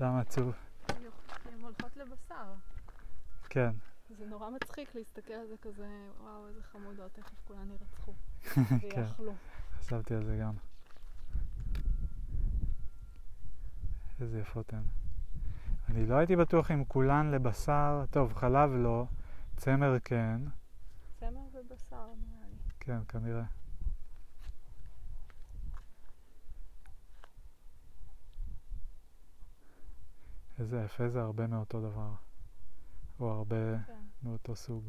למה עצוב? הן הולכות לבשר. כן, זה נורא מצחיק להסתכל על זה כזה, וואו, איזה חמודות, תכף כולן יירצחו. כן, ויאכלו. חשבתי על זה גם. איזה יפות הן. אני לא הייתי בטוח אם כולן לבשר, טוב, חלב לא, צמר כן, צמר ובשר. כן, כנראה. איזה יפה זה הרבה מאותו דבר. או הרבה כן. מאותו סוג.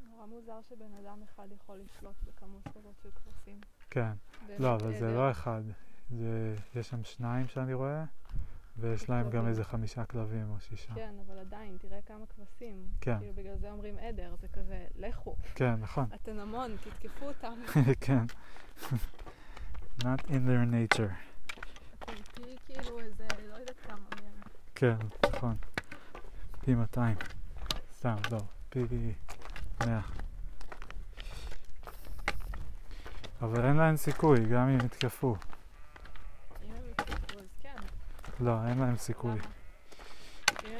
נורא מוזר שבן אדם אחד יכול לשלוט בכמות כזאת של כבשים. כן. לא, אבל זה. לא אחד. זה, יש שם שניים שאני רואה, ויש להם גם. איזה חמישה כלבים או שישה. כן, אבל עדיין, תראה כמה כבשים. כן. כאילו, בגלל זה אומרים עדר, זה כזה, לכו, כן, נכון. אתן המון, תתקפו אותם. כן. Not in their nature. אתם פי כאילו איזה, לא יודעת כמה מהם. כן, נכון. פי 200. סתם, לא. פי 100. אבל אין להם סיכוי, גם אם יתקפו. אם הם יתקפו, אז כן. לא, אין להם סיכוי.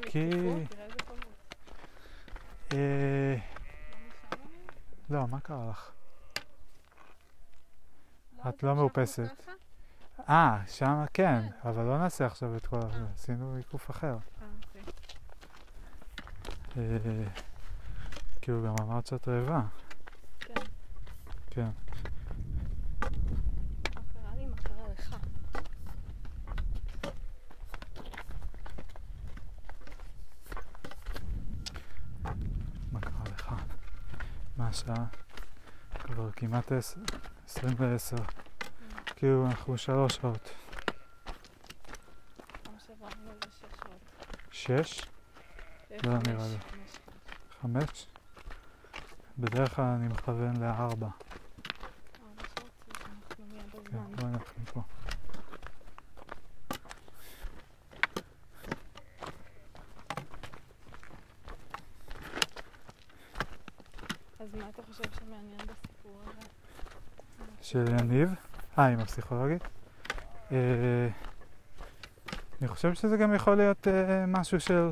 כי-. אה, לא? לא, מה קרה לך? את את לא מאופסת. אה, שמה כן, כן. אבל לא נעשה עכשיו את כל אה. הזה, עשינו עיקוף אחר. אה. אה, כאילו גם אמרת שאת רעבה. כן. כן. מה קרה לי? מה קרה לך? מה קרה לך? מה השעה? כבר כמעט עש- עשרים לעשר. כאילו אנחנו שלוש שעות. שש לא נראה לי. חמש? בדרך כלל אני מכוון לארבע. ארבע שעות, אז אנחנו מיד כן, בזמן. בואי נתחיל פה. אז מה אתה חושב שמעניין בסיפור הזה? של יניב. אה, עם הפסיכולוגית? אה, אני חושב שזה גם יכול להיות אה, משהו של...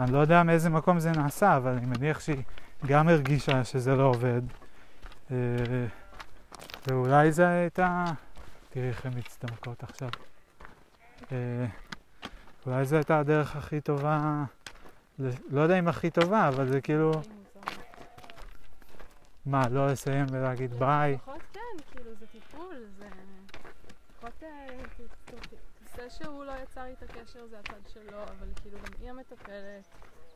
אני לא יודע מאיזה מקום זה נעשה, אבל אני מניח שהיא גם הרגישה שזה לא עובד. אה, ואולי זה הייתה... תראי איך הן מצטמקות עכשיו. אולי זו הייתה הדרך הכי טובה, לא יודע אם הכי טובה, אבל זה כאילו. מה, לא לסיים ולהגיד ביי? לפחות כן, כאילו זה טיפול, זה... לפחות אה, ת- זה שהוא לא יצר איתה קשר זה הצד שלו, אבל כאילו גם היא המטפלת,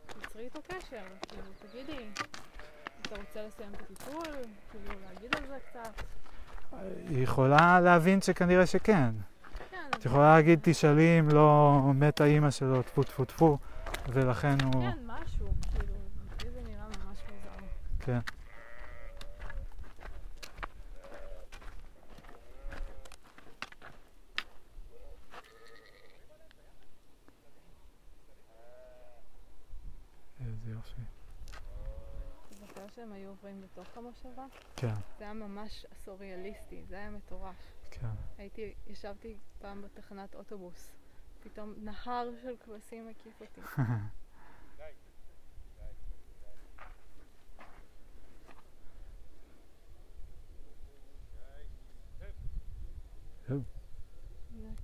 תצרי איתו קשר, כאילו תגידי, אתה רוצה לסיים את הטיפול? כאילו להגיד על זה קצת? היא יכולה להבין שכנראה שכן. כן, את יכולה להגיד, תשאלי אם לא מתה אימא שלו, טפו טפו טפו, ולכן הוא... כן, משהו, כאילו, לי זה נראה ממש מוזר. כן. איזה יופי. אתה זוכר שהם היו עוברים בתוך המושבה? כן, זה היה ממש סוריאליסטי, זה היה מטורף. כן. הייתי, ישבתי פעם בתחנת אוטובוס, פתאום נהר של כבשים הקיף אותי.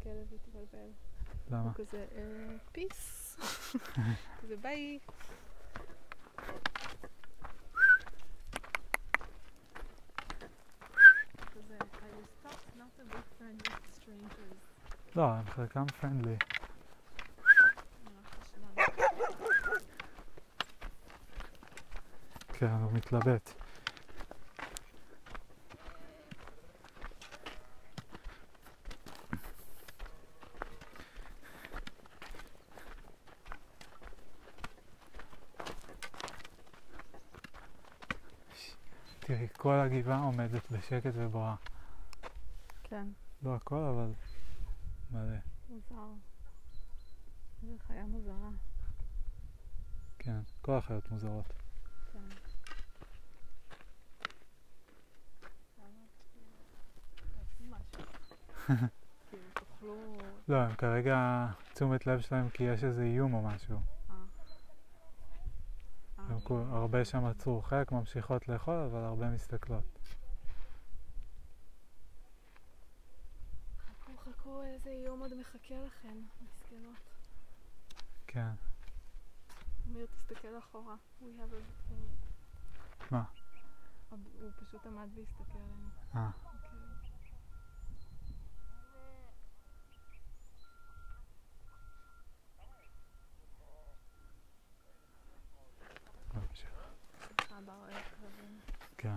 הכלב התבלבל. למה? הוא כזה, אה, פיס. כזה ביי. כזה, I was taught not to be friends with strangers. לא, הם חלקם פרנדלי. כן, הוא מתלבט. תראי, כל הגבעה עומדת בשקט ובואה. כן, לא הכל, אבל מלא. מוזר. איזה חיה מוזרה. כן, כל החיות מוזרות. כן. לא, הם כרגע תשומת לב שלהם כי יש איזה איום או משהו. אה. הרבה שם עצרו. חלק ממשיכות לאכול, אבל הרבה מסתכלות. איזה איום עוד מחכה לכם, מסכנות. כן. אמיר, תסתכל אחורה. הוא- מה? הוא הוא פשוט עמד והסתכל עלינו. אה. אוקיי. ממשיך. אבא רואה כלבים. כן.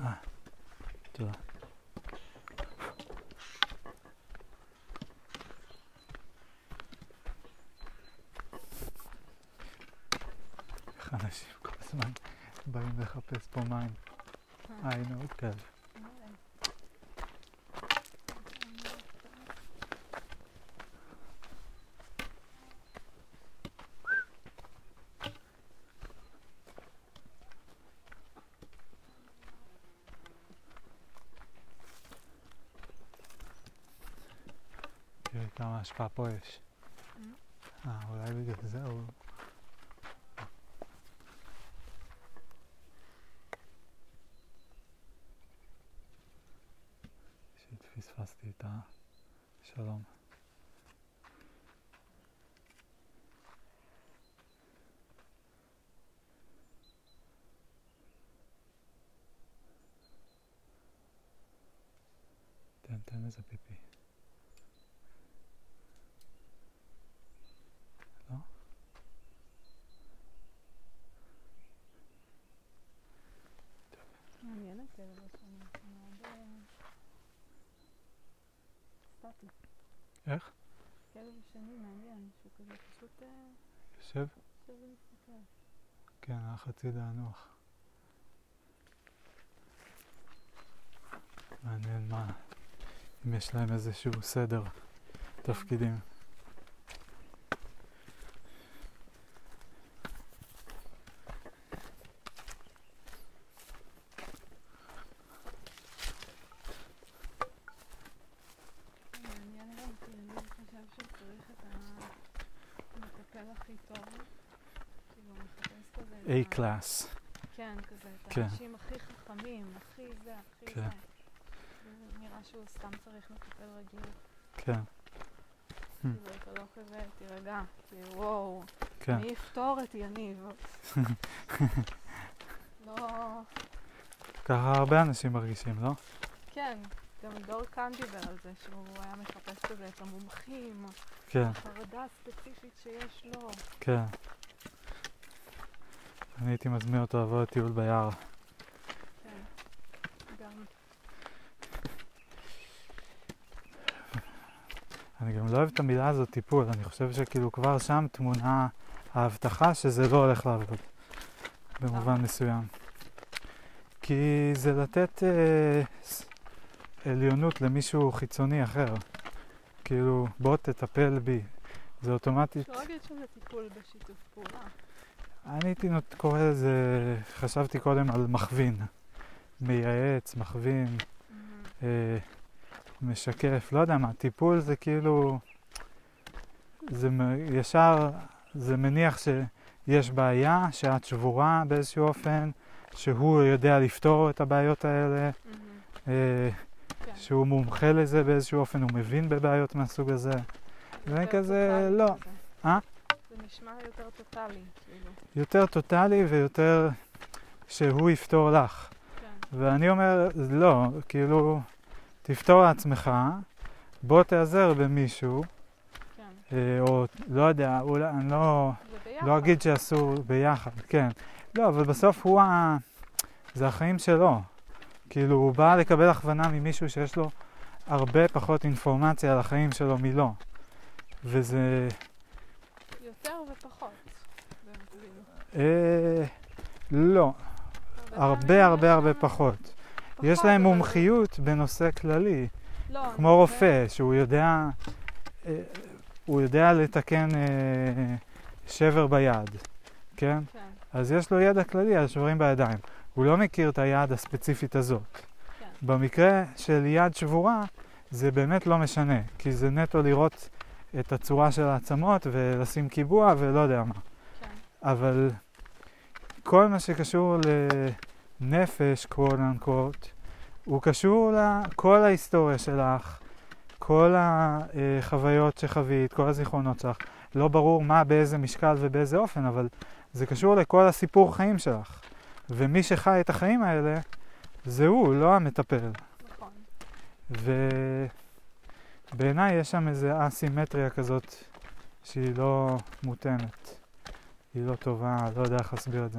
אה, תודה. איך אנשים כל הזמן באים לחפש פה מים. אה, הנה עוד כלב. נראה. תראי כמה השפעה פה יש. אה, אולי בגלל זה הוא... שפספסתי את השלום. תן, תן איזה פיפי. לא? מעניין הכלב השני. הוא מאוד... אה, סטטי. איך? כלב השני מעניין, שהוא כזה פשוט אה, יושב? כן, היה חצי דענוח. מעניין מה, אם יש להם איזשהו סדר תפקידים. מעניין גם כי אני חושב שהוא צריך את המטפל הכי טוב. כאילו, הוא מחפש כזה... A-Class. כן, כזה, את כן. האנשים הכי חכמים, הכי זה, הכי כן. זה. זה נראה שהוא סתם צריך מטפל רגיל. כן, כאילו, אתה לא כזה, תירגע. כאילו, וואו, כן. מי יפתור את יניב? לא... ככה הרבה אנשים מרגישים, לא? כן, גם דור קאן דיבר על זה, שהוא היה מחפש כזה את המומחים, כן, החרדה הספציפית שיש לו. כן. אני הייתי מזמין אותו לבוא לטיול ביער. אני גם לא אוהב את המילה הזאת טיפול, אני חושב שכאילו כבר שם טמונה ההבטחה שזה לא הולך לעבוד, במובן? מסוים. כי זה לתת אה, עליונות למישהו חיצוני אחר. כאילו, בוא תטפל בי. זה אוטומטית. אפשר להגיד שזה טיפול בשיתוף פעולה. אני הייתי קורא לזה, חשבתי קודם על מכווין. מייעץ, מכווין, אה, משקף, לא יודע מה, טיפול זה כאילו, זה מ- ישר, זה מניח שיש בעיה, שאת שבורה באיזשהו אופן, שהוא יודע לפתור את הבעיות האלה, מהמם. אה, כן. שהוא מומחה לזה באיזשהו אופן, הוא מבין בבעיות מהסוג הזה. זה יותר כזה, לא. אה? זה נשמע יותר טוטאלי, כאילו. יותר טוטאלי ויותר שהוא יפתור לך. כן. ואני אומר, לא, כאילו, תפתור לעצמך, בוא תיעזר במישהו, כן. אה, או לא יודע, אולי, אני לא. לא אגיד שאסור ביחד, כן. לא, אבל בסוף הוא ה... זה החיים שלו. כאילו, הוא בא לקבל הכוונה ממישהו שיש לו הרבה פחות אינפורמציה על החיים שלו מלא. וזה... יותר ופחות. אה, לא, הרבה הרבה הרבה פחות. יש להם אבל- מומחיות בנושא כללי. לא, כמו רופא, שהוא יודע, אה, הוא יודע לתקן אה, שבר ביד, כן? כן, אז יש לו ידע כללי על שברים בידיים. הוא לא מכיר את היד הספציפית הזאת. כן. במקרה של יד שבורה, זה באמת לא משנה, כי זה נטו לראות את הצורה של העצמות ולשים קיבוע ולא יודע מה. כן. אבל כל מה שקשור לנפש, quote unquote, הוא קשור לכל ההיסטוריה שלך, כל החוויות שחווית, כל הזיכרונות שלך. לא ברור מה, באיזה משקל ובאיזה אופן, אבל זה קשור לכל הסיפור חיים שלך. ומי שחי את החיים האלה, זה הוא, לא המטפל. נכון. ובעיניי יש שם איזו אסימטריה כזאת שהיא לא מותאמת. היא לא טובה, לא יודע איך להסביר את זה.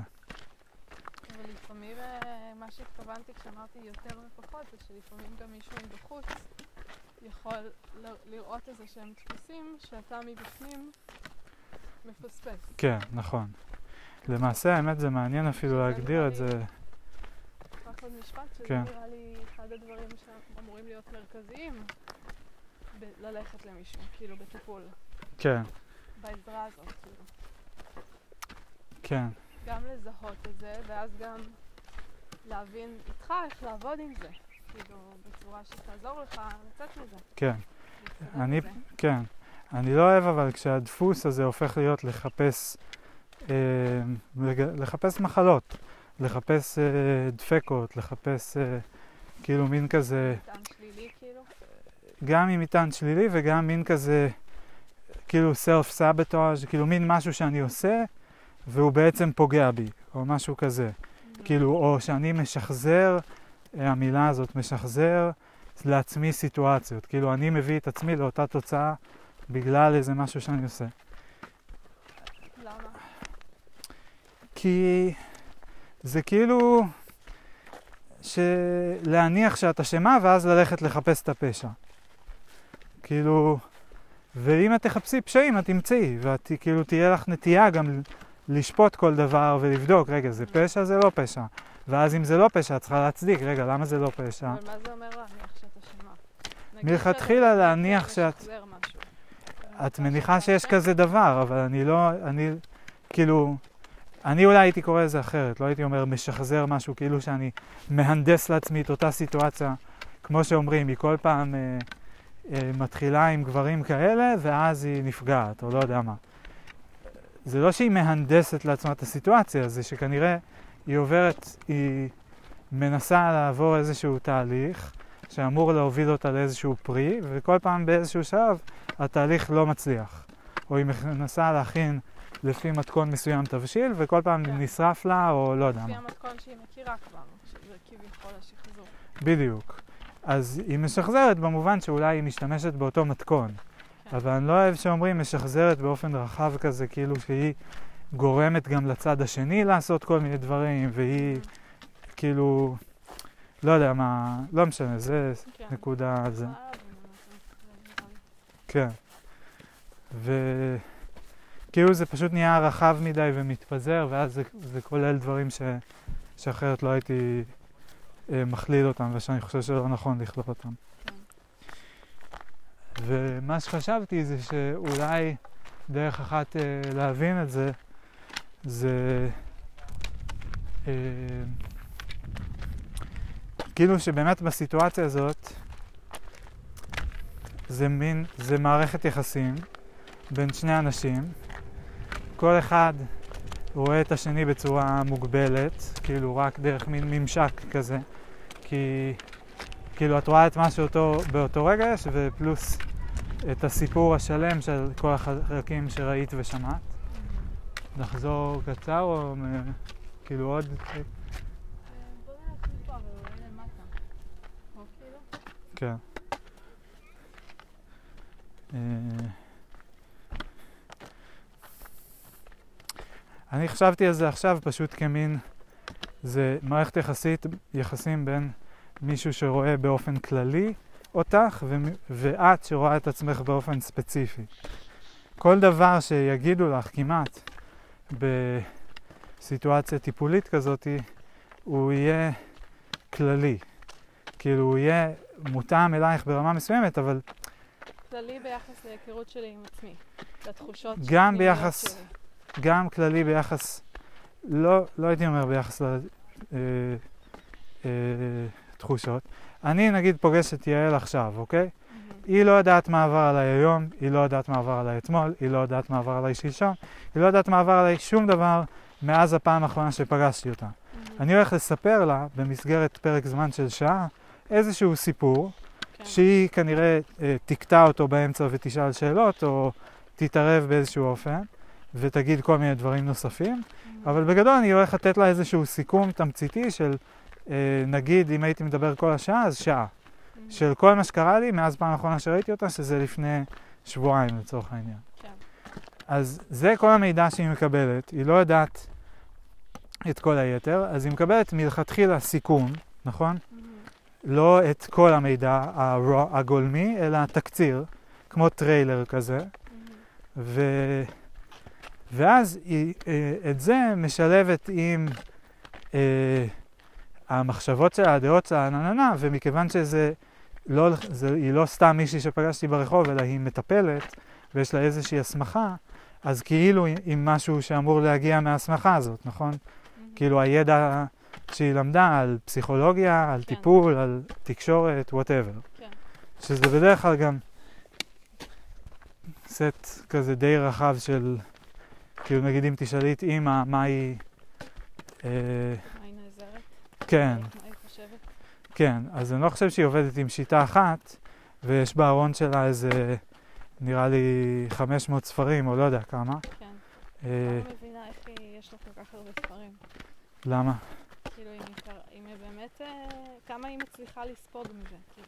אבל לפעמים אה, מה שהתכוונתי כשאמרתי יותר ופחות, זה שלפעמים גם מישהו מבחוץ יכול ל- לראות איזה שהם דפוסים שאתה מבפנים מפספס. כן, נכון. למעשה, האמת, זה מעניין אפילו להגדיר את זה. רק עוד משפט, שזה כן. נראה לי אחד הדברים שאמורים להיות מרכזיים ללכת למישהו, כאילו בטיפול, כן, בעזרה הזאת, כאילו. כן, גם לזהות את זה, ואז גם להבין איתך איך לעבוד עם זה. כאילו, בצורה שתעזור לך לצאת מזה. כן, אני- מזה. כן. אני לא אוהב אבל כשהדפוס הזה הופך להיות לחפש, אה, לחפש מחלות, לחפש אה, דפקות, לחפש אה, כאילו מין כזה, טעם. גם עם מטען שלילי וגם מין כזה, כאילו סלף סבתאז', כאילו מין משהו שאני עושה והוא בעצם פוגע בי, או משהו כזה. כאילו, או שאני משחזר, המילה הזאת, משחזר לעצמי סיטואציות. כאילו, אני מביא את עצמי לאותה תוצאה בגלל איזה משהו שאני עושה. למה? כי זה כאילו ש... להניח שאת אשמה ואז ללכת לחפש את הפשע. כאילו, ואם את תחפשי פשעים את תמצאי, ואת כאילו תהיה לך נטייה גם לשפוט כל דבר ולבדוק, רגע, זה פשע, זה לא פשע. ואז אם זה לא פשע, את צריכה להצדיק, רגע, למה זה לא פשע? אבל מה זה אומר להניח שאת אשמה? מלכתחילה להניח שאת-. את מניחה שיש? כזה דבר, אבל אני לא, אני, כאילו, אני אולי הייתי קורא לזה אחרת, לא הייתי אומר משחזר משהו, כאילו שאני מהנדס לעצמי את אותה סיטואציה, כמו שאומרים, היא כל פעם אה, מתחילה עם גברים כאלה, ואז היא נפגעת, או לא יודע מה. זה לא שהיא מהנדסת לעצמה את הסיטואציה, זה שכנראה היא עוברת, היא מנסה לעבור איזשהו תהליך שאמור להוביל אותה לאיזשהו פרי, וכל פעם באיזשהו שלב התהליך לא מצליח. או היא מנסה להכין לפי מתכון מסוים תבשיל, וכל פעם כן. נשרף לה, או לא יודע לפי מה. המתכון שהיא מכירה כבר, שזה כביכול השחזור. בדיוק. אז היא משחזרת במובן שאולי היא משתמשת באותו מתכון. כן. אבל אני לא אוהב שאומרים משחזרת באופן רחב כזה, כאילו שהיא גורמת גם לצד השני לעשות כל מיני דברים, והיא כאילו, לא יודע מה, לא משנה, זה כן. נקודה על זה. לי. כן. וכאילו זה פשוט נהיה רחב מדי ומתפזר, ואז זה, זה כולל דברים ש, שאחרת לא הייתי מכליל אותם, ושאני חושב שלא נכון לכלול אותם. כן. ומה שחשבתי זה שאולי דרך אחת אה, להבין את זה, זה אה, כאילו שבאמת בסיטואציה הזאת זה מין, זה מערכת יחסים בין שני אנשים, כל אחד רואה את השני בצורה מוגבלת, כאילו רק דרך מין ממשק כזה, כי כאילו את רואה את מה שאותו באותו רגע יש, ופלוס את הסיפור השלם של כל החלקים שראית ושמעת. נחזור קצר או כאילו עוד... אה, בוא נלך מפה, אבל אולי למטה. או כאילו? כן. אה, אני חשבתי על זה עכשיו פשוט כמין, זה מערכת יחסית, יחסים בין מישהו שרואה באופן כללי אותך ומ- ואת שרואה את עצמך באופן ספציפי. כל דבר שיגידו לך כמעט בסיטואציה טיפולית כזאת, הוא יהיה כללי. כאילו הוא יהיה מותאם אלייך ברמה מסוימת, אבל כללי ביחס להיכרות שלי עם עצמי. לתחושות גם הפנימיות ביחס- שלי. גם כללי ביחס, לא, לא הייתי אומר ביחס לתחושות. אני נגיד פוגש את יעל עכשיו, אוקיי? היא לא יודעת מה עבר עליי היום, היא לא יודעת מה עבר עליי אתמול, היא לא יודעת מה עבר עליי שלשום, היא לא יודעת מה עבר עליי שום דבר מאז הפעם האחרונה שפגשתי אותה. אני הולך לספר לה, במסגרת פרק זמן של שעה, איזשהו סיפור, כן. שהיא כנראה אה, תקטע אותו באמצע ותשאל שאלות, או תתערב באיזשהו אופן, ותגיד כל מיני דברים נוספים, מהמם. אבל בגדול אני הולך לתת לה איזשהו סיכום תמציתי של, אה, נגיד, אם הייתי מדבר כל השעה, אז שעה. מהמם. של כל מה שקרה לי מאז פעם האחרונה שראיתי אותה, שזה לפני שבועיים לצורך העניין. כן. אז זה כל המידע שהיא מקבלת, היא לא יודעת את כל היתר, אז היא מקבלת מלכתחילה סיכום, נכון? מהמם. לא את כל המידע הגולמי, אלא תקציר, כמו טריילר כזה. ו... ואז היא אה, את זה משלבת עם אה, המחשבות שלה, הדעות שלה, נה נה נה, ומכיוון שזה לא, זה, היא לא סתם מישהי שפגשתי ברחוב, אלא היא מטפלת, ויש לה איזושהי הסמכה, אז כאילו עם משהו שאמור להגיע מההסמכה הזאת, נכון? מהמם. כאילו הידע שהיא למדה על פסיכולוגיה, על כן. טיפול, על תקשורת, whatever. כן. שזה בדרך כלל גם סט כזה די רחב של, כאילו נגיד אם תשאלי את אימא מה היא, אה, מה היא נעזרת? כן, מה היא חושבת? כן, אז אני לא חושב שהיא עובדת עם שיטה אחת, ויש בארון שלה איזה, נראה לי 500 ספרים, או לא יודע כמה. כן. אה, אני לא מבינה איך יש לה כל כך הרבה ספרים. למה? כאילו, אם היא, קר- אם היא באמת, אה, כמה היא מצליחה לספוג מזה, כאילו.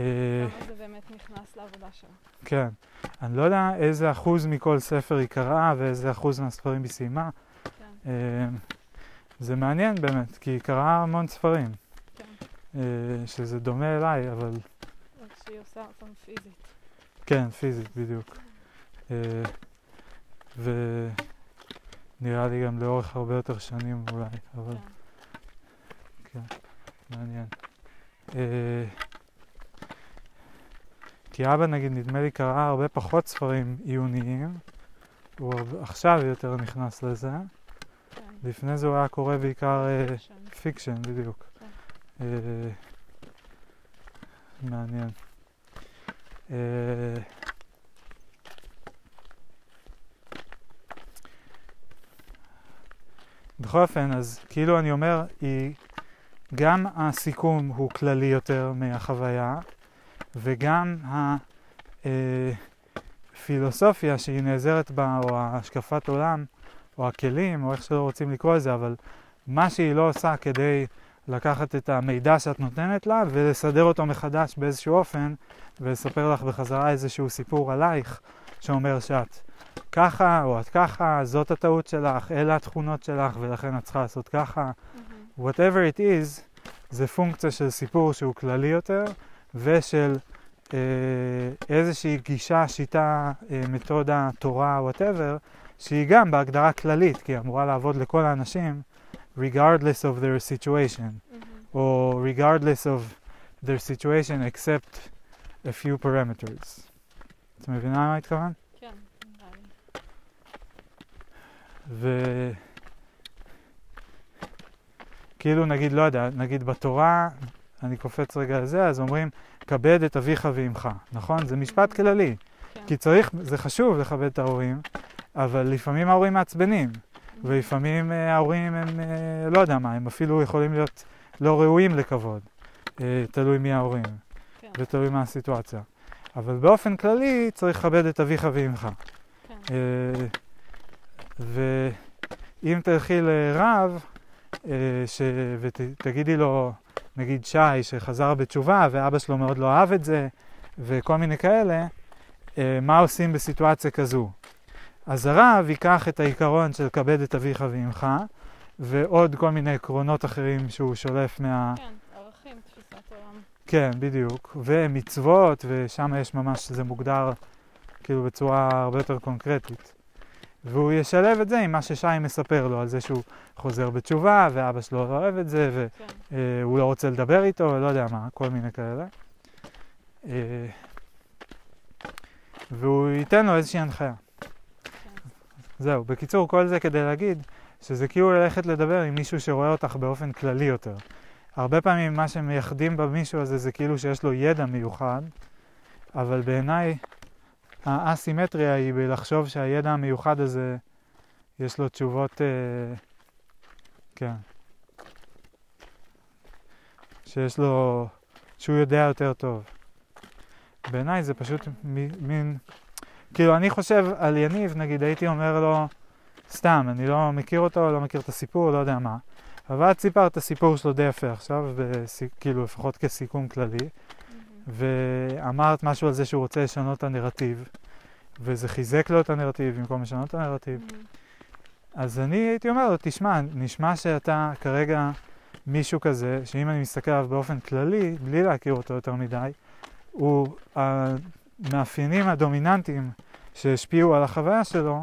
אה, כמה זה באמת נכנס לעבודה שלה. כן. אני לא יודע איזה אחוז מכל ספר היא קראה ואיזה אחוז מהספרים היא סיימה. כן, אה, זה מעניין באמת, כי היא קראה המון ספרים, כן. אה, שזה דומה אליי, אבל רק שהיא עושה אותם פיזית. כן, פיזית בדיוק. אה, ונראה לי גם לאורך הרבה יותר שנים אולי, אבל כן. כן, מעניין. כי אבא נגיד, נדמה לי, קרא הרבה פחות ספרים עיוניים, הוא עכשיו יותר נכנס לזה. כן. לפני זה הוא היה קורא בעיקר אה. fiction, בדיוק. כן. אה, מעניין. אה, בכל אופן, אז כאילו אני אומר, היא, גם הסיכום הוא כללי יותר מהחוויה, וגם הפילוסופיה שהיא נעזרת בה, או השקפת עולם, או הכלים, או איך שלא רוצים לקרוא לזה, אבל מה שהיא לא עושה כדי לקחת את המידע שאת נותנת לה ולסדר אותו מחדש באיזשהו אופן ולספר לך בחזרה איזשהו סיפור עלייך שאומר שאת ככה או את ככה, זאת הטעות שלך, אלה התכונות שלך ולכן את צריכה לעשות ככה. מהמם. whatever it is, זה פונקציה של סיפור שהוא כללי יותר ושל אה, איזושהי גישה, שיטה, אה, מתודה, תורה, whatever, שהיא גם בהגדרה כללית, כי היא אמורה לעבוד לכל האנשים, regardless of their situation, מהמם. או regardless of their situation except a few parameters. את מבינה מה התכוון? כן, נראה לי. ו... כאילו נגיד, לא יודע, נגיד בתורה, אני קופץ רגע על זה, אז אומרים, כבד את אביך ואמך, נכון? זה משפט כללי. כן. כי צריך, זה חשוב לכבד את ההורים, אבל לפעמים ההורים מעצבנים, מהמם. ולפעמים אה, ההורים הם, אה, לא יודע מה, הם אפילו יכולים להיות לא ראויים לכבוד, אה, תלוי מי ההורים, כן. ותלוי מה הסיטואציה. אבל באופן כללי צריך לכבד את אביך ואמך. כן. ואם תלכי לרב ש... ותגידי לו, נגיד שי, שחזר בתשובה ואבא שלו מאוד לא אהב את זה, וכל מיני כאלה, אה, מה עושים בסיטואציה כזו? אז הרב ייקח את העיקרון של כבד את אביך ואמך, ועוד כל מיני עקרונות אחרים שהוא שולף מה... כן, ערכים, תפיסת עולם. כן, בדיוק. ומצוות, ושם יש ממש, זה מוגדר כאילו בצורה הרבה יותר קונקרטית. והוא ישלב את זה עם מה ששי מספר לו, על זה שהוא חוזר בתשובה, ואבא שלו לא אוהב את זה, כן. והוא לא רוצה לדבר איתו, לא יודע מה, כל מיני כאלה. אה, והוא ייתן לו איזושהי הנחיה. כן. זהו, בקיצור, כל זה כדי להגיד שזה כאילו ללכת לדבר עם מישהו שרואה אותך באופן כללי יותר. הרבה פעמים מה שמייחדים במישהו הזה זה כאילו שיש לו ידע מיוחד, אבל בעיניי האסימטריה היא בלחשוב שהידע המיוחד הזה, יש לו תשובות, אה, כן, שיש לו, שהוא יודע יותר טוב. בעיניי זה פשוט מ- מין, כאילו אני חושב על יניב, נגיד הייתי אומר לו, סתם, אני לא מכיר אותו, לא מכיר את הסיפור, לא יודע מה. אבל את סיפרת את הסיפור שלו די יפה עכשיו, בס... כאילו לפחות כסיכום כללי. ואמרת משהו על זה שהוא רוצה לשנות את הנרטיב, וזה חיזק לו את הנרטיב במקום לשנות את הנרטיב. מהמם. אז אני הייתי אומר לו, תשמע, נשמע שאתה כרגע מישהו כזה, שאם אני מסתכל עליו באופן כללי, בלי להכיר אותו יותר מדי, הוא המאפיינים הדומיננטיים שהשפיעו על החוויה שלו,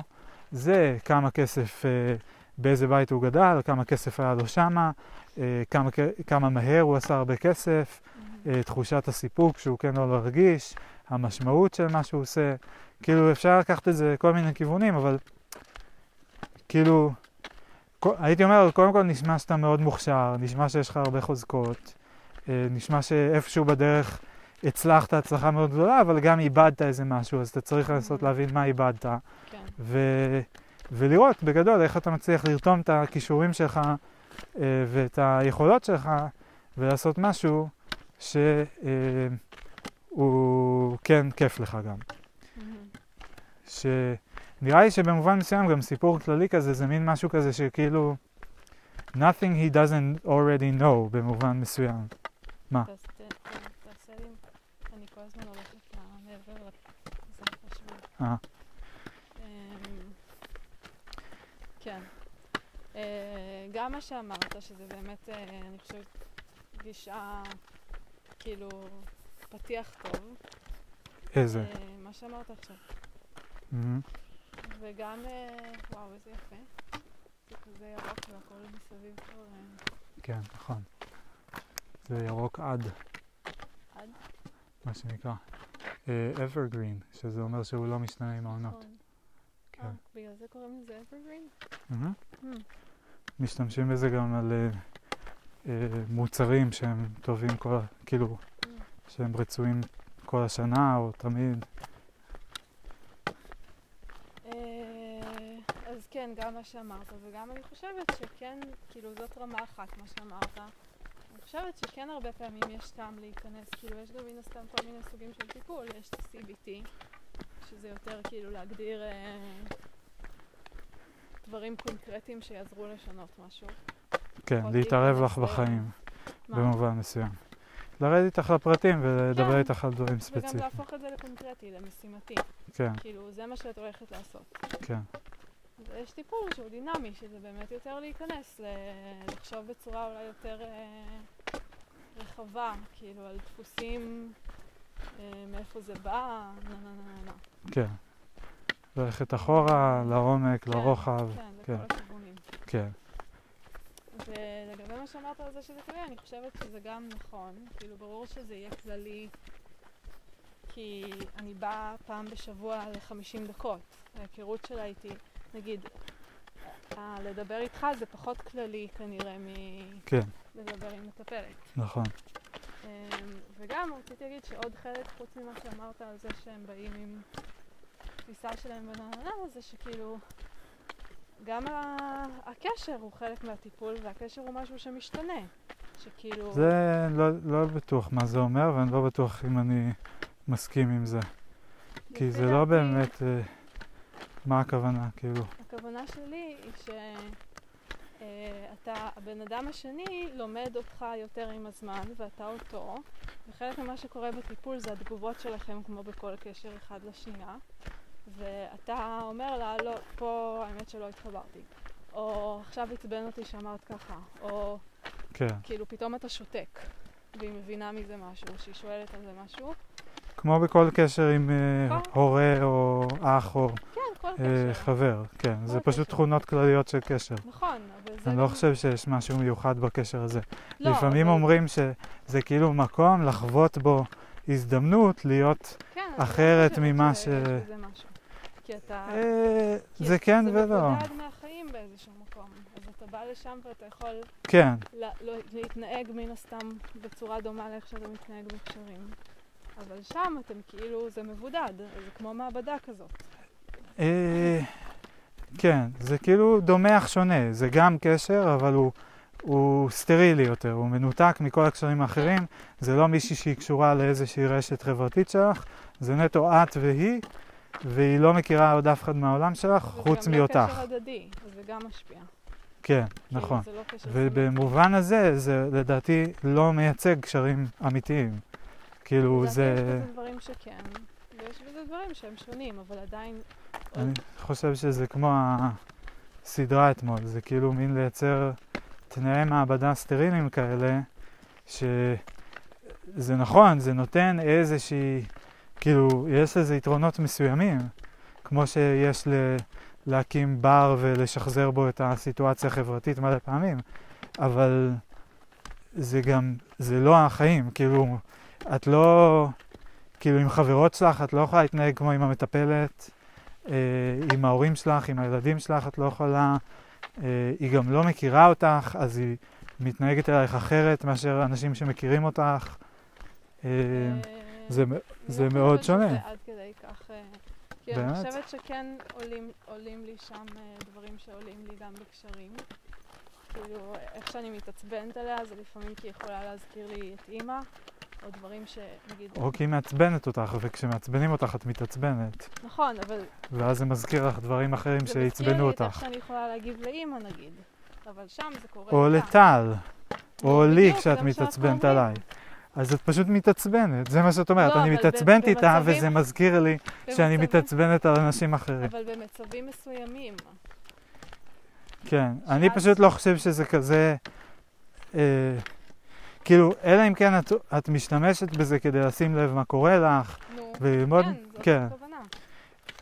זה כמה כסף, אה, באיזה בית הוא גדל, כמה כסף היה לו שמה, אה, כמה, כמה מהר הוא עשה הרבה כסף, תחושת הסיפוק שהוא כן לא להרגיש, המשמעות של מה שהוא עושה. כאילו אפשר לקחת את זה כל מיני כיוונים, אבל כאילו, הייתי אומר, קודם כל נשמע שאתה מאוד מוכשר, נשמע שיש לך הרבה חוזקות, אה, נשמע שאיפשהו בדרך הצלחת הצלחה מאוד גדולה, אבל גם איבדת איזה משהו, אז אתה צריך לנסות Mhm. להבין מה איבדת, כן. ו... ולראות בגדול איך אתה מצליח לרתום את הכישורים שלך אה, ואת היכולות שלך ולעשות משהו שהוא כן כיף לך גם. שנראה לי שבמובן מסוים גם סיפור כללי כזה זה מין משהו כזה שכאילו nothing he doesn't already know במובן מסוים. מה? אה. אמ, כן. אה, גם מה שאמרת, שזה באמת, אה, אני חושבת, גישה, כאילו, פתיח טוב. איזה? אה, מה שאמרת עכשיו. וגם, אה, וואו, איזה יפה. זה כזה ירוק והכל מסביב כבר אה, כן, נכון. זה ירוק עד, עד. מה שנקרא. evergreen, שזה אומר שהוא לא משתנה עם העונות. נכון. כן. בגלל זה קוראים לזה evergreen? משתמשים בזה גם על מוצרים שהם טובים כל, כאילו. שהם רצויים כל השנה או תמיד. אה, אז כן, גם מה שאמרת, וגם אני חושבת שכן, כאילו זאת רמה אחת, מה שאמרת. אני חושבת שכן הרבה פעמים יש טעם להיכנס, כאילו יש גם מן הסתם כל מיני סוגים של טיפול, יש את ה-CBT, שזה יותר כאילו להגדיר אה, דברים קונקרטיים שיעזרו לשנות משהו. כן, להתערב לך בחיים? במובן מסוים. לרדת איתך לפרטים ולדבר כן. איתך על דברים וגם ספציפיים. להפוך את זה לקונקרטי, למשימתי. כן, כאילו, זה מה שאת הולכת לעשות. כן, ויש טיפול שהוא דינמי, שזה באמת יותר להיכנס, לחשוב בצורה אולי יותר אה, רחבה, כאילו, על דפוסים, אה, מאיפה זה בא, נה נה נה נה. כן. ללכת אחורה, לעומק, כן, לרוחב, כן, כן. לכל הכיוונים. כן. ולגבי מה שאמרת על זה שזה כללי, אני חושבת שזה גם נכון. כאילו, ברור שזה יהיה כללי, כי אני באה פעם בשבוע ל-50 דקות. ההיכרות שלה איתי, נגיד, לדבר איתך זה פחות כללי כנראה כן, מלדבר עם מטפלת. נכון. אמ, וגם רציתי להגיד שעוד חלק, חוץ ממה שאמרת על זה שהם באים עם תפיסה שלהם בנהלה, זה שכאילו גם הקשר הוא חלק מהטיפול והקשר הוא משהו שמשתנה. שכאילו... זה לא, לא בטוח מה זה אומר, ואני לא בטוח אם אני מסכים עם זה. כי זה לא באמת... אה, מה הכוונה, כאילו? הכוונה שלי היא שאתה, הבן אדם השני לומד אותך יותר עם הזמן ואתה אותו, וחלק ממה שקורה בטיפול זה התגובות שלכם כמו בכל קשר אחד לשנייה, ואתה אומר לה, לא, פה האמת שלא התחברתי, או עכשיו עצבן אותי שאמרת ככה, או כן. כאילו פתאום אתה שותק, והיא מבינה מזה משהו, שהיא שואלת על זה משהו. כמו בכל קשר עם נכון. הורה או אח או כן, כל אה, קשר. חבר, כן. זה כל פשוט קשר. תכונות כלליות של קשר. נכון, אבל זה אני. לא חושב שיש משהו מיוחד בקשר הזה. לא, לפעמים אבל- אומרים שזה כאילו מקום לחוות בו הזדמנות להיות... כן, אחרת ממה ש- משהו. כי אתה... אה, כי זה כן ולא. זה מבודד מהחיים באיזשהו מקום. אז אתה בא לשם ואתה יכול כן, לא- להתנהג מן הסתם בצורה דומה לאיך שאתה מתנהג בקשרים. אבל שם אתם כאילו, זה מבודד, זה כמו מעבדה כזאת. אה, כן, זה כאילו דומה אך שונה. זה גם קשר, אבל הוא... הוא סטרילי יותר, הוא מנותק מכל הקשרים האחרים, זה לא מישהי שהיא קשורה לאיזושהי רשת חברתית שלך, זה נטו את והיא, והיא לא מכירה עוד אף אחד מהעולם שלך, חוץ וזה גם לא מאותך. קשר הדדי, זה גם משפיע. כן, כאילו, נכון. זה לא. ובמובן הזה, זה לדעתי לא מייצג קשרים אמיתיים. כאילו, זה... יש בזה דברים שכן, ויש בזה דברים שהם שונים, אבל עדיין... אני חושב שזה כמו הסדרה אתמול, זה כאילו מין לייצר תנאי מעבדה סטריליים כאלה, שזה נכון, זה נותן איזושהי, כאילו, יש לזה יתרונות מסוימים, כמו שיש ל... להקים בר ולשחזר בו את הסיטואציה החברתית מלא פעמים, אבל זה גם, זה לא החיים, כאילו, את לא, כאילו עם חברות שלך את לא יכולה להתנהג כמו עם המטפלת, אה, עם ההורים שלך, עם הילדים שלך את לא יכולה, אה, היא גם לא מכירה אותך, אז היא מתנהגת אלייך אחרת מאשר אנשים שמכירים אותך. אה, זה, זה מאוד שונה. שזה עד כדי כך... אה, כי אני? חושבת שכן עולים, עולים לי שם אה, דברים שעולים לי גם בקשרים. כאילו, איך שאני מתעצבנת עליה, זה לפעמים כי היא יכולה להזכיר לי את אימא, או דברים שנגיד... או כי היא מעצבנת אותך, וכשמעצבנים אותך את מתעצבנת, נכון, אבל ואז זה מזכיר לך דברים אחרים זה מזכיר שעצבנו לי את איך אותך. שאני יכולה להגיב לאימא נגיד. אבל שם זה קורה או. לטל, או לי זה כשאת מתעצבנת. עליי. אז את פשוט מתעצבנת, זה מה שאת אומרת, לא, אני אבל ב- מתעצבנת איתה במצבים- וזה מזכיר לי שאני במצבים- מתעצבנת על אנשים אחרים. אבל במצבים מסוימים. כן, אני שאז- פשוט לא חושב שזה כזה, אה, כאילו, אלא אם כן את, את משתמשת בזה כדי לשים לב מה קורה לך נו, וללמוד, כן, זאת כן. הכוונה.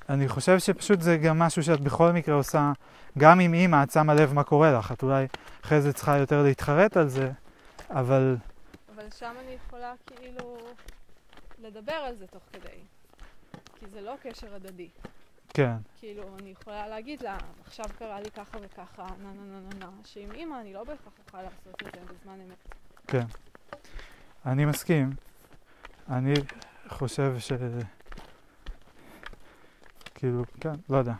אני חושב שפשוט זה גם משהו שאת בכל מקרה עושה, גם עם אימא את שמה לב מה קורה לך, את אולי אחרי זה צריכה יותר להתחרט על זה, אבל אבל שם אני יכולה כאילו לדבר על זה תוך כדי. כי זה לא קשר הדדי. כן, כאילו, אני יכולה להגיד לה, עכשיו קרה לי ככה וככה, נה נה נה נה נה, שעם אימא אני לא בהכרח אוכל לעשות את זה בזמן אמת. כן. אני מסכים. אני חושב ש... כאילו, כן, לא יודע.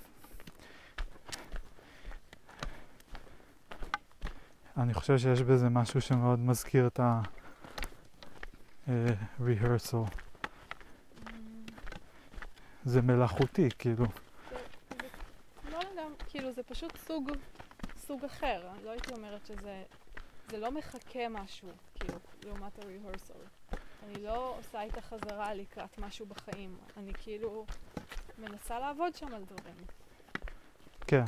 אני חושב שיש בזה משהו שמאוד מזכיר את ה-rehearsal. זה מלאכותי, כאילו. לא לגמרי, כאילו זה פשוט סוג, סוג אחר. לא הייתי אומרת שזה זה לא מחכה משהו, כאילו, לעומת ה-rehearsal. אני לא עושה איתה חזרה לקראת משהו בחיים. אני כאילו מנסה לעבוד שם על דברים. כן.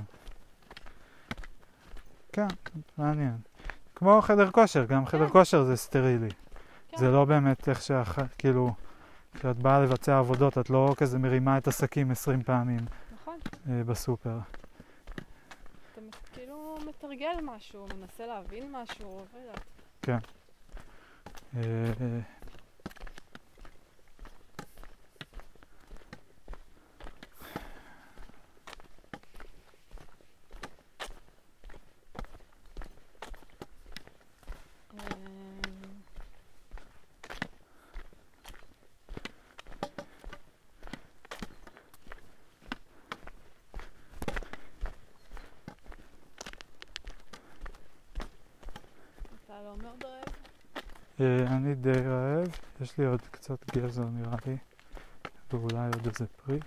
כן, מעניין. כמו חדר כושר, גם חדר כן. כושר זה סטרילי. כן. זה לא באמת איך שאח... כאילו, כשאת באה לבצע עבודות, את לא כזה מרימה את השקים 20 פעמים נכון. אה, בסופר. אתה כאילו מתרגל משהו, מנסה להבין משהו, לא יודעת. אה, אה, אמ, אתה לא מאוד רעב? אה, אני די רעב, יש לי עוד קצת גזר נראה לי, ואולי עוד איזה פרי.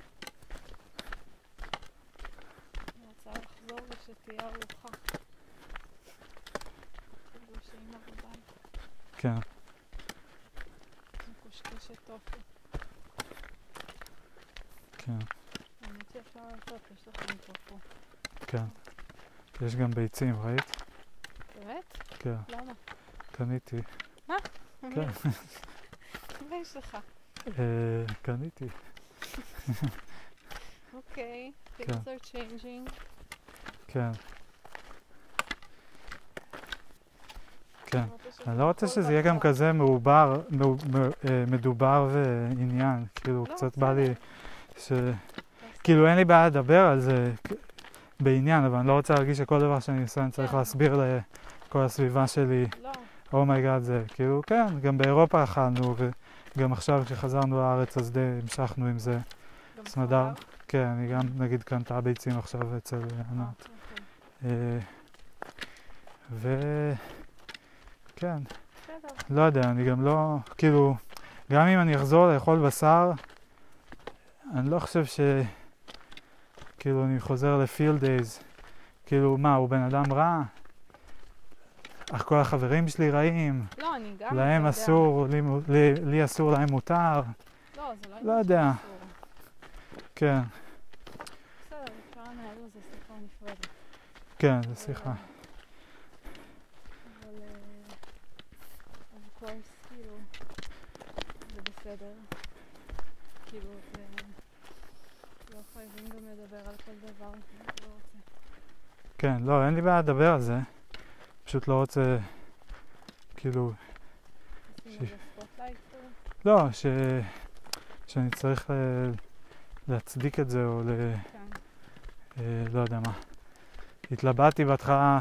בבית, כן, מקושקשת טופי. כן, האמת שאפשר לעשות, יש לכם טופו. כן. יש גם ביצים, ראית? באמת? כן, למה? קניתי. כן. מה יש לך? אה, קניתי. אוקיי, כן. things are changing. כן, כן. אני לא רוצה שזה יהיה גם. כזה מעובר, אה, מדובר ועניין. כאילו, לא, קצת בא לי. ש... כאילו, אין לי בעיה לדבר על זה בעניין, אבל אני לא רוצה להרגיש שכל דבר שאני עושה אני צריך כן. להסביר לכל הסביבה שלי, לא, oh my god זה, כאילו, כן, גם באירופה אכלנו, וגם עכשיו כשחזרנו לארץ אז די המשכנו עם זה. גם סמדר. כן, אני גם נגיד קנתה ביצים עכשיו אצל אה, ענת. אוקיי. אה. כן. לא יודע, אני גם לא, כאילו, גם אם אני אחזור לאכול בשר, אני לא חושב ש... כאילו, אני חוזר לפילד דייז. כאילו, מה, הוא בן אדם רע? אך כל החברים שלי רעים, לא, אני גם, להם אתה יודע. אסור, לי, לי, לי אסור, להם מותר. לא, זה לא לא יודע. כן, בסדר, אפשר לנהל על זה שיחה נפרדת. כן, זו שיחה. אבל, אבל, אה, course, כאילו, זה בסדר. כאילו, זה... לא חייבים גם לדבר על כל דבר, לא. כן, לא, אין לי בעיה לדבר על זה. פשוט לא רוצה, כאילו, ש-. לא, ש... שאני צריך ל... להצדיק את זה, או ל... כן. אה, לא יודע מה. התלבטתי בהתחלה,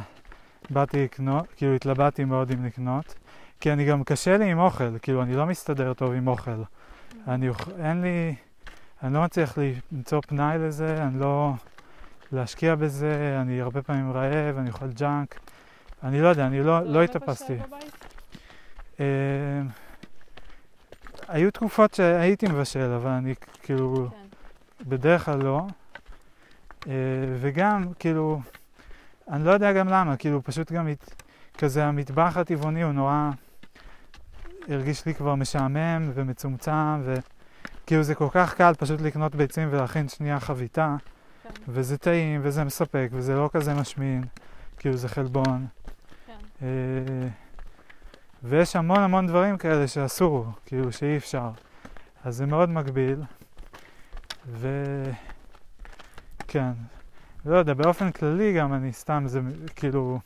באתי לקנות, כאילו התלבטתי מאוד אם לקנות, כי אני גם קשה לי עם אוכל, כאילו אני לא מסתדר טוב עם אוכל. אני, אוכ- אין לי, אני לא מצליח לי- למצוא פנאי לזה, אני לא, להשקיע בזה, אני הרבה פעמים רעב, אני אוכל ג'אנק, אני לא יודע, אני לא, אתה לא מבשל התאפסתי. אה, היו תקופות שהייתי מבשל, אבל אני כאילו, כן. בדרך כלל לא. אה, וגם, כאילו, אני לא יודע גם למה, כאילו, פשוט גם. כזה המטבח הטבעוני הוא נורא הרגיש לי כבר משעמם ומצומצם, וכאילו זה כל כך קל פשוט לקנות ביצים ולהכין שנייה חביתה, כן. וזה טעים וזה מספק וזה לא כזה משמין, כאילו זה חלבון. כן. אה, ויש המון המון דברים כאלה שאסור, כאילו שאי אפשר. אז זה מאוד מגביל. וכן, לא יודע, באופן כללי גם אני סתם, זה כאילו,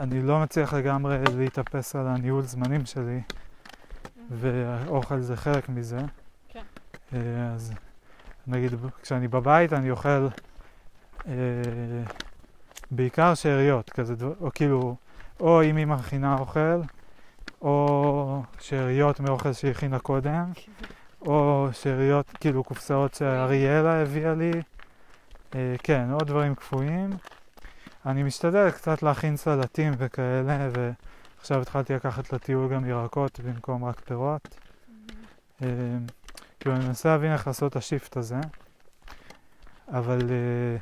אני לא מצליח לגמרי להתאפס על הניהול זמנים שלי, והאוכל זה חלק מזה. כן. אה, אז נגיד, כשאני בבית אני אוכל אה, בעיקר שאריות, כזה, דבר- או כאילו, או אם היא מכינה אוכל, או שאריות מאוכל שהיא הכינה קודם, או שאריות, כאילו קופסאות שאריאלה הביאה לי, אה, כן, עוד דברים קפואים. אני משתדל קצת להכין סלטים וכאלה, ועכשיו התחלתי לקחת לטיול גם ירקות במקום רק פירות. אה, כאילו אני מנסה להבין איך לעשות את השיפט הזה, אבל, אה,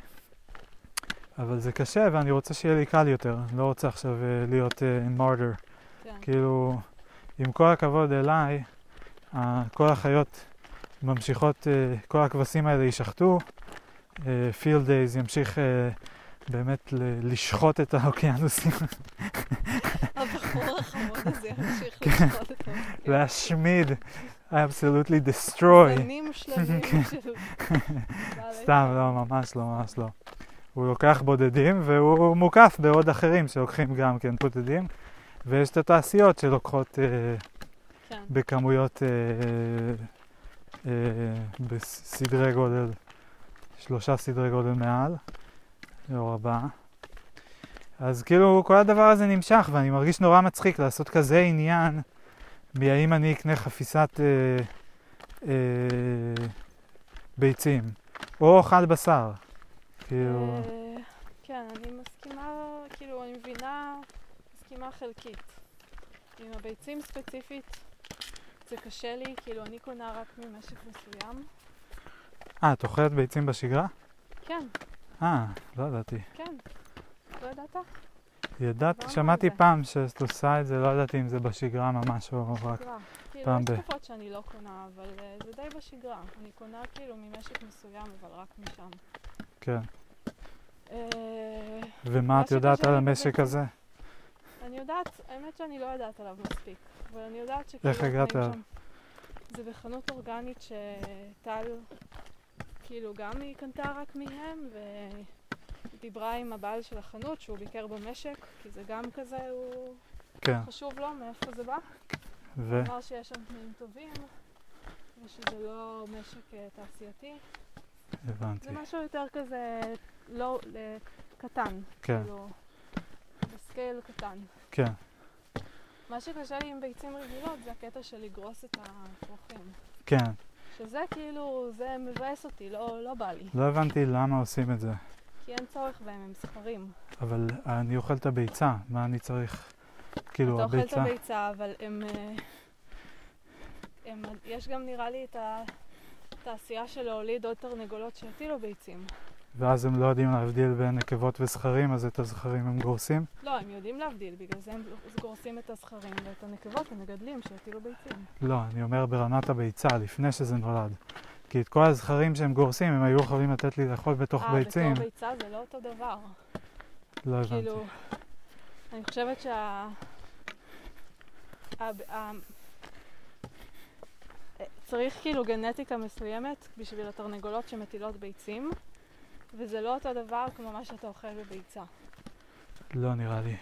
אבל זה קשה ואני רוצה שיהיה לי קל יותר. לא רוצה עכשיו אה, להיות מורדר. כן. כאילו, עם כל הכבוד אליי, ה- כל החיות ממשיכות, אה, כל הכבשים האלה יישחטו, פילד דייז ימשיך אה, באמת ל- לשחוט את האוקיינוסים, הבחור החמוד הזה ימשיך כן. לשחוט את האוקיינוס. להשמיד, absolutely destroy. כן. סתם, לא, ממש לא, ממש לא. הוא לוקח בודדים והוא מוקף בעוד אחרים שלוקחים גם כן בודדים, ויש את התעשיות שלוקחות אה, כן. בכמויות, אה, אה, בסדרי גודל, שלושה סדרי גודל מעל, או ארבעה. אז כאילו כל הדבר הזה נמשך ואני מרגיש נורא מצחיק לעשות כזה עניין מהאם אני אקנה חפיסת אה, אה, ביצים או אוכל בשר. כאילו, אה, כן, אני מסכימה, כאילו, אני מבינה, מסכימה חלקית. עם הביצים ספציפית, זה קשה לי, כאילו, אני קונה רק ממשק מסוים. אה, את אוכלת ביצים בשגרה? כן, אה, לא ידעתי. כן. לא ידעת? ידעתי, דיברנו שמעתי. פעם שאת עושה את זה, לא ידעתי אם זה בשגרה ממש או רק... שגרה. כאילו, פעם יש ב- תקופות שאני לא קונה, אבל אה, זה די בשגרה. אני קונה כאילו ממשק מסוים, אבל רק משם. כן. אה, ומה מה את יודעת על המשק הזה? אני יודעת, האמת שאני לא יודעת עליו מספיק, אבל אני יודעת שכאילו... איך הגעת אליו? זה בחנות אורגנית שטל, כאילו גם היא קנתה רק מהם, ודיברה עם הבעל של החנות שהוא ביקר במשק, כי זה גם כזה, הוא כן. חשוב לו מאיפה זה בא. ו... אמר שיש שם תנאים טובים, ושזה לא משק אה, תעשייתי. הבנתי. זה משהו יותר כזה, לא, קטן. כן, כאילו, בסקייל קטן. כן. מה שקשה לי עם ביצים רגילות זה הקטע של לגרוס את האפרוחים. כן. שזה כאילו, זה מבאס אותי, לא, לא בא לי. לא הבנתי למה עושים את זה, כי אין צורך בהם, הם זכרים. אבל אני אוכל את הביצה, מה אני צריך? כאילו, אתה אוכל את הביצה... הביצה, אבל הם, אה, הם... יש גם נראה לי את התעשייה של להוליד עוד תרנגולות שיטילו ביצים. ואז הם לא יודעים להבדיל בין נקבות וזכרים, אז את הזכרים הם גורסים? לא, הם יודעים להבדיל, בגלל זה הם גורסים את הזכרים, ואת הנקבות הם מגדלים שיטילו ביצים. לא, אני אומר ברמת הביצה, לפני שזה נולד. כי את כל הזכרים שהם גורסים, הם היו יכולים לתת לי לאכול בתוך ביצים. אה, בתור ביצה זה לא אותו דבר. לא הבנתי. כאילו, אני חושבת שה... צריך כאילו גנטיקה מסוימת בשביל התרנגולות שמטילות ביצים, וזה לא אותו דבר כמו מה שאתה אוכל בביצה. לא נראה לי.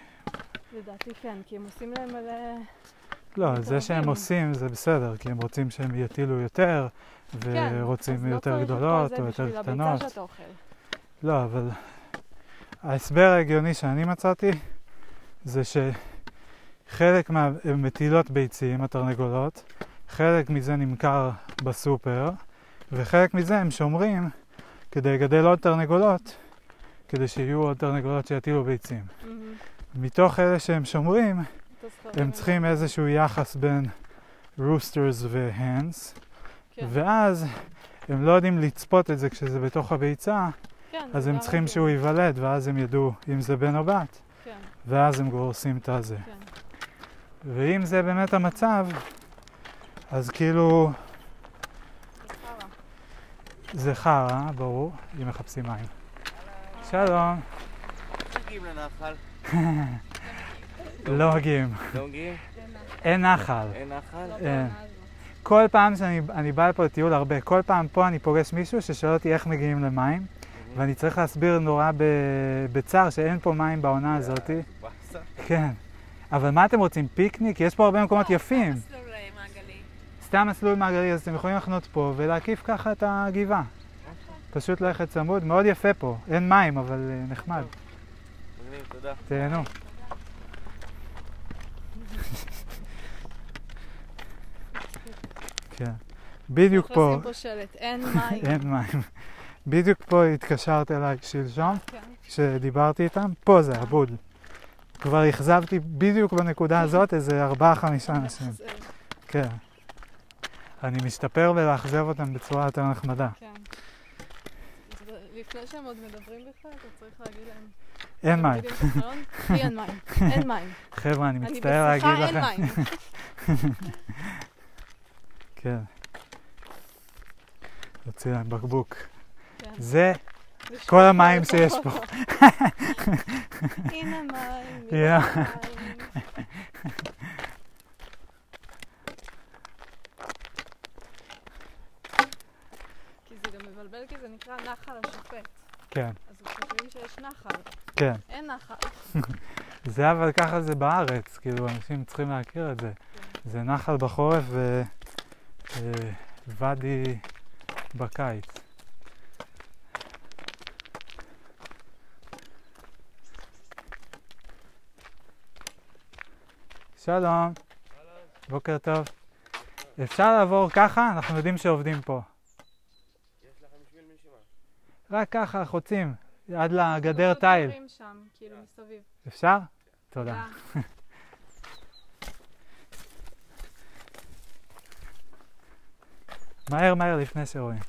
לדעתי כן, כי הם עושים להם מלא... לא, הם זה שהם. עושים זה בסדר, כי הם רוצים שהם יטילו יותר, כן, ורוצים לא יותר כל גדולות או יותר קטנות. לא, אבל ההסבר ההגיוני שאני מצאתי זה שחלק מהמטילות ביצים, התרנגולות, חלק מזה נמכר בסופר, וחלק מזה הם שומרים כדי לגדל עוד תרנגולות, כדי שיהיו עוד תרנגולות שיטילו ביצים. מהמם. מתוך אלה שהם שומרים, הם צריכים איזשהו יחס בין רוסטרס והנס, כן, ואז הם לא יודעים לצפות את זה כשזה בתוך הביצה, כן, אז זה הם צריכים הגיוני. שהוא ייוולד, ואז הם ידעו אם זה בן או בת, כן, ואז הם גורסים את הזה. כן. ואם זה באמת המצב, אז כאילו זה חרא. ברור, אם מחפשים מים. שלום, מגיעים לנחל? לא מגיעים. לא מגיעים? אין נחל. אין נחל? לא אה. הזאת. כל פעם שאני אני בא לפה לטיול הרבה, כל פעם פה אני פוגש מישהו ששואל אותי איך מגיעים למים, ואני צריך להסביר נורא בצער שאין פה מים בעונה. באסה. כן. אבל מה אתם רוצים, פיקניק? יש פה הרבה מקומות יפים. סתם מסלול מעגלי, אז אתם יכולים לחנות פה ולהקיף ככה את הגבעה. פשוט ללכת צמוד, מאוד יפה פה. אין מים, אבל אה, נחמד. מגניב, תודה. תהנו. כן. בדיוק צריך פה, לשים פה שלט, אין מים. אין מים. בדיוק פה התקשרת אליי שלשום, כן. כשדיברתי איתם, פה זה אה. הבוד. כבר אכזבתי בדיוק בנקודה הזאת איזה ארבעה חמישה אנשים. כן. אני משתפר בלאכזב אותם בצורה יותר נחמדה. כן. לפני שהם עוד מדברים בכלל, אתה צריך להגיד להם. אין מים. לי אין מים. אין מים. חבר'ה, אני אני מצטער להגיד בשיחה, אין לכם. מים. כן. הוציא להם בקבוק. כן. זה, כל המים שיש. פה. הנה מים, הנה. הנה מים. כי זה גם מבלבל כי זה נקרא נחל השופט. כן, אז חושבים שיש נחל. כן. אין נחל. זה אבל ככה זה בארץ, כאילו אנשים צריכים להכיר את זה. זה נחל בחורף וואדי בקיץ. שלום. בוקר טוב. אפשר לעבור ככה? אנחנו יודעים שעובדים פה. יש לכם בשביל מישהו מה? רק ככה, חוצים, עד לגדר תיל. כאילו מסביב. אפשר? תודה. מהר מהר לפני שרואים.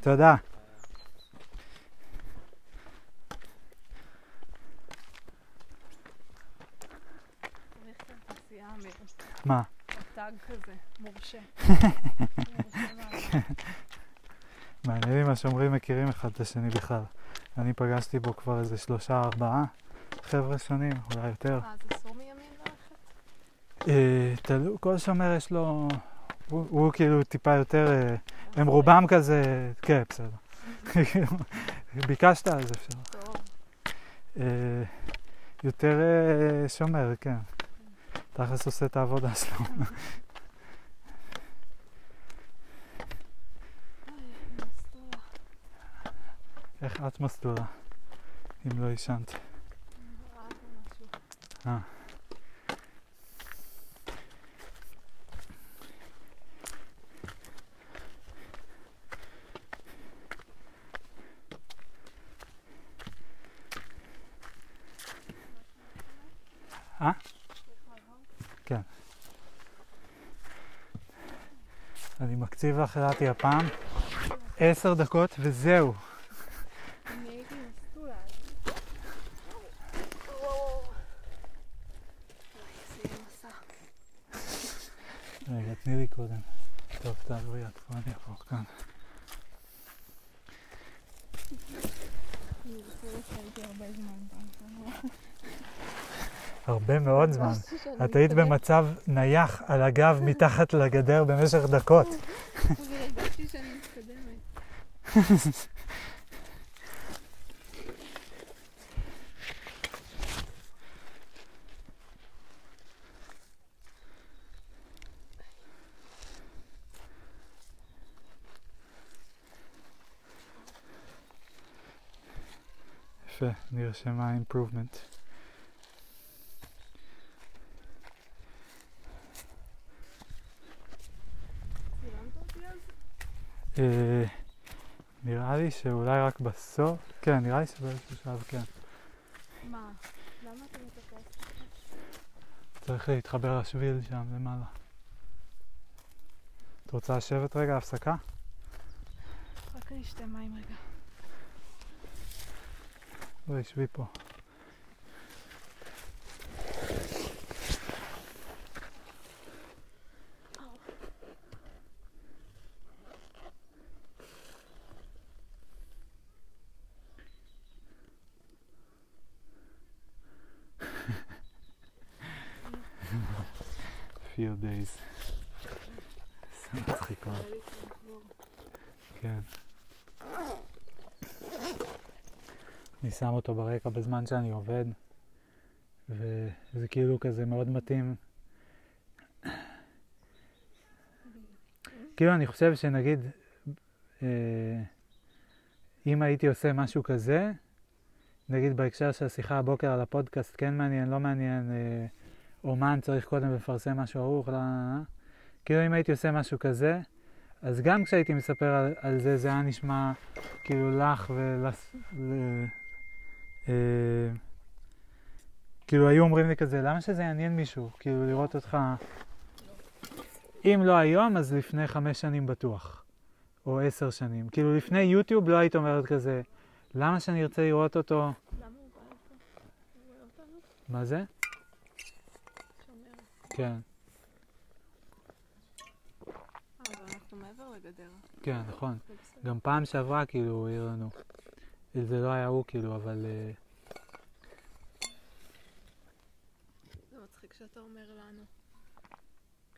תודה. מה? תג כזה, מורשה. מעניין אם השומרים מכירים אחד את השני בכלל. אני פגשתי בו כבר איזה שלושה ארבעה חבר'ה שונים, אולי יותר. אה, זה אסור מימין ללכת? אה, תלוי, כל שומר יש לו... הוא, הוא כאילו טיפה יותר... אה, הם רובם כזה... כן, בסדר. ביקשת אז אפשר. טוב. אה, יותר שומר, כן. תכלס עושה את העבודה שלו. מסטולה. איך את מסלולה? אם לא ישנת. ראה פה משהו. אה. אה? כן. אני מקציב לך, רתי, הפעם עשר דקות וזהו. אני הייתי מסטולה. רגע, תני לי קודם. טוב, תעברי את פה, אני אעבור כאן. אני זוכרת שהייתי הרבה זמן פעם. מאוד זמן. הרגשתי שאני את היית. במצב נייח על הגב מתחת לגדר במשך דקות. הרגשתי שאני מתקדמת. יפה, נרשמה improvement. צילמת אותי אז? אה, נראה לי שאולי רק בסוף, כן, נראה לי שבאיזשהו שלב כן. מה? למה אתה מתעקש? צריך להתחבר לשביל שם למעלה. את רוצה לשבת רגע, הפסקה? רק אני אשתה מים רגע. בואי, שבי פה. few days. זה מצחיק מאוד. היה לי צריך לחזור. כן. אני שם אותו ברקע בזמן שאני עובד, וזה כאילו כזה מאוד מתאים. כאילו אני חושב שנגיד, אה, אם הייתי עושה משהו כזה, נגיד בהקשר של השיחה הבוקר על הפודקאסט, כן מעניין, לא מעניין, אה, אומן צריך קודם לפרסם משהו ערוך, לא, לא, לא. כאילו אם הייתי עושה משהו כזה, אז גם כשהייתי מספר על, על זה, זה היה נשמע כאילו לך ולס... אה, כאילו היו אומרים לי כזה, למה שזה יעניין מישהו? כאילו לראות אותך... אם לא היום, אז לפני חמש שנים בטוח. או עשר שנים. כאילו לפני יוטיוב לא היית אומרת כזה, למה שאני ארצה לראות אותו? מה זה? כן, אה. כן, נכון. גם פעם שעברה כאילו הוא העיר לנו. זה לא היה הוא כאילו, אבל... אה, זה מצחיק שאתה אומר לנו.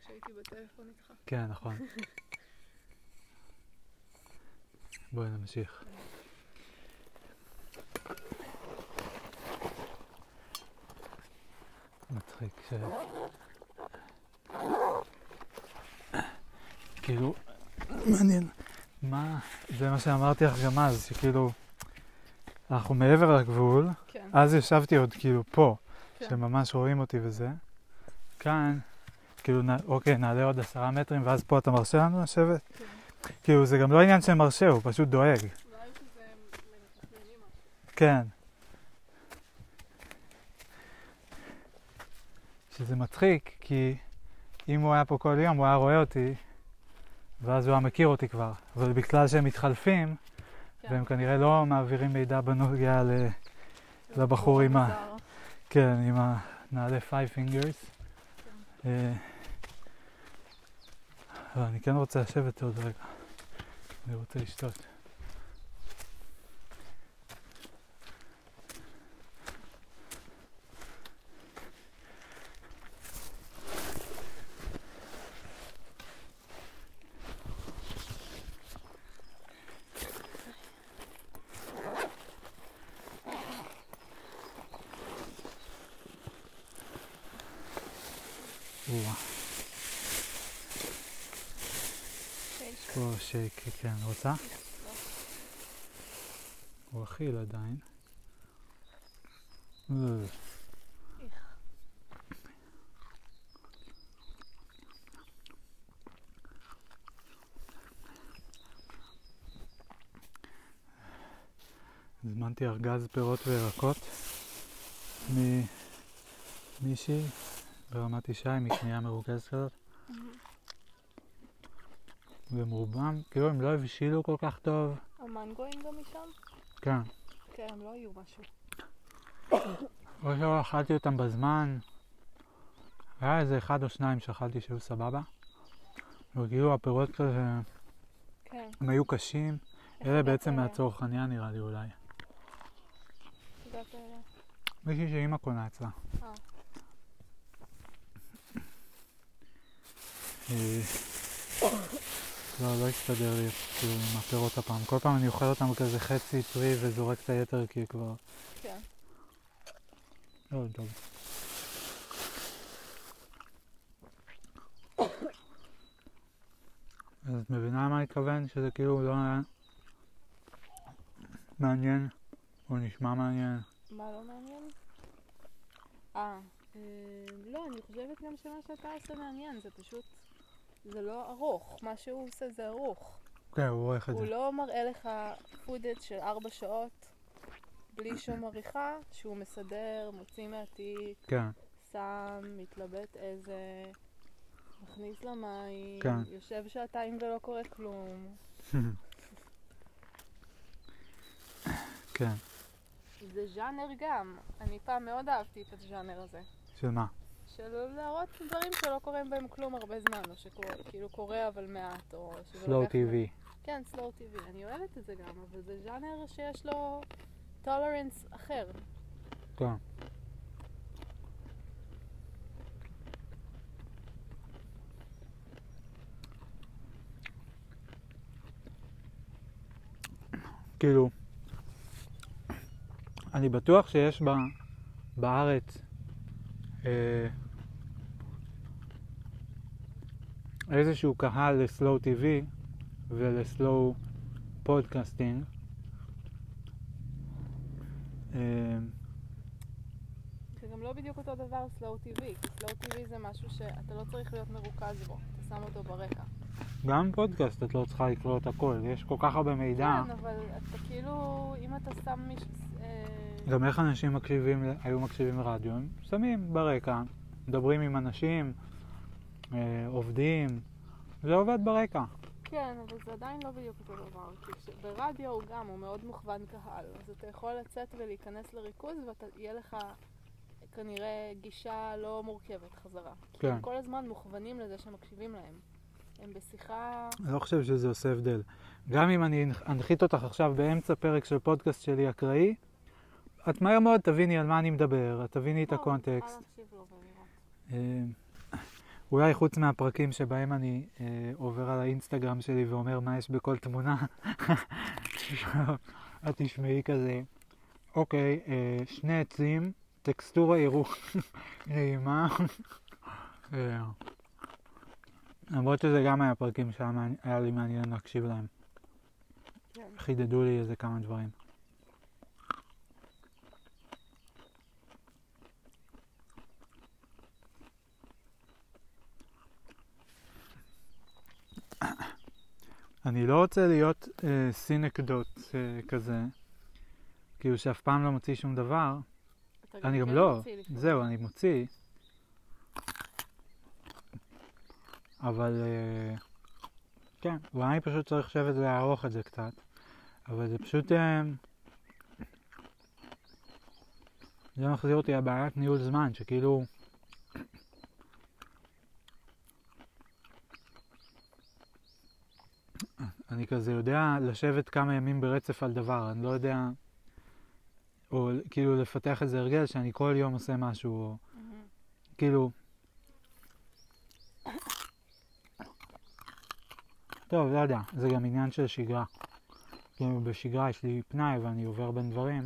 כשהייתי בטלפון איתך. כן, נכון. בואי נמשיך. מצחיק ש... כאילו, מעניין. מה, זה מה שאמרתי לך גם אז, שכאילו, אנחנו מעבר לגבול, כן. אז ישבתי עוד כאילו פה, כן. שממש רואים אותי וזה. כאן, כאילו, נ... אוקיי, נעלה עוד עשרה מטרים, ואז פה אתה מרשה לנו לשבת? כן. כאילו, זה גם לא עניין של מרשה, הוא פשוט דואג. משהו. כן. שזה מצחיק, כי אם הוא היה פה כל יום, הוא היה רואה אותי, ואז הוא היה מכיר אותי כבר. אבל בגלל שהם מתחלפים, כן. והם כנראה לא מעבירים מידע בנוגע ל... לבחור עם ה-. כן, עם הנעלי five fingers. אה, אבל אני כן רוצה לשבת עוד רגע. אני רוצה לשתות. או-אה. שייק. יש פה שייק, רוצה? הוא אכיל עדיין. הזמנתי ארגז פירות וירקות ממישהי ברמת ישי, מקנייה מרוכזת כזאת, והם רובם, כאילו הם לא הבשילו כל כך טוב. המנגואים גם משם? כן. כן, הם לא היו משהו. או שלא אכלתי אותם בזמן. היה איזה אחד או שניים שאכלתי שהיו סבבה. וכאילו הפירות כזה, כן. הם היו קשים. אלה בעצם אליה? מהצרכניה נראה לי אולי. מישהי שאימא קונה אצלה. אה. לא, לא הסתדר לי כאילו עם הפירות הפעם. כל פעם אני אוכל אותם כזה חצי פרי וזורק את היתר כי כבר... כן. לא, טוב. אז את מבינה מה אני מתכוון? שזה כאילו לא היה מעניין, או נשמע מעניין. מה לא מעניין? אה, אה, לא, אני חושבת גם שמה שאתה עושה מעניין, זה פשוט, זה לא ארוך, מה שהוא עושה זה ארוך. כן, הוא עורך את הוא זה. לא מראה לך פודג' של ארבע שעות בלי שום עריכה, שהוא מסדר, מוציא מהתיק, כן, שם, מתלבט איזה, מכניס למים, כן. יושב שעתיים ולא קורה כלום. כן. זה ז'אנר גם. אני פעם מאוד אהבתי את הז'אנר הזה. של מה? של להראות דברים שלא קורים בהם כלום הרבה זמן, או שכאילו קורה אבל מעט, או שזה slow TV. כן, slow TV. אני אוהבת את זה גם, אבל זה ז'אנר שיש לו tolerance אחר. כן. כאילו, אני בטוח שיש בארץ איזשהו קהל ל slow TV ול slow podcasting. אה, זה גם לא בדיוק אותו דבר slow כי slow TV זה משהו שאתה לא צריך להיות מרוכז בו, אתה שם אותו ברקע. גם פודקאסט את לא צריכה לקרוא את הכל, יש כל כך הרבה מידע. כן, אבל אתה כאילו, אם אתה שם מישהו... אה, גם איך אנשים מקשיבים, היו מקשיבים לרדיו, הם שמים ברקע, מדברים עם אנשים, אה, עובדים, זה עובד ברקע. כן, אבל זה עדיין לא בדיוק אותו דבר. כי ברדיו הוא גם, הוא מאוד מוכוון קהל. אז אתה יכול לצאת ולהיכנס לריכוז, ויהיה לך כנראה גישה לא מורכבת חזרה. כי כן. הם כל הזמן מוכוונים לזה שמקשיבים להם. הם בשיחה... אני לא חושב שזה עושה הבדל. גם אם אני אנחית אותך עכשיו באמצע פרק של פודקאסט שלי אקראי, את מהר מאוד תביני על מה אני מדבר, את תביני את לא, הקונטקסט. ולראות. אה, אולי חוץ מהפרקים שבהם אני אה, עובר על האינסטגרם שלי ואומר מה יש בכל תמונה, את תשמעי כזה, אוקיי, אה, שני עצים, טקסטורה ירוק, נעימה. אה, למרות שזה גם היה פרקים שהיה לי מעניין להקשיב להם. כן. חידדו לי איזה כמה דברים. אני לא רוצה להיות אה, סינקדוט אה, כזה, כאילו שאף פעם לא מוציא שום דבר. אני גם כן לא, מוציא לפעמים. זהו, אני מוציא. אבל אה, כן, אולי אני פשוט צריך לשבת ולערוך את זה קצת. אבל זה פשוט... אה, זה מחזיר אותי לבעיית ניהול זמן, שכאילו... אני כזה יודע לשבת כמה ימים ברצף על דבר, אני לא יודע... או כאילו לפתח איזה הרגל שאני כל יום עושה משהו, או. כאילו... טוב, לא יודע, זה גם עניין של שגרה. כאילו בשגרה יש לי פנאי ואני עובר בין דברים.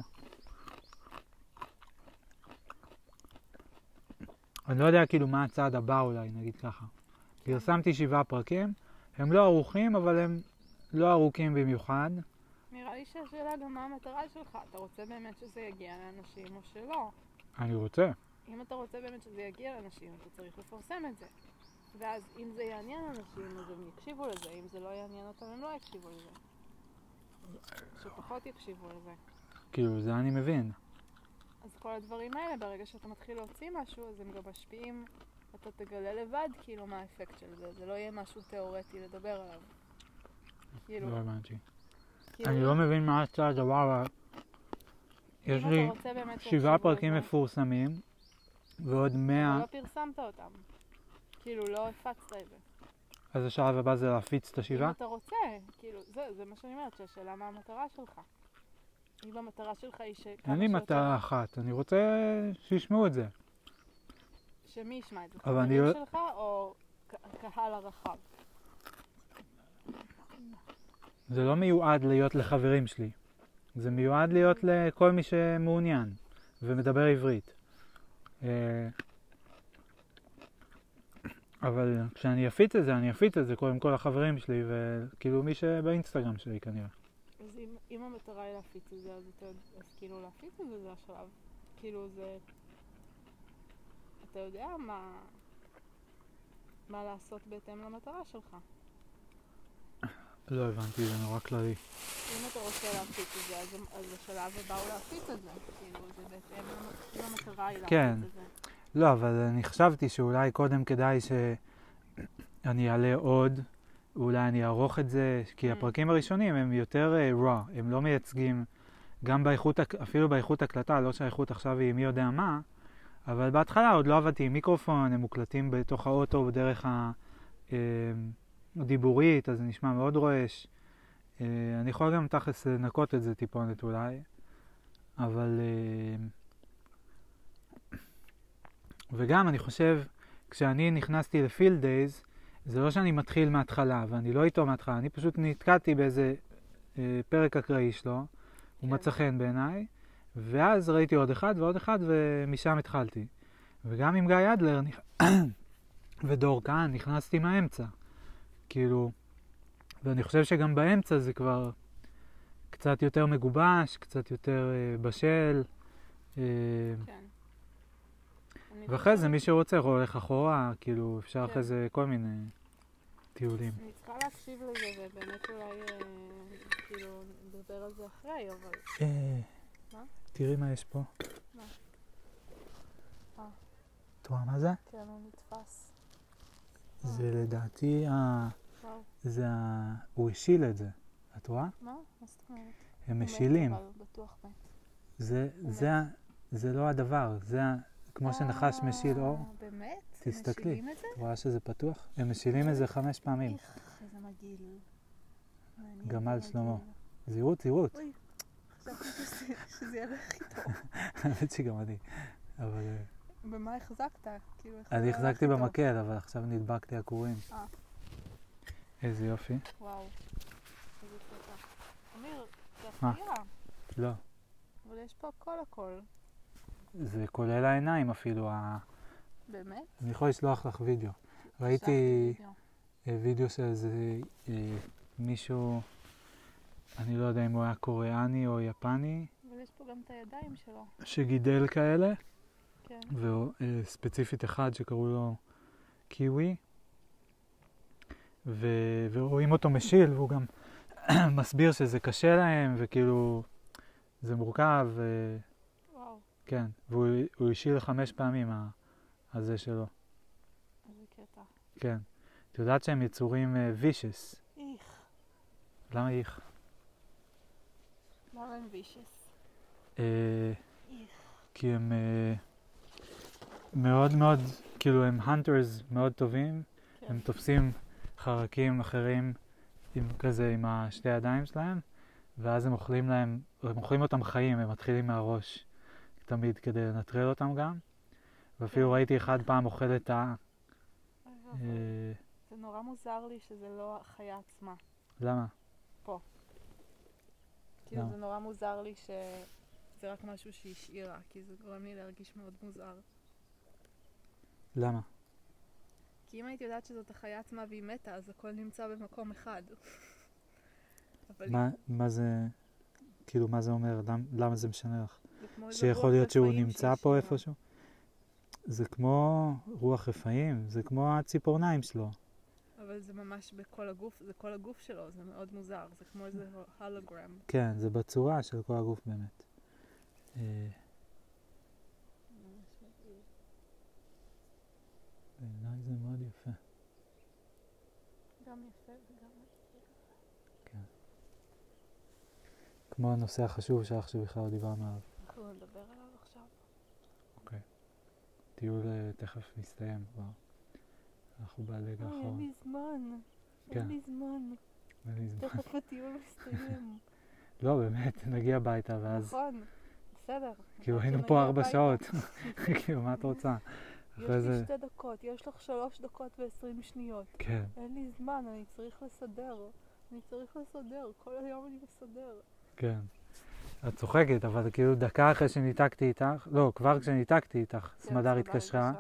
אני לא יודע כאילו מה הצעד הבא אולי, נגיד ככה. פרסמתי שבעה פרקים, הם לא ערוכים, אבל הם לא ארוכים במיוחד. נראה לי שהשאלה גם מה המטרה שלך. אתה רוצה באמת שזה יגיע לאנשים או שלא? אני רוצה. אם אתה רוצה באמת שזה יגיע לאנשים, אתה צריך לפרסם את זה. ואז אם זה יעניין אנשים, אז הם יקשיבו לזה. אם זה לא יעניין אותם, הם לא יקשיבו לזה. שפחות יקשיבו לזה. כאילו, זה אני מבין. אז כל הדברים האלה, ברגע שאתה מתחיל להוציא משהו, אז הם גם משפיעים, אתה תגלה לבד כאילו מה האפקט של זה. זה לא יהיה משהו תיאורטי לדבר עליו. כאילו, לא הבנתי. כאילו, אני לא מבין מה הצעד הבא, אבל יש אם לי שבעה פרקים מפורסמים, ועוד מאה, לא פרסמת אותם. כאילו, לא הפצת את זה. אז השלב הבא זה להפיץ את אם השבעה? אתה רוצה, כאילו, זה, זה מה שאני אומרת, שהשאלה מה המטרה שלך. אם המטרה שלך היא שכמה אין לי מטרה אחת, אני רוצה שישמעו את זה. שמי ישמע את זה? חברים לא- שלך או ק- הקהל הרחב? זה לא מיועד להיות לחברים שלי. זה מיועד להיות לכל מי שמעוניין ומדבר עברית. אה, אבל כשאני אפיץ את זה, אני אפיץ את זה קודם כל לחברים שלי, וכאילו מי שבאינסטגרם שלי כנראה. אז אם, אם המטרה היא להפיץ את זה, אז, אתה, אז כאילו להפיץ את זה זה השלב. כאילו זה... אתה יודע מה... מה לעשות בהתאם למטרה שלך. לא הבנתי, זה נורא כללי. אם אתה רוצה להפיץ את זה, אז, השלב הבא הוא להפיץ את זה. כאילו, זה בהתאם, למ- אם המטרה היא להפיץ כן. את זה. לא, אבל אני חשבתי שאולי קודם כדאי שאני אעלה עוד, אולי אני אערוך את זה, כי Mm. הפרקים הראשונים הם יותר אה, raw, הם לא מייצגים, גם באיכות, אפילו באיכות הקלטה, לא שהאיכות עכשיו היא מי יודע מה, אבל בהתחלה עוד לא עבדתי עם מיקרופון, הם מוקלטים בתוך האוטו בדרך אה, הדיבורית, אז זה נשמע מאוד רועש. אה, אני יכול גם תכלס לנקות את זה טיפונת אולי, אבל... אה, וגם אני חושב, כשאני נכנסתי לפילד דייז, זה לא שאני מתחיל מההתחלה, ואני לא איתו מההתחלה, אני פשוט נתקעתי באיזה אה, פרק אקראי שלו, הוא כן. מצא חן בעיניי, ואז ראיתי עוד אחד ועוד אחד, ומשם התחלתי. וגם עם גיא אדלר נכ- ודור כהן נכנסתי מהאמצע. כאילו, ואני חושב שגם באמצע זה כבר קצת יותר מגובש, קצת יותר אה, בשל. אה, כן. ואחרי זה חושבת- מי שרוצה הולך אחורה, כאילו אפשר כן. אחרי זה כל מיני טיולים. אני צריכה להקשיב לזה, ובאמת אולי, אה, כאילו, נדבר על זה אחרי, אבל... אה, מה? תראי מה יש פה. מה? אה. את רואה מה זה? כן, הוא נתפס. זה לדעתי ה-. זה ה... הוא השיל את זה, את רואה? מה? מה זאת אומרת? הם משילים. זה, זה. זה לא הדבר, זה. כמו שנחש משיל אור. אה, באמת? תסתכלי. משילים את זה? את רואה שזה פתוח? הם משילים את זה חמש פעמים. איך, איזה מגעיל. גמל שלמה. זהירות, זהירות. אוי, חשבתי שזה- ילך איתו. האמת שגם אני. אבל אה, במה החזקת? כאילו, אני הלך החזקתי? במקל, אבל עכשיו נדבקתי עקורים. אה. איזה יופי. וואו. איזה קטע. אמיר, זה? חיה, לא, אבל יש פה הכל הכל. זה כולל העיניים אפילו. באמת? אני יכול לשלוח לך וידאו. ראיתי וידאו. אה, וידאו של איזה אה, מישהו, אני לא יודע אם הוא היה קוריאני או יפני, אבל יש פה גם את הידיים שלו. שגידל כאלה, כן. וספציפית אחד שקראו לו קיווי, ו- ורואים אותו משיל, והוא גם מסביר שזה קשה להם, וכאילו זה מורכב, ו- וואו, כן, והוא הוא השיל חמש פעמים ה- הזה שלו, איזה קטע. כן. את יודעת שהם יצורים וישס, איך. למה איך? למה הם וישס? אה, איך. כי הם אה, מאוד מאוד, כאילו הם הנטרס מאוד טובים, כן. הם תופסים חרקים אחרים עם כזה, עם השתי ידיים שלהם, ואז הם אוכלים להם, הם אוכלים אותם חיים, הם מתחילים מהראש תמיד כדי לנטרל אותם גם. ואפילו כן. ראיתי אחד פעם אוכל את ה... אוי אה. זה נורא מוזר לי שזה לא החיה עצמה. למה? כאילו למה? זה נורא מוזר לי שזה רק משהו שהיא השאירה, כי זה גורם לי להרגיש מאוד מוזר. למה? כי אם הייתי יודעת שזאת החיה עצמה והיא מתה, אז הכל נמצא במקום אחד. אבל מה, מה זה, כאילו, מה זה אומר? למ, למה זה משנה לך? שיכול להיות שהוא נמצא פה. איפשהו? זה כמו רוח רפאים, זה כמו הציפורניים שלו. אבל זה ממש בכל הגוף, זה כל הגוף שלו, זה מאוד מוזר, זה כמו איזה הולוגרם. כן, זה בצורה של כל הגוף באמת. אה, בעיניי זה מאוד יפה. גם יפה וגם... כמו הנושא החשוב שלך שבכלל דיברנו עליו. אנחנו נדבר עליו עכשיו. טיול אה, תכף מסתיים כבר. אנחנו אוי, אין האחרון. לי זמן. כן. אין לי זמן. אין לי זמן. תכף הטיול מסתיים. לא, באמת, נגיע הביתה ואז, נכון, בסדר. כאילו היינו פה ארבע. שעות. כאילו, מה את רוצה? יש לי זה, שתי דקות, יש לך שלוש דקות ועשרים שניות. כן. אין לי זמן, אני צריך לסדר. אני צריך לסדר, כל היום אני מסדר. כן. את צוחקת, אבל כאילו דקה אחרי שניתקתי איתך, לא, כבר כשניתקתי איתך, כן, סמדר התקשרה.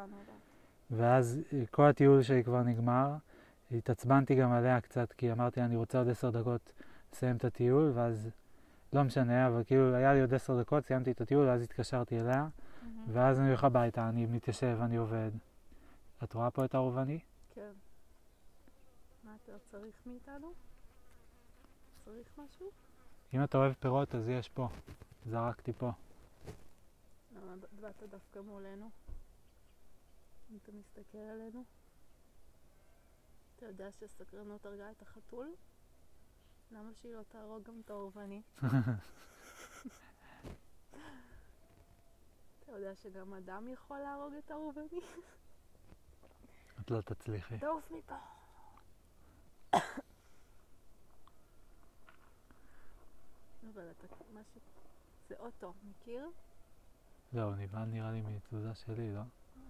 ואז אה, כל הטיול שלי כבר נגמר. התעצבנתי גם עליה קצת, כי אמרתי, אני רוצה עוד עשר דקות לסיים את הטיול, ואז לא משנה, אבל כאילו היה לי עוד עשר דקות, סיימתי את הטיול, ואז התקשרתי אליה. ואז אני הולך הביתה, אני מתיישב, אני עובד. את רואה פה את הרובני? כן. מה אתה צריך מאיתנו? צריך משהו? אם אתה אוהב פירות, אז יש פה. זרקתי פה. למה באת דווקא מולנו? אם אתה מסתכל עלינו? אתה יודע שסקרנות הרגה את החתול? למה שהיא לא תהרוג גם את האורבני? אתה יודע שגם אדם יכול להרוג את האורבני? את לא תצליחי. תעוף מפה. אבל אתה, מה ש... זה אוטו, מכיר? לא, נבהל נראה לי מתזוזה שלי, לא?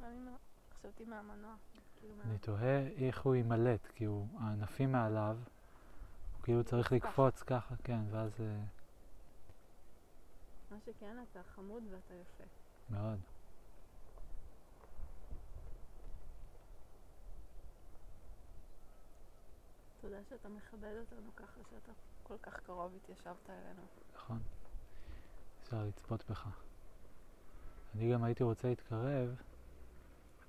אני לא... חשבתי מהמנוע. כאילו. אני תוהה איך הוא יימלט, כי הוא, הענפים מעליו, הוא כאילו צריך. לקפוץ ככה, כן, ואז אה, מה שכן, אתה חמוד ואתה יפה. מאוד. תודה שאתה מכבד אותנו ככה, שאתה כל כך קרוב התיישבת אלינו. נכון. אפשר לצפות בך. אני גם הייתי רוצה להתקרב,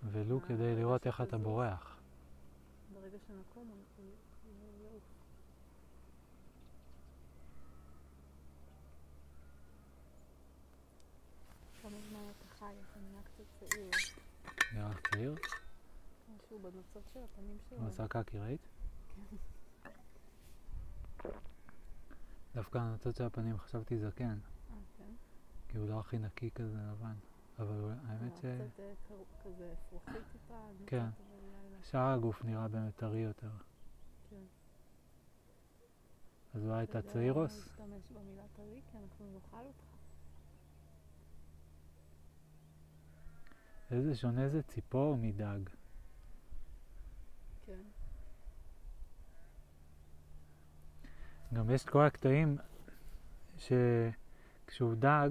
ולו אה, כדי לראות איך אתה. בורח. ברגע שנקום, הוא הוא- הוא יעוף. כמה זמן אתה חי, אתה נהיה קצת צעיר. נראה לך צעיר? משהו בנוצות של הפנים שלו. הוא עשה קקי, ראית? דווקא הנוצות של הפנים חשבתי זקן, אה, כן. כי הוא לא הכי נקי כזה לבן. אבל הוא- האמת ש... אה, כזה אפרוחי טיפה. כן. שאר הגוף נראה באמת טרי יותר. כן. אז אולי את אתה יודע? להשתמש במילה טרי, כי אנחנו נאכל אותך. איזה שונה זה ציפור מדג. כן. גם יש את כל הקטעים שכשהוא דג,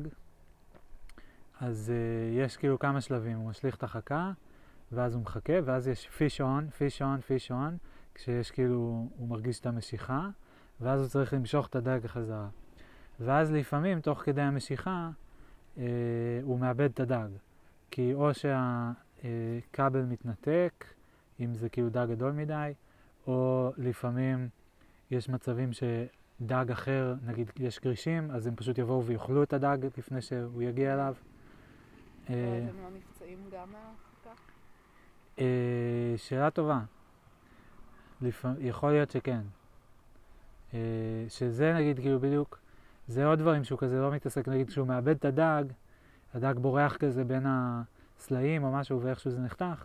אז uh, יש כאילו כמה שלבים, הוא משליך את החכה, ואז הוא מחכה, ואז יש fish on, fish on, fish on, כשיש כאילו, הוא מרגיש את המשיכה, ואז הוא צריך למשוך את הדג חזרה. ואז לפעמים, תוך כדי המשיכה, uh, הוא מאבד את הדג. כי או שהכבל מתנתק, אם זה כאילו דג גדול מדי, או לפעמים יש מצבים שדג אחר, נגיד יש גרישים, אז הם פשוט יבואו ויאכלו את הדג לפני שהוא יגיע אליו. אה, ואז הם לא נפצעים גם מההרחקה? אה, שאלה טובה. יכול להיות שכן. אה, שזה נגיד כאילו בדיוק, זה עוד דברים שהוא כזה לא מתעסק, נגיד כשהוא מאבד את הדג, הדג בורח כזה בין הסלעים או משהו ואיכשהו זה נחתך,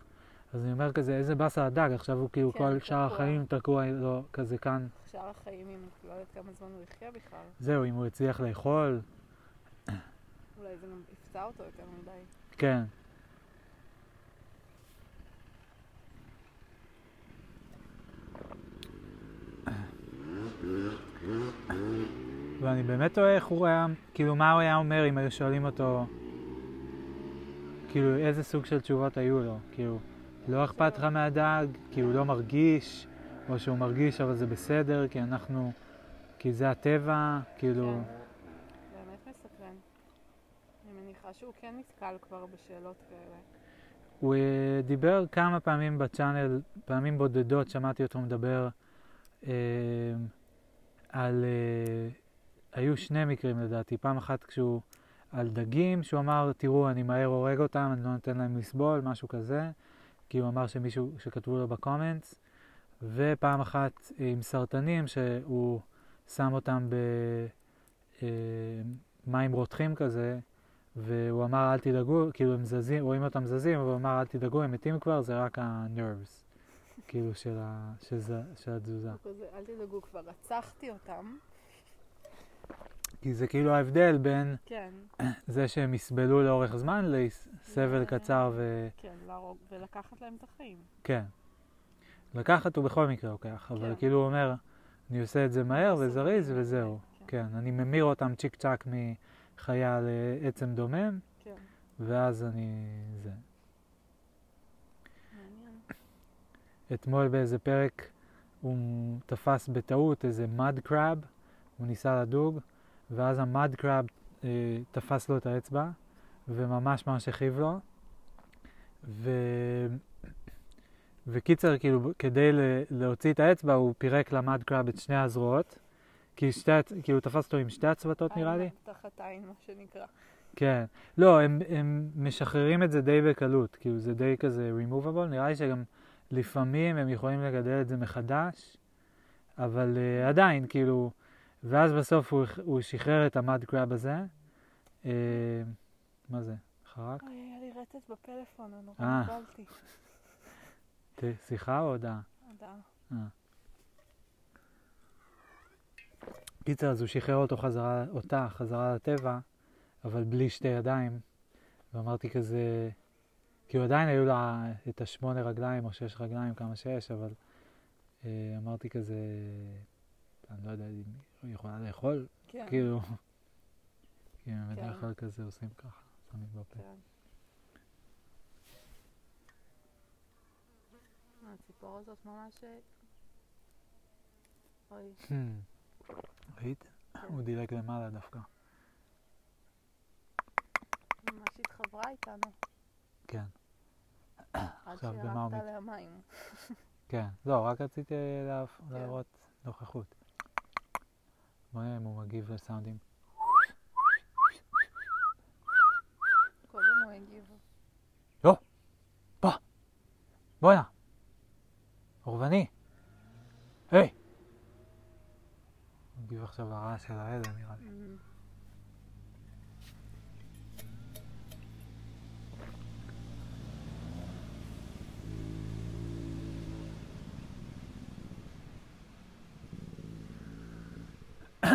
אז אני אומר כזה, איזה באסה הדג, עכשיו הוא כאילו כן, כל שאר. החיים תקוע לו כזה כאן. שאר החיים, אם לא יודעת כמה זמן הוא יחיה בכלל. זהו, אם הוא הצליח לאכול, אולי זה גם יפצע אותו יותר מדי. כן. ואני באמת תוהה איך הוא היה, כאילו מה הוא היה אומר אם היו שואלים אותו, כאילו איזה סוג של תשובות היו לו, כאילו לא אכפת לך מהדג, כי הוא לא מרגיש, או שהוא מרגיש אבל זה בסדר, כי אנחנו, כי זה הטבע, כאילו, כן. באמת מסקרן. אני מניחה שהוא כן נתקל כבר בשאלות כאלה. הוא אה, דיבר כמה פעמים בצ'אנל, פעמים בודדות שמעתי אותו מדבר אה, על... אה, היו שני מקרים לדעתי, פעם אחת כשהוא... על דגים, שהוא אמר, תראו, אני מהר הורג אותם, אני לא נותן להם לסבול, משהו כזה, כי הוא אמר שמישהו, שכתבו לו בקומנטס, ופעם אחת אה, עם סרטנים, שהוא שם אותם במים רותחים כזה, והוא אמר אל תדאגו, כאילו הם זזים, רואים אותם זזים, אבל הוא אמר אל תדאגו, הם מתים כבר, זה רק ה-nerves, כאילו של, התזוזה. אל תדאגו, כבר רצחתי אותם. כי זה כאילו ההבדל בין כן, זה שהם יסבלו לאורך זמן לסבל ו- קצר ו... כן, להרוג ולקחת להם את החיים. כן. לקחת הוא בכל מקרה לוקח, אבל כן. כאילו הוא אומר, אני עושה את זה מהר וזריז וזהו. כן. כן, אני ממיר אותם צ'יק צ'אק מחיה לעצם דומם, כן, ואז אני... זה. מעניין. אתמול באיזה פרק הוא תפס בטעות איזה מד קראב, הוא ניסה לדוג, ואז המד קראב אה, תפס לו את האצבע, וממש ממש הכאיב לו. ו... וקיצר, כאילו, כדי להוציא את האצבע, הוא פירק למד קראב את שני הזרועות, כי שתי, כאילו, תפס אותו עם שתי הצוותות נראה לי. תחת עין, מה שנקרא. כן. לא, הם, הם משחררים את זה די בקלות, כאילו זה די כזה removable, נראה לי שגם לפעמים הם יכולים לגדל את זה מחדש, אבל uh, עדיין, כאילו, ואז בסוף הוא, הוא שחרר את המד קראב הזה. Uh, מה זה? חרק? אוי, היה לי רטט בפלאפון, אני נורא אה. נבלתי. שיחה או הודעה? הודעה. קיצר, אז הוא שחרר אותו חזרה, אותה חזרה לטבע, אבל בלי שתי ידיים. ואמרתי כזה, כאילו עדיין היו לה את השמונה רגליים או שש רגליים, כמה שיש, אבל אה, אמרתי כזה, אני לא יודע יכולה לאכול, כן, כאילו, כי כן. בדרך כלל כזה עושים ככה, שמים בפה. כן. הציפור הזאת ממש... אה, אוי. ראית? הוא דילג למעלה דווקא. ממש התחברה איתנו. כן, עד עכשיו, במה שירקת הוא מת? עליה מים. כן. לא, רק רציתי כן. להראות נוכחות. בוא אם הוא מגיב לסאונדים. קודם הוא הגיב. בואנה! אורבני! היי! מגיב עכשיו לרעש של האלה נראה לי.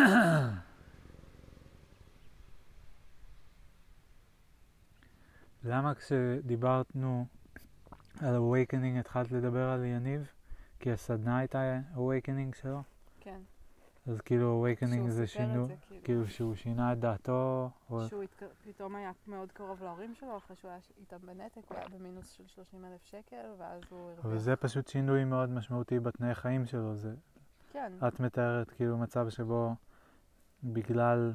למה כשדיברנו על awakening התחלת לדבר על יניב? כי הסדנה הייתה awakening שלו? כן. אז כאילו awakening זה שינו, זה, כאילו. כאילו שהוא שינה את דעתו, או... שהוא התק... פתאום היה מאוד קרוב להורים שלו, אחרי שהוא היה איתם בנתק, הוא היה במינוס של 30 אלף שקל, ואז הוא הרוויח. אבל זה פשוט שינוי מאוד משמעותי בתנאי חיים שלו. זה, כן, את מתארת כאילו מצב שבו בגלל,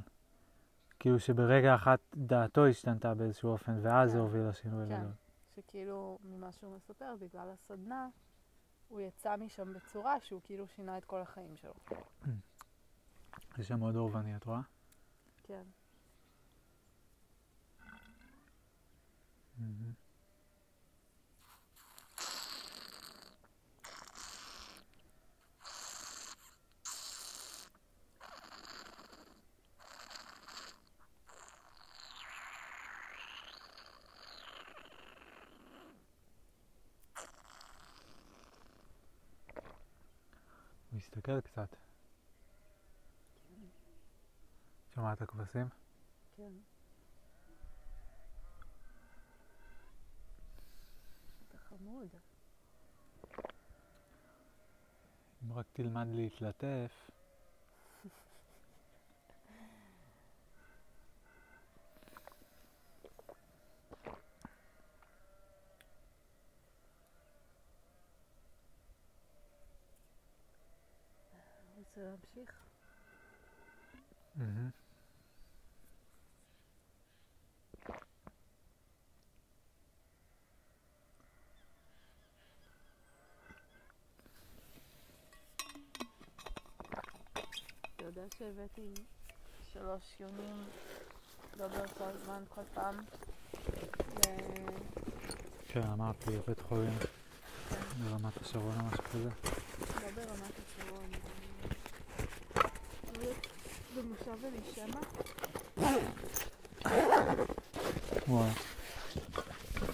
כאילו שברגע אחת דעתו השתנתה באיזשהו אופן, ואז כן. זה הוביל לשינוי כן. הגדול. שכאילו, ממה שהוא מספר, בגלל הסדנה, הוא יצא משם בצורה שהוא כאילו שינה את כל החיים שלו. זה שם מאוד אורבני, את רואה? כן. מהמם. הוא הסתכל קצת. שמעת כבשים? כן. אתה חמוד. אם רק תלמד להתלטף. רוצה להמשיך? מהמם. אתה יודע שהבאתי שלוש יונים, לא באותו הזמן כל פעם, כן, אמרתי, בית חולים ברמת השרון או משהו כזה. לא ברמת השרון, במושב אלישמע, וואי.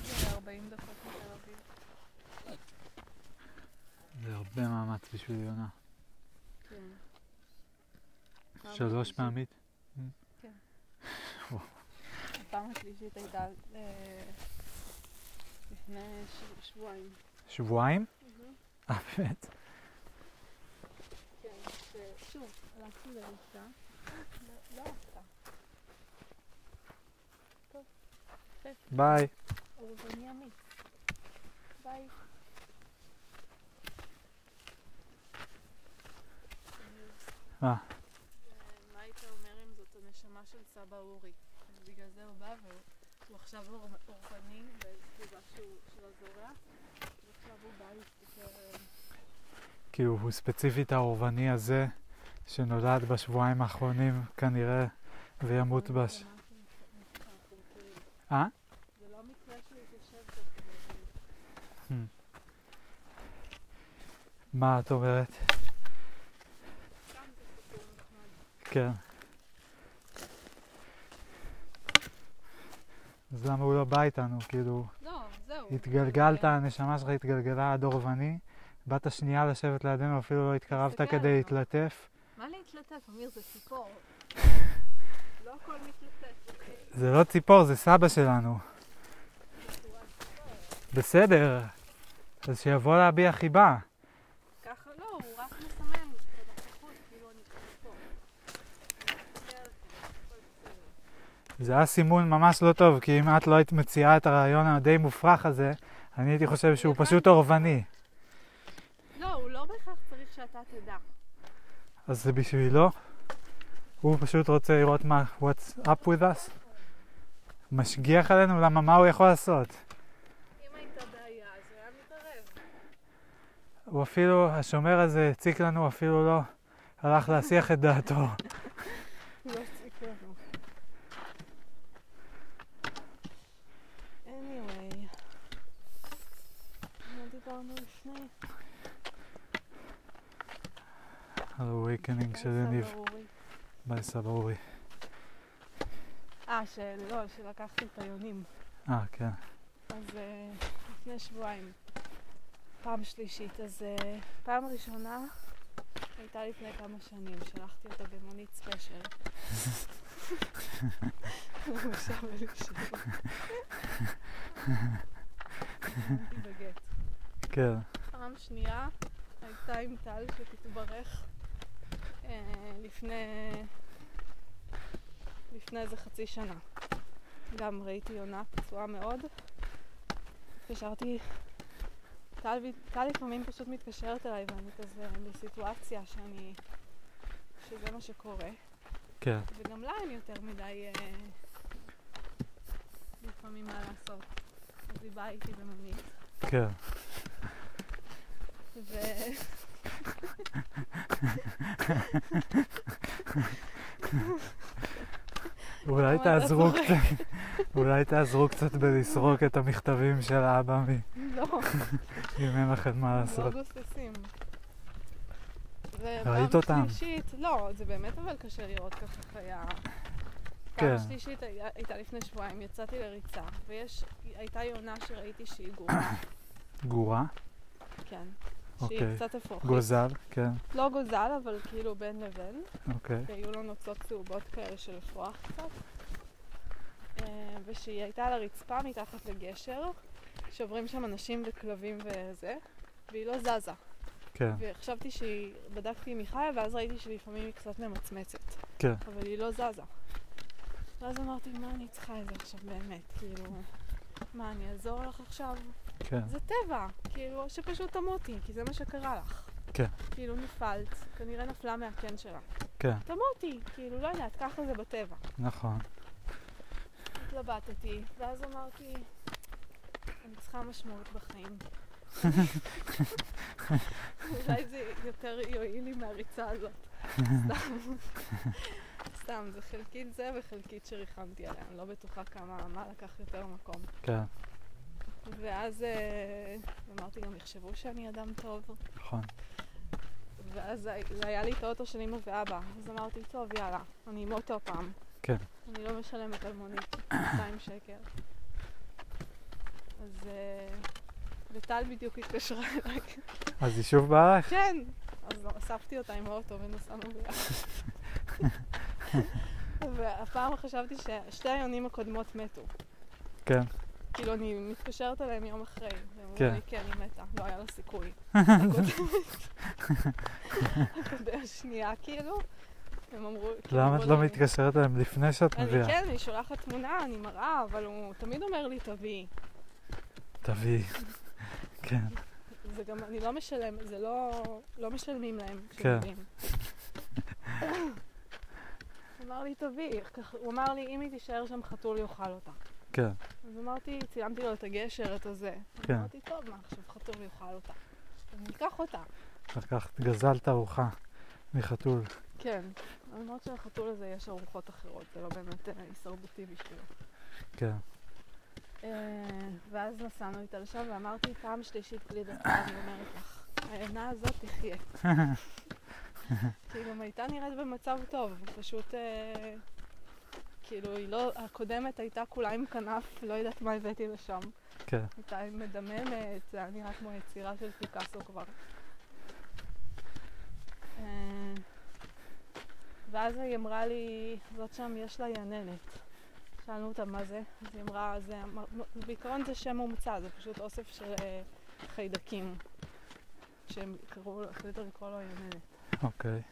זה 40 דקות מתל אביב. זה הרבה מאמץ בשביל יונה. כן. שלוש פעמית? הפעם השלישית הייתה אה, לפני שבועיים. שבועיים? אה, באמת? כן, שוב, הלכתי לא-. טוב, ביי. ביי. מה? מה היית אומר אם זאת הנשמה של סבא אורי? אז בגלל זה הוא בא והוא עכשיו אור- אורבני בסביבה שהוא- של הזורע, ועכשיו הוא בא להסתכל... כאילו, הוא ספציפית האורבני הזה, שנולד בשבועיים האחרונים, כנראה, וימות לא בש... אה? זה לא מקרה שהוא התיישב שם. מה את אומרת? כן. אז למה הוא לא בא איתנו? כאילו, לא, זהו. התגלגלת, הנשמה שלך התגלגלה עד אורבני, באת שנייה לשבת לידינו, אפילו לא התקרבת כדי. להתלטף. מה להתלטף, אמיר? זה ציפור. לא הכל מתלטף, אוקיי? זה לא ציפור, זה סבא שלנו. בסדר, אז שיבוא להביע חיבה. ככה לא, הוא רק מסמן את הנוכחות, כאילו אני פה. מסתכל עליכם, הכל בסדר. זה היה סימון ממש לא טוב, כי אם את לא היית מציעה את הרעיון הדי מופרך הזה, אני הייתי חושב שהוא הבנתי. פשוט אורבני. לא, הוא לא בהכרח צריך שאתה תדע. אז זה בשבילו. הוא פשוט רוצה לראות מה, what's up with us. משגיח עלינו, למה מה הוא יכול לעשות? אם הייתה בעיה, אז הוא היה מתערב. הוא אפילו, השומר הזה הציק לנו, אפילו לא הלך להסיח את דעתו. הוא לא הציק לנו. anyway. מה דיברנו לפני? על awakening של יניב. סבא אורי. בסבורי. אה, שלא, שלקחתי את היונים. אה, כן. אז אה, לפני שבועיים, פעם שלישית. אז אה, פעם ראשונה הייתה לפני כמה שנים, שלחתי אותה במונית ספיישל. כן. פעם שנייה הייתה עם טל שתתברך אה, לפני, לפני איזה חצי שנה. גם ראיתי עונה פצועה מאוד. התקשרתי, טל, טל לפעמים פשוט מתקשרת אליי ואני כזה בסיטואציה שאני, שזה מה שקורה. כן. וגם לה אין יותר מדי אה, לפעמים מה לעשות. אז היא באה איתי במונית. כן. ו... אולי אבל תעזרו קצת, אולי תעזרו קצת בלסרוק את המכתבים של האבא מ... לא, אם אין לכם מה לא לעשות. גוססים. ראית אותם? שלישית, לא, זה באמת אבל קשה לראות ככה חיה. כן. פעם שלישית הייתה לפני שבועיים, יצאתי לריצה, ויש, הייתה יונה שראיתי שהיא גרועה, גורה, כן. שהיא אוקיי. קצת אפרוחית. גוזל, כן, לא גוזל, אבל כאילו בין לבין. אוקיי. היו לו נוצות צהובות כאלה של אפרוח קצת. אה, ושהיא הייתה על הרצפה מתחת לגשר, שעוברים שם אנשים וכלבים וזה, והיא לא זזה. כן, וחשבתי שהיא, בדקתי אם היא חיה, ואז ראיתי שלפעמים היא קצת ממצמצת. כן. אבל היא לא זזה. ואז אמרתי, מה אני צריכה את זה עכשיו באמת? כאילו, מה, אני אעזור לך עכשיו? כן, זה טבע, כאילו, שפשוט תמותי, כי זה מה שקרה לך. כן. כאילו, נפלת, כנראה נפלה מהקן שלה. כן, תמותי, כאילו, לא יודעת, ככה זה בטבע. נכון. התלבטתי, ואז אמרתי, אני צריכה משמעות בחיים. אולי זה יותר יועיל לי מהריצה הזאת. סתם. סתם, זה חלקית זה וחלקית שריחמתי עליה, אני לא בטוחה כמה, מה לקח יותר מקום. כן, ואז אה, אמרתי גם, יחשבו שאני אדם טוב. נכון. ואז היה לי את האוטו של אמא ואבא. אז אמרתי, טוב, יאללה, אני עם אוטו הפעם. כן. אני לא משלמת על מונית 200 שקל. אז... אה, וטל בדיוק התקשרה אליי. אז היא שוב באה לך? כן! אז אספתי אותה עם האוטו ונסענו ביחד. והפעם חשבתי ששתי היונים הקודמות מתו. כן, כאילו, אני מתקשרת אליהם יום אחרי. והם אמרו כן. לי, כן, היא מתה, לא היה לה סיכוי. הקודמת- הקודמת השנייה, כאילו. הם אמרו... כאילו, למה את לא מתקשרת אליהם לפני שאת אני מביאה? כן, אני שולחת תמונה, אני מראה, אבל הוא תמיד אומר לי, תביאי. תביאי. כן, זה גם, אני לא משלמת, זה לא, לא משלמים להם כן. כשמביאים. הוא אמר לי, תביאי. הוא אמר לי, אם היא תישאר שם, חתול יאכל אותה. כן, אז אמרתי, צילמתי לו את הגשר, את הזה. כן. אמרתי, טוב, מה עכשיו חתול יאכל אותה? אז ניקח אותה. לקחת, גזלת ארוחה מחתול. כן. למרות שלחתול הזה יש ארוחות אחרות, זה לא באמת אה, הישרדותי בשבילו. כן, אה, ואז נסענו איתה לשם ואמרתי, פעם שלישית בלי דקה, אני אומרת לך, העינה הזאת תחיה. כאילו, הייתה נראית במצב טוב, פשוט, אה, כאילו, היא לא, הקודמת הייתה כולה עם כנף, לא יודעת מה הבאתי לשם. כן, הייתה מדממת, זה היה נראה כמו יצירה של פיקאסו כבר. אה, ואז היא אמרה לי, זאת שם יש לה יננת. שאלנו אותה מה זה, אז היא אמרה, זה, בעיקרון זה שם מומצא, זה פשוט אוסף של אה, חיידקים. שהם קראו, החליטו לקרוא לו יננת. אוקיי.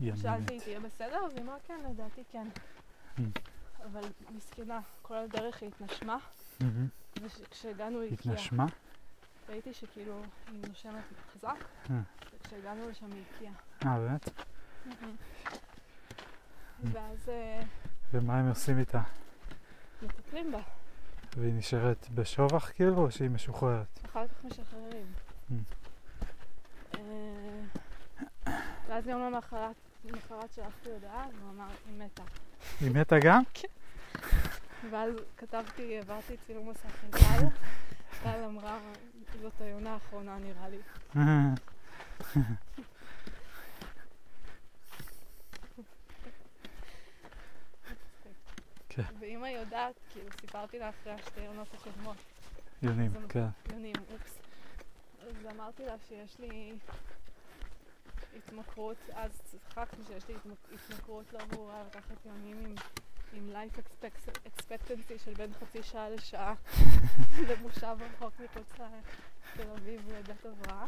יננת. שאלתי, תהיה בסדר? אז היא אמרה, כן, לדעתי כן. Mm. אבל מסכנה, כל הדרך היא התנשמה, מהמם. וכשהגענו היא הקיאה. התנשמה? ראיתי שכאילו היא נושמת חזק, אה. וכשהגענו לשם היא הקיאה. אה, באמת? ואז אה, ומה הם עושים איתה? מטפלים בה, והיא נשארת בשובח כאילו, או שהיא משוחררת? אחר כך משחררים. ואז יום למחרת, למחרת שלחתי הודעה, והוא אמר, היא מתה. היא מתה גם? כן. ואז כתבתי, העברתי צילום מסך עם טל טל אמרה, זאת היונה האחרונה נראה לי. כן. ואמא יודעת, כאילו, סיפרתי לה אחרי השתי עונות הקודמות. יונים, אמ- כן. יונים, אופס. אז אמרתי לה שיש לי התמכרות, אז צחקתי שיש לי התמכרות לא ברורה לקחת יונים עם, עם life expect- expectancy של בין חצי שעה לשעה למושב רחוק מחוץ לתל אביב לבית הבראה.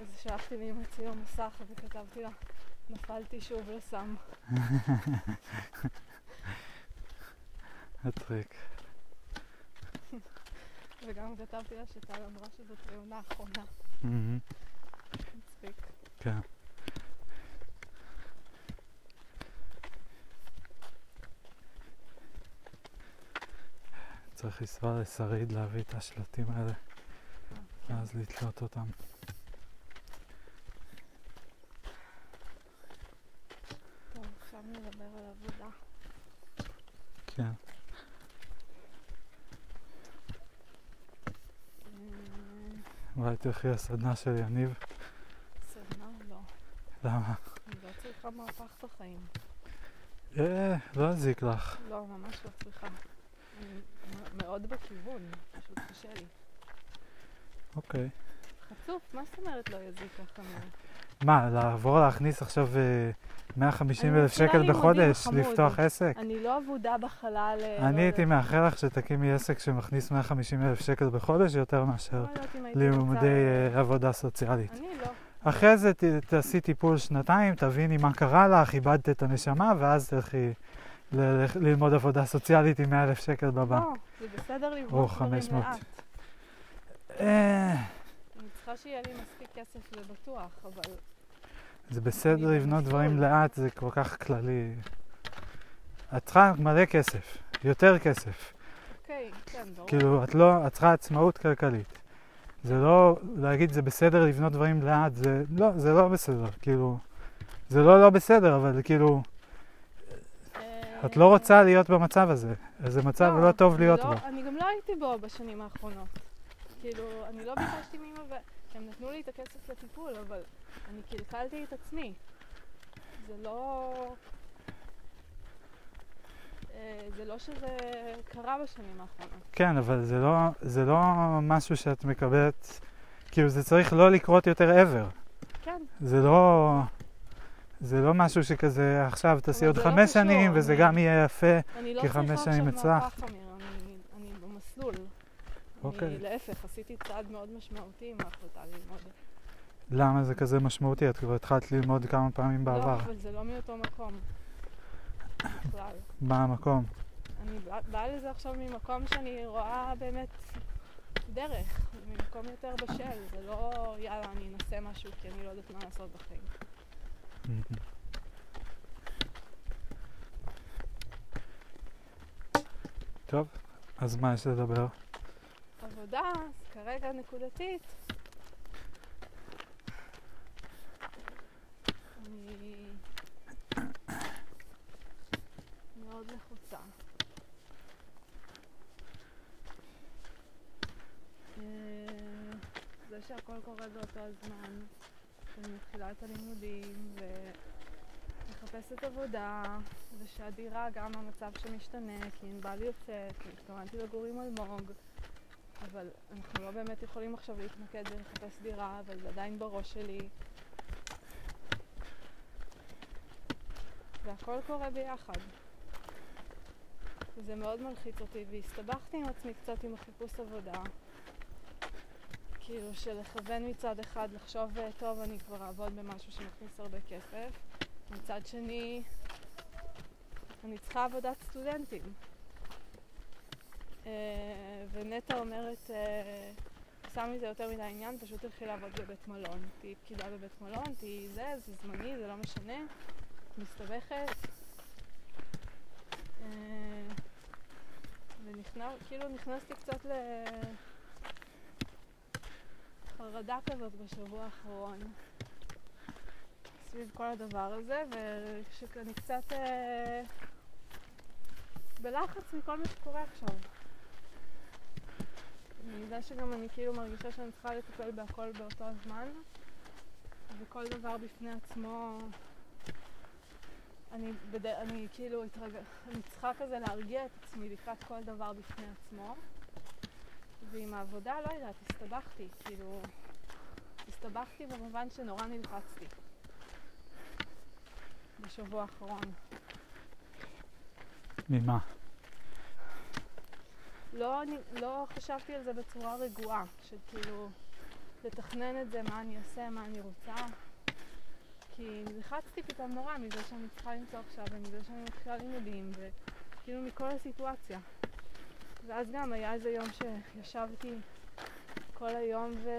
אז שלחתי לאמא צילום מסך וכתבתי לה, נפלתי שוב לסם. מצחיק. וגם כתבתי לה שטל אמרה שזאת העונה האחרונה. מצחיק. כן. צריך לנסוע לשריד להביא את השלטים האלה, ואז לתלות אותם. טוב, עכשיו נדבר על עבודה. כן. אה, אולי תלכי לסדנה של יניב. למה? אני לא צריכה מהפך בחיים. אה, לא יזיק לך. לא, ממש לא צריכה. אני מאוד בכיוון, פשוט קשה לי. אוקיי. חצוף, מה זאת אומרת לא יזיק ככה מאוד? מה, לעבור להכניס עכשיו אה, 150 אני אלף שקל בחודש. לפתוח עסק? אני לא אבודה בחלל. אה, לא אני הייתי מאחל לך שתקימי עסק שמכניס 150 אלף שקל בחודש יותר מאשר לא לימודי אה, עבודה סוציאלית. אני לא. אחרי זה ת- תעשי טיפול שנתיים, תביני מה קרה לך, איבדת את הנשמה, ואז תלכי ל- ל- ללמוד עבודה סוציאלית עם 100 אלף שקל בבנק. לא, זה בסדר לברוח דברים 500. לאט. אני צריכה שיהיה לי מספיק כסף לבטוח, אבל זה בסדר לבנות. דברים לאט, זה כל כך כללי. את צריכה מלא כסף, יותר כסף. אוקיי, כן, ברור. כאילו, את לא, את צריכה עצמאות כלכלית. זה לא, להגיד זה בסדר לבנות דברים לאט, זה לא, זה לא בסדר, כאילו, זה לא לא בסדר, אבל כאילו, את לא רוצה להיות במצב הזה. זה מצב לא טוב אני להיות לא- בו. אני גם לא הייתי בו בשנים האחרונות. כאילו, אני לא ביקשתי מאמא. הם נתנו לי את הכסף לטיפול, אבל אני קלקלתי את עצמי. זה לא... אה, זה לא שזה קרה בשנים האחרונות. כן, אבל זה לא, זה לא משהו שאת מקבלת, כאילו, זה צריך לא לקרות יותר ever. כן, זה לא... זה לא משהו שכזה עכשיו תעשי עוד לא חמש קשור, שנים וזה אני- גם יהיה יפה. אני לא כי צריכה חמש עכשיו שנים מהפך, הצלחת. אמיר. אני, אני במסלול. אוקיי. אני להפך, עשיתי צעד מאוד משמעותי עם ההחלטה ללמוד. למה זה כזה משמעותי? את כבר התחלת ללמוד כמה פעמים בעבר. לא, אבל זה לא מאותו מקום. בכלל. מה המקום? אני באה באה לזה עכשיו ממקום שאני רואה באמת דרך, ממקום יותר בשל, זה לא יאללה אני אנסה משהו כי אני לא יודעת מה לעשות בחיים. טוב, אז מה יש לדבר? עבודה, כרגע נקודתית. אני מאוד לחוצה. אה, זה שהכל קורה באותו הזמן, שאני מתחילה את הלימודים ומחפשת עבודה, ושהדירה גם המצב שמשתנה, כי ענבל יוצאת, והתכוונתי לגור עם אלמוג. אבל אנחנו לא באמת יכולים עכשיו להתמקד ולחפש דירה, אבל זה עדיין בראש שלי. והכל קורה ביחד. וזה מאוד מלחיץ אותי, והסתבכתי עם עצמי קצת עם החיפוש עבודה. כאילו שלכוון מצד אחד, לחשוב, "אה, טוב, אני כבר אעבוד במשהו שמכניס הרבה כסף. מצד שני, אני צריכה עבודת סטודנטים. אה, ונטע אומרת, אה, עושה מזה יותר מדי עניין, פשוט תלכי לעבוד בבית מלון. תהיי פקידה בבית מלון, תהיי זה, זה זמני, זה לא משנה. מסתבכת. ונכנס, כאילו נכנסתי קצת לחרדה כזאת בשבוע האחרון. סביב כל הדבר הזה, ושאני קצת אה, בלחץ מכל מה שקורה עכשיו. מזה שגם אני כאילו מרגישה שאני צריכה לטפל בהכל באותו הזמן, וכל דבר בפני עצמו אני, בד... אני כאילו התרג... אני צריכה כזה להרגיע את עצמי לקראת כל דבר בפני עצמו. ועם העבודה, לא יודעת, הסתבכתי, כאילו... הסתבכתי במובן שנורא נלחצתי. בשבוע האחרון. ממה? לא, אני- לא חשבתי על זה בצורה רגועה, של כאילו לתכנן את זה, מה אני אעשה, מה אני רוצה. כי נלחצתי פתאום נורא מזה שאני צריכה למצוא עכשיו, ומזה שאני מתחילה לימודים, וכאילו מכל הסיטואציה. ואז גם היה איזה יום שישבתי כל היום ו...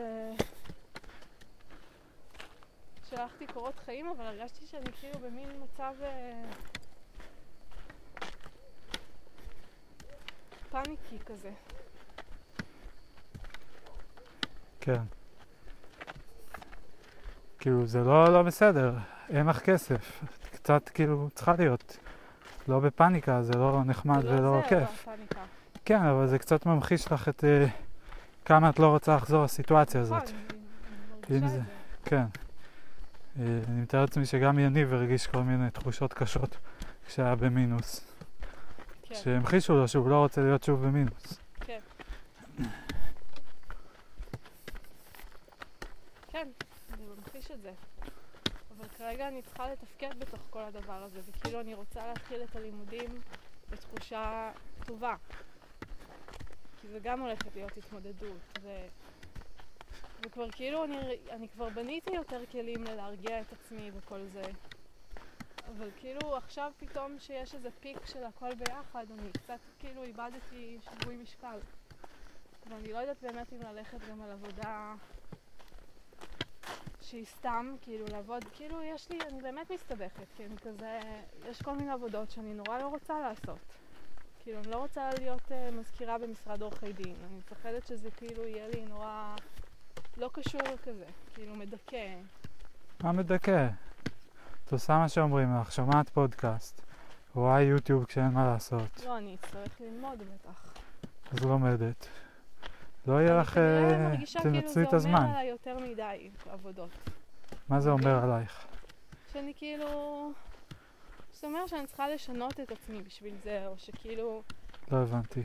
שלחתי קורות חיים, אבל הרגשתי שאני כאילו במין מצב... אה, פאניקי כזה. כן. כאילו, זה לא, לא בסדר, אין לך כסף. קצת כאילו צריכה להיות. לא בפאניקה, זה לא נחמד זה ולא לא זה, כיף. לא. כן, אבל זה קצת ממחיש לך את אה, כמה את לא רוצה לחזור לסיטואציה הזאת. נכון, אני- אני אם מרגישה זה-. כן. אה, אני מתאר לעצמי שגם יניב הרגיש כל מיני תחושות קשות כשהיה במינוס. כן, שהמחישו לו שהוא לא רוצה להיות שוב במינוס. כן. כן, זה ממחיש את זה. כרגע אני צריכה לתפקד בתוך כל הדבר הזה, וכאילו אני רוצה להתחיל את הלימודים בתחושה טובה. כי זה גם הולכת להיות התמודדות, ו... וכבר כאילו אני, אני כבר בניתי יותר כלים ללהרגיע את עצמי וכל זה. אבל כאילו עכשיו פתאום שיש איזה פיק של הכל ביחד, אני קצת כאילו איבדתי שיווי משקל. ואני לא יודעת באמת אם ללכת גם על עבודה שהיא סתם, כאילו לעבוד, כאילו יש לי, אני באמת מסתבכת, כי אני כזה, יש כל מיני עבודות שאני נורא לא רוצה לעשות. כאילו, אני לא רוצה להיות uh, מזכירה במשרד עורכי דין, אני מפחדת שזה כאילו יהיה לי נורא לא קשור כזה, כאילו מדכא. מה מדכא? את עושה מה שאומרים לך, שומעת פודקאסט, רואה יוטיוב כשאין מה לעשות, לא, אני אצטרך ללמוד בטח. אז לומדת. לא יהיה אני לך, כנראה אה, מרגישה כאילו זה אומר. עליי יותר מדי עבודות. מה זה אומר עלייך? שאני כאילו... זאת אומרת שאני צריכה לשנות את עצמי בשביל זה, או שכאילו... לא הבנתי.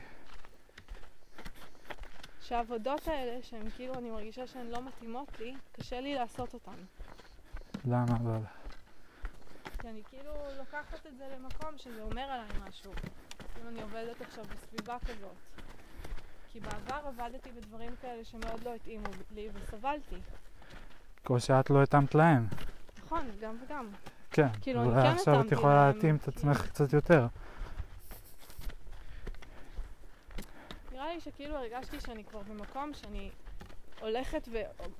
שהעבודות האלה, שהן כאילו, אני מרגישה שהן לא מתאימות לי, קשה לי לעשות אותן. למה אבל? כי אני כאילו לוקחת את זה למקום שזה אומר עליי משהו. כאילו אני עובדת עכשיו בסביבה כזאת. כי בעבר עבדתי בדברים כאלה שמאוד לא התאימו לי וסבלתי. או שאת לא התאמת להם. נכון, גם וגם. כן, כאילו, אולי כן עכשיו את יכולה להם, להתאים את. עצמך קצת יותר. נראה לי שכאילו הרגשתי שאני כבר במקום שאני הולכת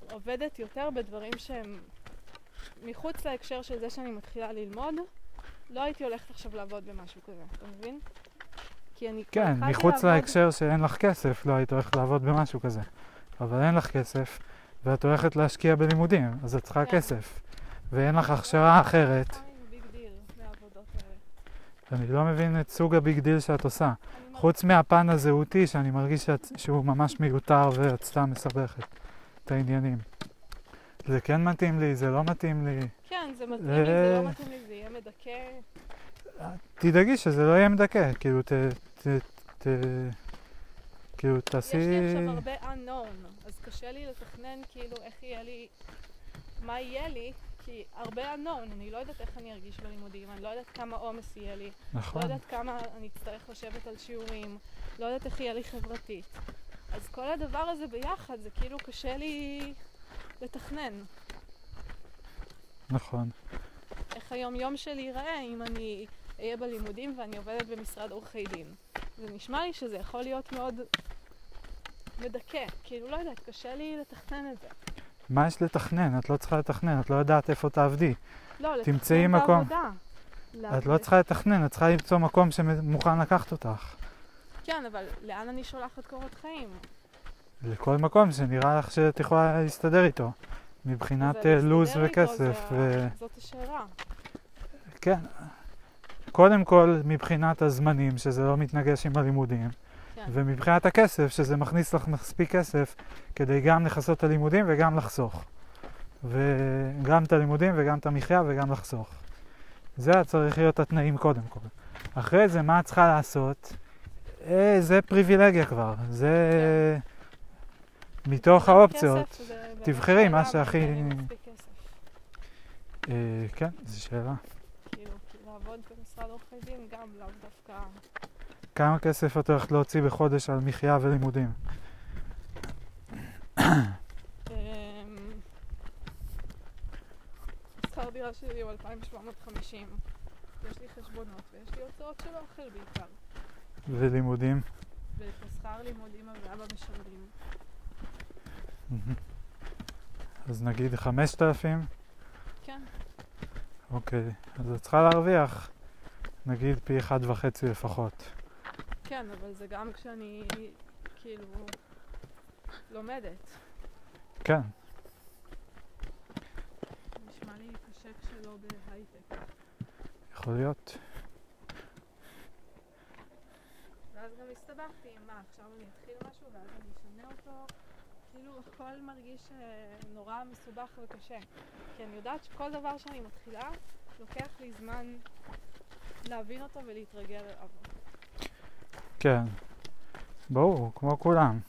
ועובדת יותר בדברים שהם מחוץ להקשר של זה שאני מתחילה ללמוד. לא הייתי הולכת עכשיו לעבוד במשהו כזה, אתה מבין? כי אני כבר כן, התחלתי מחוץ לעבוד- להקשר שאין לך כסף, לא היית הולכת לעבוד במשהו כזה. אבל אין לך כסף, ואת הולכת להשקיע בלימודים, אז את צריכה כן. כסף. ואין לך הכשרה אחרת. אני לא מבין את סוג ה big deal שאת עושה. חוץ מהפן הזהותי, שאני מרגיש שאת, שהוא ממש מיותר ואת סתם מסבכת את העניינים. זה כן מתאים לי, זה לא מתאים לי. כן, זה מתאים לי, זה אה. לא מתאים לי, זה יהיה מדכא. תדאגי שזה לא יהיה מדכא, כאילו ת... ת, ת כאילו יש תעשי... לי עכשיו הרבה unknown, אז קשה לי לתכנן כאילו איך יהיה לי, מה יהיה לי, כי הרבה unknown, אני לא יודעת איך אני ארגיש בלימודים, אני לא יודעת כמה עומס יהיה לי, לא נכון. יודעת כמה אני אצטרך לשבת על שיעורים, לא יודעת איך יהיה לי חברתית. אז כל הדבר הזה ביחד, זה כאילו קשה לי לתכנן. נכון. איך היום יום שלי ייראה אם אני אהיה בלימודים ואני עובדת במשרד עורכי דין. זה נשמע לי שזה יכול להיות מאוד מדכא. כאילו, לא יודעת, קשה לי לתכנן את זה. מה יש לתכנן? את לא צריכה לתכנן, את לא יודעת איפה תעבדי. לא, לתכנן מקום. בעבודה. את לא צריכה לתכנן, את צריכה למצוא מקום שמוכן לקחת אותך. כן, אבל לאן אני שולחת קורות חיים? לכל מקום שנראה לך שאת יכולה להסתדר איתו. מבחינת אה, לו"ז וכסף. זה ו... זאת השאלה. כן. קודם כל, מבחינת הזמנים, שזה לא מתנגש עם הלימודים, כן. ומבחינת הכסף, שזה מכניס לך מספיק כסף כדי גם לכסות את הלימודים וגם לחסוך. וגם את הלימודים וגם את המחיה וגם לחסוך. זה צריך להיות התנאים קודם כל. אחרי זה, מה את צריכה לעשות? אה, זה פריבילגיה כבר. זה... מתוך האופציות. כסף, תבחרי מה שהכי-. אה, כן, זו שאלה. במשרד עורכי דין גם לאו דווקא... כמה כסף את הולכת להוציא בחודש על מחיה ולימודים? אמ, שכר דירה שלי הוא 2,750. יש לי חשבונות ויש לי הוצאות של אוכל בעיקר. ולימודים? ואת השכר לימודים ואבא משלמים. אז נגיד 5,000? כן, אוקיי. אז את צריכה להרוויח נגיד פי אחד וחצי לפחות. כן, אבל זה גם כשאני כאילו לומדת. כן. נשמע לי קשה כשלא בהייטק. יכול להיות. ואז גם הסתבכתי מה, עכשיו אני אתחיל משהו ואז אני אשנה אותו. כאילו הכל מרגיש אה, נורא מסובך וקשה. כי אני יודעת שכל דבר שאני מתחילה, לוקח לי זמן להבין אותו ולהתרגל אליו. כן. ברור, כמו כולם.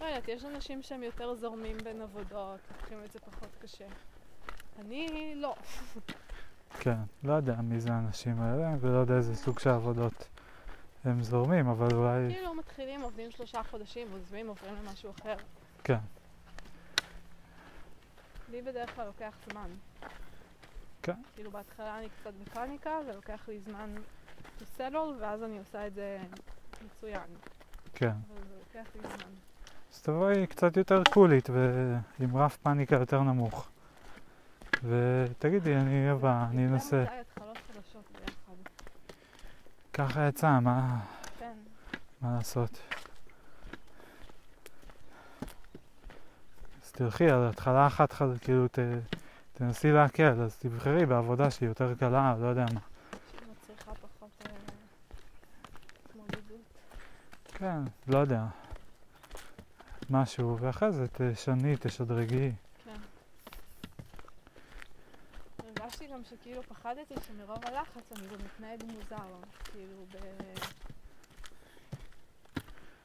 לא יודעת, יש אנשים שהם יותר זורמים בין עבודות, לוקחים את זה פחות קשה. אני לא. כן. לא יודע מי זה האנשים האלה, ולא יודע איזה סוג של עבודות הם זורמים, אבל אולי... כאילו מתחילים, עובדים שלושה חודשים, עוזבים, עוברים למשהו אחר. כן. לי בדרך כלל לוקח זמן. כן. כאילו בהתחלה אני קצת בפאניקה, ולוקח לי זמן to settle, ואז אני עושה את זה מצוין. כן. אבל זה לוקח לי זמן. אז תבואי קצת יותר קולית ועם רף פאניקה יותר נמוך. ותגידי, אני אבא, אני אנסה. יותר מדי התחלות חדשות ביחד. ככה יצא, מה, כן. מה לעשות? אז תלכי על התחלה אחת, כאילו ת, תנסי להקל, אז תבחרי בעבודה שהיא יותר קלה, לא יודע מה. שמצריכה פחות אה, התמודדות. כן, לא יודע. משהו, ואחרי זה תשני, תשדרגי. כן. הרגשתי גם שכאילו פחדתי שמרוב הלחץ אני גם מתנהג מוזר. כאילו ב...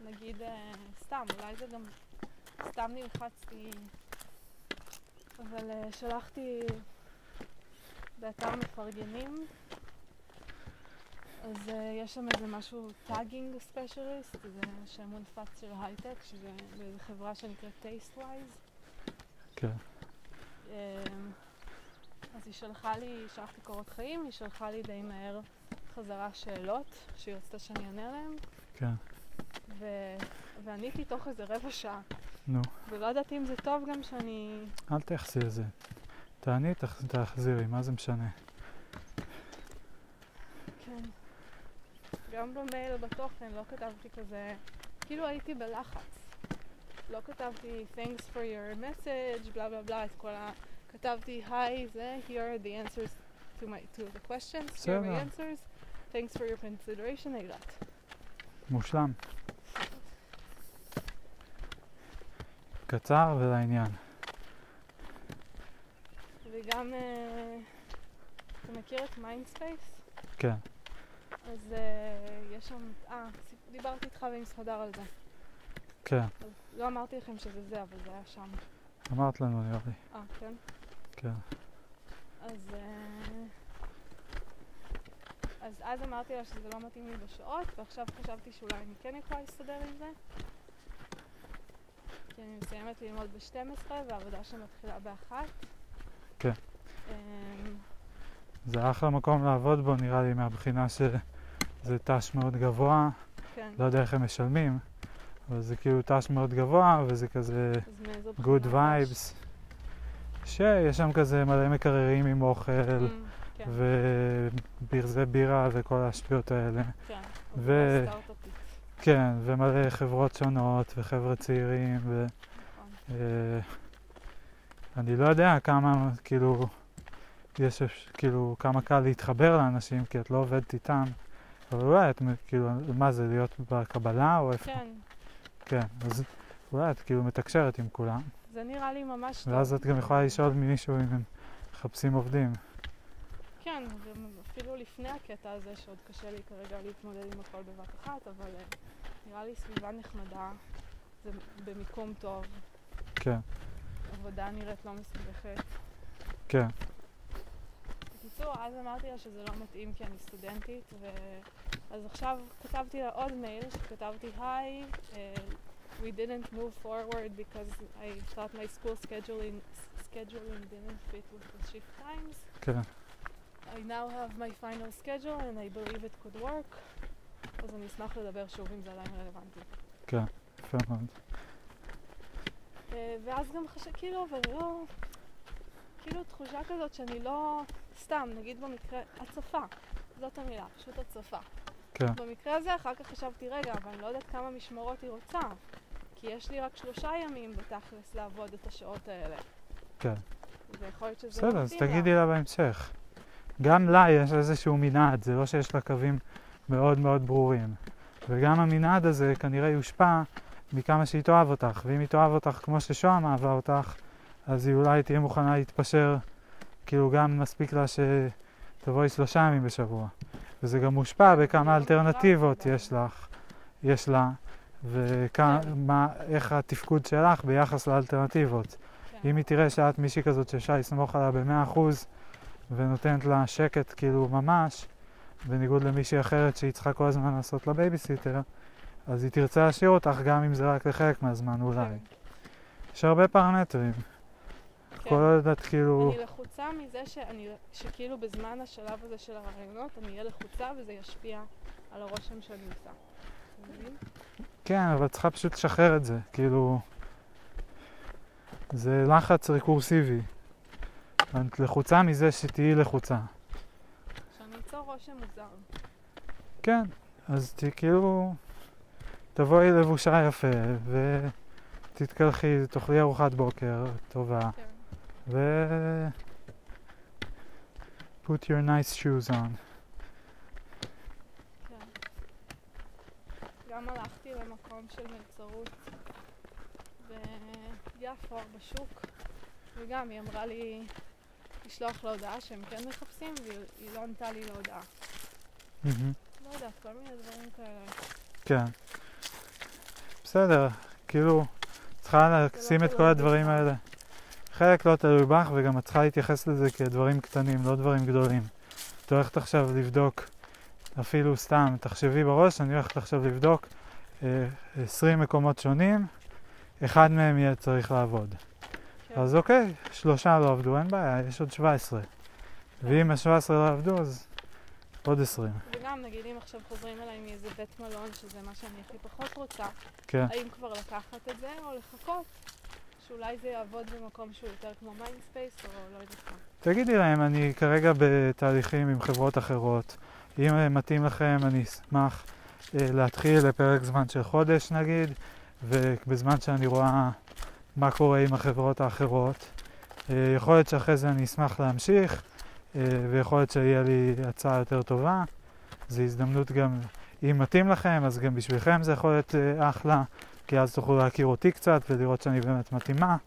נגיד, אה, סתם, אולי זה גם... סתם נלחצתי, אבל אה, שלחתי באתר מפרגנים, אז אה, יש שם איזה משהו, tagging specialist, זה שם מונפץ של הייטק, שזה באיזה חברה שנקראת Tastewise. כן. אמ, אז היא שלחה לי, שלחתי קורות חיים, היא שלחה לי די מהר חזרה שאלות שהיא רצתה שאני אענה עליהן, כן. ו- ועניתי תוך איזה רבע שעה. נו, ולא ידעתי אם זה טוב גם שאני... אל תייחסי לזה. תעני, תח- תחזירי, מה זה משנה? כן. גם במייל בתוכן לא כתבתי כזה, כאילו הייתי בלחץ. לא כתבתי thanks for your message, בלה בלה בלה, את כל ה... כתבתי היי, זה, here are the answers to, my, to the questions, here are my answers, thanks for your consideration, אילת. מושלם. קצר ולעניין. וגם, אה, אתה מכיר את Mindspace? כן. אז אה, יש שם, אה, דיברתי איתך ועם סמדר על זה. כן. אז לא אמרתי לכם שזה זה, אבל זה היה שם. אמרת לנו נראה לי. אה, כן? כן. אז, אה, אז אז אמרתי לה שזה לא מתאים לי בשעות, ועכשיו חשבתי שאולי אני כן יכולה להסתדר עם זה. כי אני מסיימת ללמוד ב-12 והעבודה שלי מתחילה ב-1. כן. אמ, זה אחלה מקום לעבוד בו, נראה לי, מהבחינה שזה ת"ש מאוד גבוה. כן. לא יודע איך הם משלמים, אבל זה כאילו ת"ש מאוד גבוה, וזה כזה good vibes. שיש שם כזה מלא מקררים עם אוכל, אמ, כן, וברזי בירה וכל השטויות האלה. כן. ו- סטארט-אפית, כן, ומלא חברות שונות, וחבר'ה צעירים, ו... אה, אני לא יודע כמה, כאילו, יש, כאילו, כמה קל להתחבר לאנשים, כי את לא עובדת איתם, אבל אולי את, כאילו, מה זה, להיות בקבלה או איפה? כן, כן, אז אולי את כאילו מתקשרת עם כולם, זה נראה לי ממש טוב. ואז את גם יכולה לשאול ממישהו אם הם מחפשים עובדים. כן, אפילו לפני הקטע הזה, שעוד קשה לי כרגע להתמודד עם הכל בבת אחת, אבל אה, נראה לי סביבה נחמדה, זה במיקום טוב, כן, עבודה נראית לא מסובכת. כן. בקיצור, אז אמרתי לה שזה לא מתאים כי אני סטודנטית, ו... אז עכשיו כתבתי לה עוד מייל, שכתבתי, היי, uh, we didn't move forward because I thought my school scheduling, scheduling didn't fit with the shift times. כן, I now have my final schedule and I believe it could work. אז אני אשמח לדבר שוב אם זה עדיין רלוונטי. כן, יפה מאוד. אה, ואז גם חשב, כאילו, אבל לא... כאילו תחושה כזאת שאני לא... סתם, נגיד במקרה, הצפה. זאת המילה, פשוט הצפה. כן, במקרה הזה אחר כך חשבתי, רגע, אבל אני לא יודעת כמה משמרות היא רוצה. כי יש לי רק שלושה ימים בתכלס לעבוד את השעות האלה. כן. ויכול להיות שזה בסדר, אז. תגידי לה בהמשך. גם לה יש איזשהו מנעד, זה לא שיש לה קווים מאוד מאוד ברורים. וגם המנעד הזה כנראה יושפע מכמה שהיא תאהב אותך, ואם היא תאהב אותך כמו ששוהם אהבה אותך, אז היא אולי תהיה מוכנה להתפשר, כאילו גם מספיק לה שתבואי שלושה ימים בשבוע. וזה גם מושפע בכמה אלטרנטיבות. יש לך, יש לה, ואיך התפקוד שלך ביחס לאלטרנטיבות. כן. אם היא תראה שאת מישהי כזאת שאפשר לסמוך עליה במאה אחוז ונותנת לה שקט כאילו ממש, בניגוד למישהי אחרת שהיא צריכה כל הזמן לעשות לה בייביסיטר, אז היא תרצה להשאיר אותך גם אם זה רק לחלק מהזמן אולי. כן. יש הרבה פרמטרים. כן. כל עוד את כאילו... אני לחוצה מזה שאני, שכאילו בזמן השלב הזה של הרעיונות אני אהיה לחוצה וזה ישפיע על הרושם שאני עושה. כן, אבל צריכה פשוט לשחרר את זה, כאילו... זה לחץ רקורסיבי. את לחוצה מזה שתהיי לחוצה. שאני אצור רושם מוזר. כן, אז ת, כאילו, תבואי לבושה יפה ותתקלחי, תאכלי ארוחת בוקר טובה כן. ו... put your nice shoes on. כן. גם הלכתי למקום של מלצרות ביפו, בשוק, וגם היא אמרה לי לשלוח לה הודעה שהם כן מחפשים, והיא לא ענתה לי להודעה. לא יודעת, כל מיני דברים כאלה. כן. בסדר, כאילו, צריכה לשים את תלוי כל הדברים. האלה. חלק לא תלוי בך, וגם את צריכה להתייחס לזה כדברים קטנים, לא דברים גדולים. את הולכת עכשיו לבדוק, אפילו סתם, תחשבי בראש, אני הולכת עכשיו לבדוק אה, 20 מקומות שונים, אחד מהם יהיה צריך לעבוד. כן. אז אוקיי, שלושה לא עבדו, אין בעיה, יש עוד 17. ואם ה-17 לא עבדו, אז עוד 20. וגם נגיד אם עכשיו חוזרים אליי מאיזה בית מלון, שזה מה שאני הכי פחות רוצה, כן. האם כבר לקחת את זה או לחכות שאולי זה יעבוד במקום שהוא יותר כמו Mindspace או לא יודעת מה. תגידי להם, אני כרגע בתהליכים עם חברות אחרות. אם מתאים לכם, אני אשמח אה, להתחיל לפרק זמן של חודש נגיד, ובזמן שאני רואה מה קורה עם החברות האחרות. אה, יכול להיות שאחרי זה אני אשמח להמשיך, אה, ויכול להיות שיהיה לי הצעה יותר טובה. זו הזדמנות גם, אם מתאים לכם, אז גם בשבילכם זה יכול להיות אה, אחלה, כי אז תוכלו להכיר אותי קצת ולראות שאני באמת מתאימה.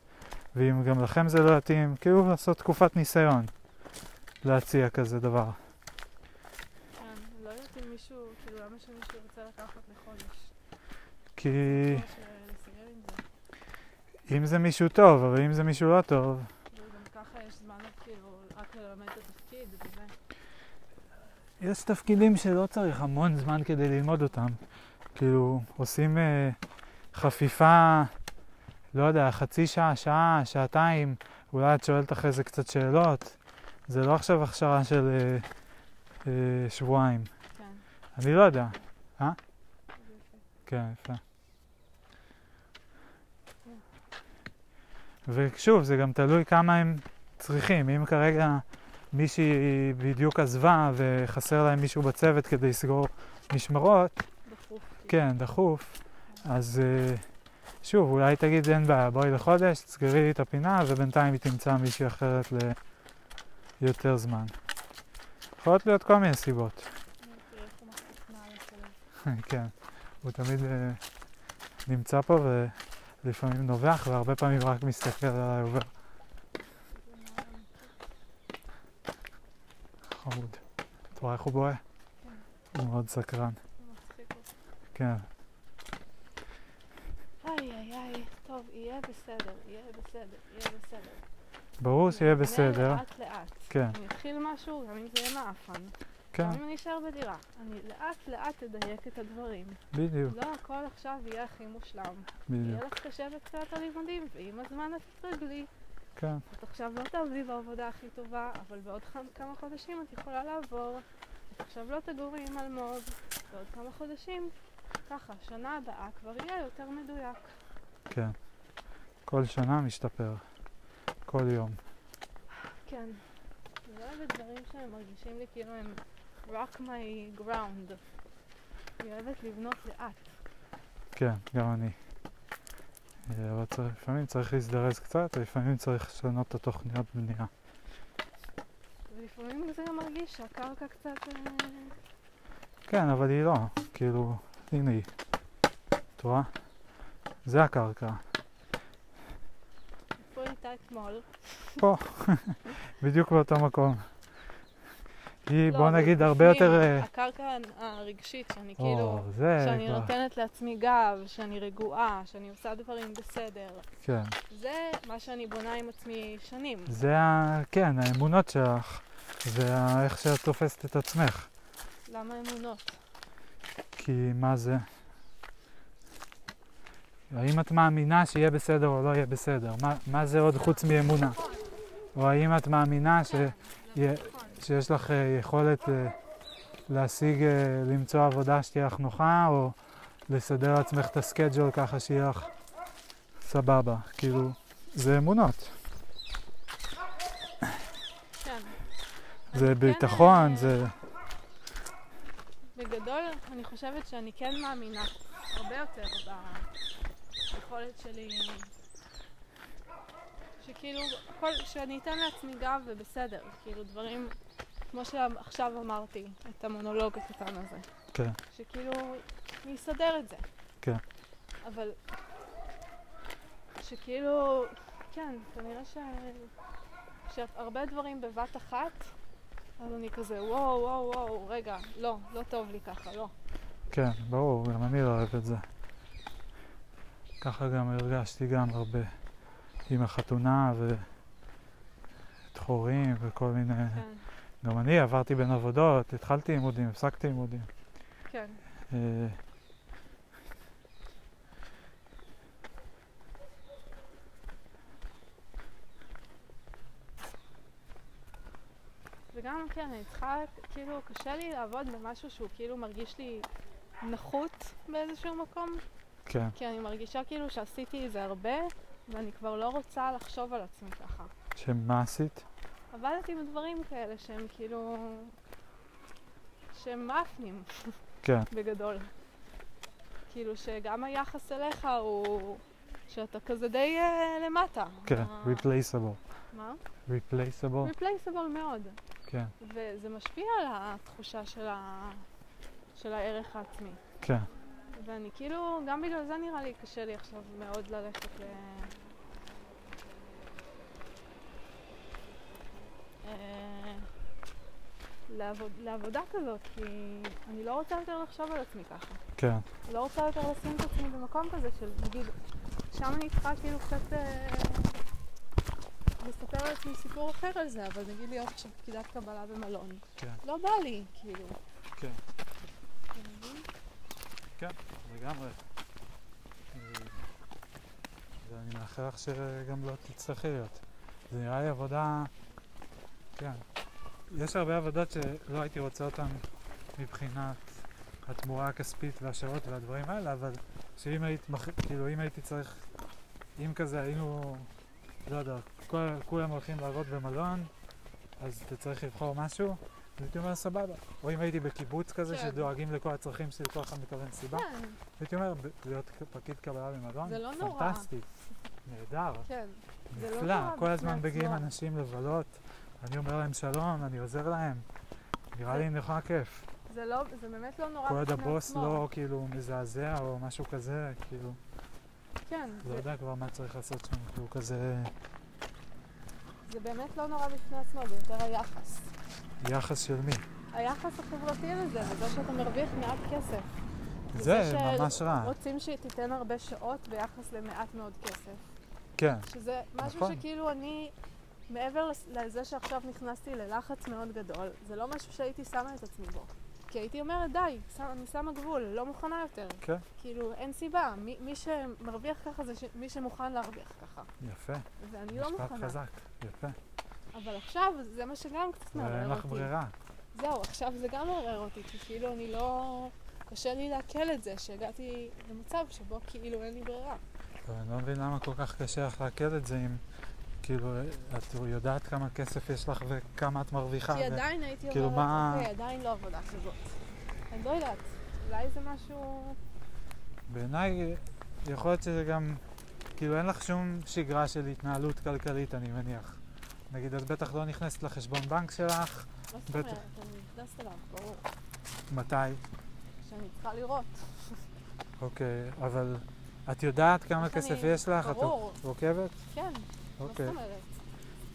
ואם גם לכם זה לא יתאים, כאילו לעשות תקופת ניסיון, להציע כזה דבר. כן, לא יודעת אם מישהו, כאילו למה שמישהו ירצה לקחת לחודש. כי או שלסיים עם זה. אם זה מישהו טוב, אבל אם זה מישהו לא טוב, יש תפקידים שלא צריך המון זמן כדי ללמוד אותם. כאילו, עושים אה, חפיפה, לא יודע, חצי שעה, שעה, שעתיים, אולי את שואלת אחרי זה קצת שאלות. זה לא עכשיו הכשרה של אה, אה, שבועיים. כן, אני לא יודע. יפה. כן, יפה. ושוב, זה גם תלוי כמה הם צריכים. אם כרגע מישהי בדיוק עזבה וחסר להם מישהו בצוות כדי לסגור משמרות, דחוף. כן, דחוף, אז אה, שוב, אולי תגיד אין בעיה, בואי לחודש, תסגרי לי את הפינה ובינתיים היא תמצא מישהי אחרת ליותר זמן. יכולות להיות כל מיני סיבות. כן, הוא תמיד אה, נמצא פה ולפעמים נובח והרבה פעמים רק מסתכל עליי עובר. חמוד. את רואה איך הוא בוהה? הוא מאוד סקרן. כן, איי איי איי, טוב, יהיה בסדר, יהיה בסדר, יהיה בסדר. ברור שיהיה בסדר. לאט לאט. כן, אני אתחיל משהו, גם אם זה יהיה מעפן. כן, אם אני אשאר בדירה. אני לאט לאט אדייק את הדברים. בדיוק, לא הכל עכשיו יהיה הכי מושלם. יהיה בדיוק. לך קשה בתחילת הלימודים, ועם הזמן את תתרגלי. כן, את עכשיו לא תעבדי בעבודה הכי טובה, אבל בעוד כמה חודשים את יכולה לעבור. את עכשיו לא תגורי עם אלמוג, בעוד כמה חודשים, ככה, שנה הבאה כבר יהיה יותר מדויק. כן. כל שנה משתפר. כל יום. כן. אני אוהבת דברים שהם מרגישים לי כאילו הם rock my ground. אני אוהבת לבנות לאט. כן, גם אני. אה, אבל צריך, לפעמים צריך להזדרז קצת, ולפעמים צריך לשנות את התוכניות בנייה. ולפעמים זה גם מרגיש שהקרקע קצת... אה, כן, אבל היא לא. כאילו, הנה היא. את רואה? זה הקרקע. איפה הייתה אתמול? פה. בדיוק באותו מקום. היא, לא, בוא נגיד, הרבה בפנים, יותר... אה, הקרקע הרגשית, שאני או, כאילו... זה שאני כבר... נותנת לעצמי גב, שאני רגועה, שאני עושה דברים בסדר. כן. זה מה שאני בונה עם עצמי שנים. זה ה... כן, האמונות שלך. זה ה... איך שאת תופסת את עצמך. למה אמונות? כי מה זה? האם את מאמינה שיהיה בסדר או לא יהיה בסדר? מה, מה זה עוד חוץ מאמונה? או האם את מאמינה ש... שיש לך אה, יכולת אה, להשיג, אה, למצוא עבודה שתהיה לך נוחה, או לסדר לעצמך את הסקייג'ול ככה שיהיה לך סבבה? כאילו, זה אמונות. זה כן, ביטחון, זה... בגדול, אני חושבת שאני כן מאמינה הרבה יותר ביכולת שלי, שכאילו, הכל, שאני אתן לעצמי גב ובסדר, כאילו דברים, כמו שעכשיו אמרתי, את המונולוג הקטן הזה, כן, שכאילו, אני אסדר את זה. כן. אבל, שכאילו, כן, כנראה ש... שהרבה דברים בבת אחת, אז אני כזה, וואו, וואו, וואו, רגע, לא, לא טוב לי ככה, לא. כן, ברור, גם אני לא אוהב את זה. ככה גם הרגשתי גם הרבה עם החתונה ודחורים וכל מיני... כן, גם אני עברתי בין עבודות, התחלתי לימודים, הפסקתי לימודים. כן. אה, וגם, כן, אני צריכה, כאילו, קשה לי לעבוד במשהו שהוא כאילו מרגיש לי נחות באיזשהו מקום, כן, כי אני מרגישה כאילו שעשיתי את זה הרבה, ואני כבר לא רוצה לחשוב על עצמי ככה. שמה עשית? עבדתי בדברים כאלה שהם כאילו... שהם מאפנים כן, בגדול. כאילו שגם היחס אליך הוא... שאתה כזה די uh, למטה. כן, replaceable. מה? replaceable? replaceable מאוד. כן, וזה משפיע על התחושה של, ה... של הערך העצמי. כן, ואני כאילו, גם בגלל זה נראה לי קשה לי עכשיו מאוד ללכת ל... אה, לעבוד, לעבודה כזאת, כי אני לא רוצה יותר לחשוב על עצמי ככה. כן, לא רוצה יותר לשים את עצמי במקום כזה של, נגיד, שם אני צריכה כאילו קצת אה, לספר לעצמי סיפור אחר על זה, אבל נגיד להיות עכשיו פקידת קבלה במלון. כן, לא בא לי, כאילו. כן? לגמרי. אה, ואני מאחל לך שגם לא תצטרכי להיות. זה נראה לי עבודה... כן. יש הרבה עבודות שלא הייתי רוצה אותן מבחינת התמורה הכספית והשעות והדברים האלה, אבל שאם היית. כאילו, אם הייתי צריך, אם כזה היינו, לא יודע, כולם הולכים לעבוד במלון, אז אתה צריך לבחור משהו, הייתי אומר סבבה. או אם הייתי בקיבוץ כזה, כן. שדואגים לכל הצרכים שלי, כל אחד מקבל סיבה, כן, הייתי אומר, להיות פקיד קבלה במלון, זה לא נורא. פנטסטי, נהדר, כן. זה לא נפלא, נורא כל הזמן מגיעים. אנשים לבלות, אני אומר להם שלום, אני עוזר להם, נראה לי נורא כיף. זה לא, זה באמת לא נורא כל עוד הבוס. לא כאילו מזעזע או משהו כזה, כאילו, כן, לא זה, יודע כבר מה צריך לעשות שם, כאילו כזה, זה באמת לא נורא בפני עצמו, זה יותר היחס. יחס של מי? היחס החברתי לזה, וזה שאתה מרוויח מעט כסף. זה ממש רע. רוצים שתיתן הרבה שעות ביחס למעט מאוד כסף. כן, שזה משהו נכון. שכאילו אני, מעבר לזה שעכשיו נכנסתי ללחץ מאוד גדול, זה לא משהו שהייתי שמה את עצמי בו. כי הייתי אומרת, די, שם, אני שמה גבול, לא מוכנה יותר. כן. כאילו, אין סיבה. מי, מי שמרוויח ככה זה ש... מי שמוכן להרוויח ככה. יפה. ואני לא משפט מוכנה. חזק, יפה. אבל עכשיו זה מה שגם קצת ואין מערער לך אותי. ברירה. זהו, עכשיו זה גם מערער אותי, כי כאילו אני לא... קשה לי לעכל את זה, שהגעתי למצב שבו כאילו אין לי ברירה. אבל אני לא מבין למה כל כך קשה לך לעכל את זה אם, כאילו, את יודעת כמה כסף יש לך וכמה את מרוויחה. כי ו- עדיין הייתי כאילו, אומרת, מה- אוקיי, עדיין לא עבודה כזאת. אני לא יודעת, אולי זה משהו... בעיניי, יכול להיות שזה גם, כאילו, אין לך שום שגרה של התנהלות כלכלית, אני מניח. נגיד, את בטח לא נכנסת לחשבון בנק שלך, מה זאת. אומרת? אני נכנסת אליו, ברור. מתי? שאני צריכה לראות. אוקיי, אבל את יודעת כמה כסף אני- יש לך? את ברור, עוקבת? כן, מה אוקיי. זאת אומרת?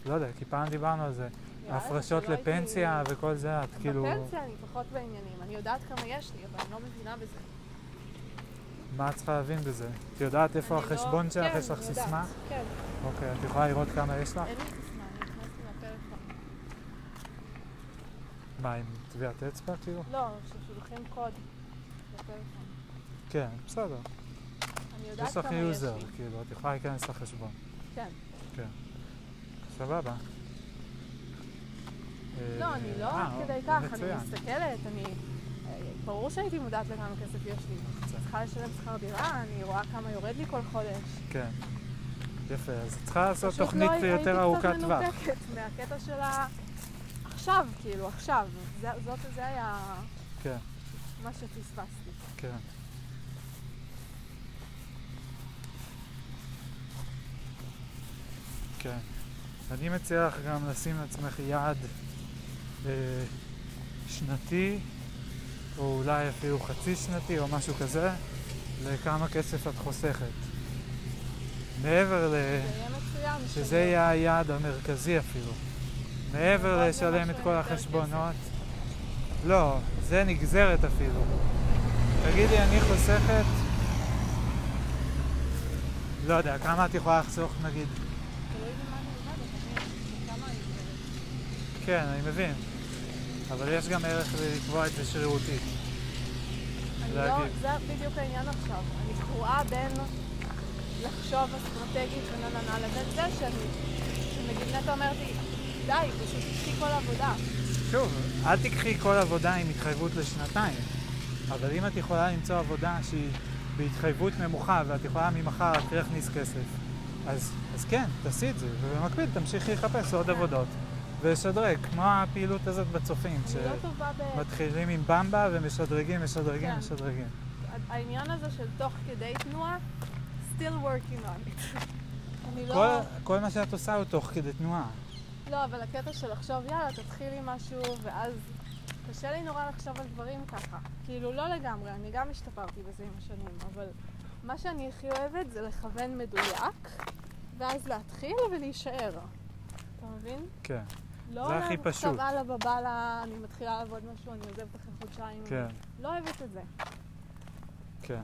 לא יודע, כי פעם דיברנו על זה. ההפרשות הייתי- לפנסיה וכל זה, את כאילו... בפנסיה אני פחות בעניינים, אני יודעת כמה יש לי, אבל אני לא מבינה בזה. מה את צריכה להבין בזה? את יודעת איפה אני לא- החשבון שלך? כן, יש לך אני יודעת, סיסמה? כן, אוקיי, את יכולה לראות כמה יש לך? אין לי סיסמה, אני נכנסתי מהפלאפון. מה, עם טביעת אצבע כאילו? לא, ששולחים קוד לפלאפון. כן, בסדר. אני יודעת יש לך כמה יש user, לי. כאילו, את יכולה להיכנס לחשבון. כן. סבבה. לא, אה, אני לא אה, עד כדי זה כך, אני. מסתכלת, אני... אה, ברור שהייתי מודעת לכמה כסף יש לי. צריכה לשלם שכר דירה, אני רואה כמה יורד לי כל חודש. כן. יפה, אז צריכה לעשות פשוט תוכנית לא הי- יותר ארוכת הייתי טווח. קצת מנותקת מהקטע של ה... עכשיו, כאילו, עכשיו. זה, זאת, זה היה כן, מה שפספסתי. כן. כן. אני מציע לך גם לשים לעצמך יעד אה, שנתי, או אולי אפילו חצי שנתי, או משהו כזה, לכמה כסף את חוסכת. מעבר ל... זה יהיה מצוין. שזה יהיה היעד המרכזי אפילו. מעבר לשלם את כל החשבונות. לא, זה נגזרת אפילו. תגידי, אני חוסכת... לא יודע, כמה את יכולה לחסוך נגיד? כן, אני מבין. אבל יש גם ערך לקבוע את זה שרירותית. לא. זה בדיוק העניין עכשיו. אני קרועה בין לחשוב אסטרטגית ונננה לבין זה שאני, שנגיד נטע אומרת לי, די, פשוט תקחי כל עבודה. שוב, אל תיקחי כל עבודה עם התחייבות לשנתיים. אבל אם את יכולה למצוא עבודה שהיא בהתחייבות נמוכה ואת יכולה ממחר להתחיל להכניס כסף, אז, אז כן, תעשי את זה, ובמקביל תמשיכי לחפש עוד כן. עבודות ולשדרג, כמו הפעילות הזאת בצופים, לא. שמתחילים עם במבה ומשדרגים, משדרגים, כן. משדרגים. העניין הזה של תוך כדי תנועה, still working on it. לא... כל מה שאת עושה הוא תוך כדי תנועה. לא, אבל הקטע של לחשוב, יאללה, תתחילי משהו, ואז קשה לי נורא לחשוב על דברים ככה. כאילו, לא לגמרי, אני גם השתפרתי בזה עם השנים, אבל מה שאני הכי אוהבת זה לכוון מדויק, ואז להתחיל ולהישאר. אתה מבין? כן, לא זה הכי עכשיו פשוט. אללה בבאללה, אני מתחילה לעבוד משהו, אני עוזבת אחרי חודשיים. כן, לא אוהבת את זה. כן.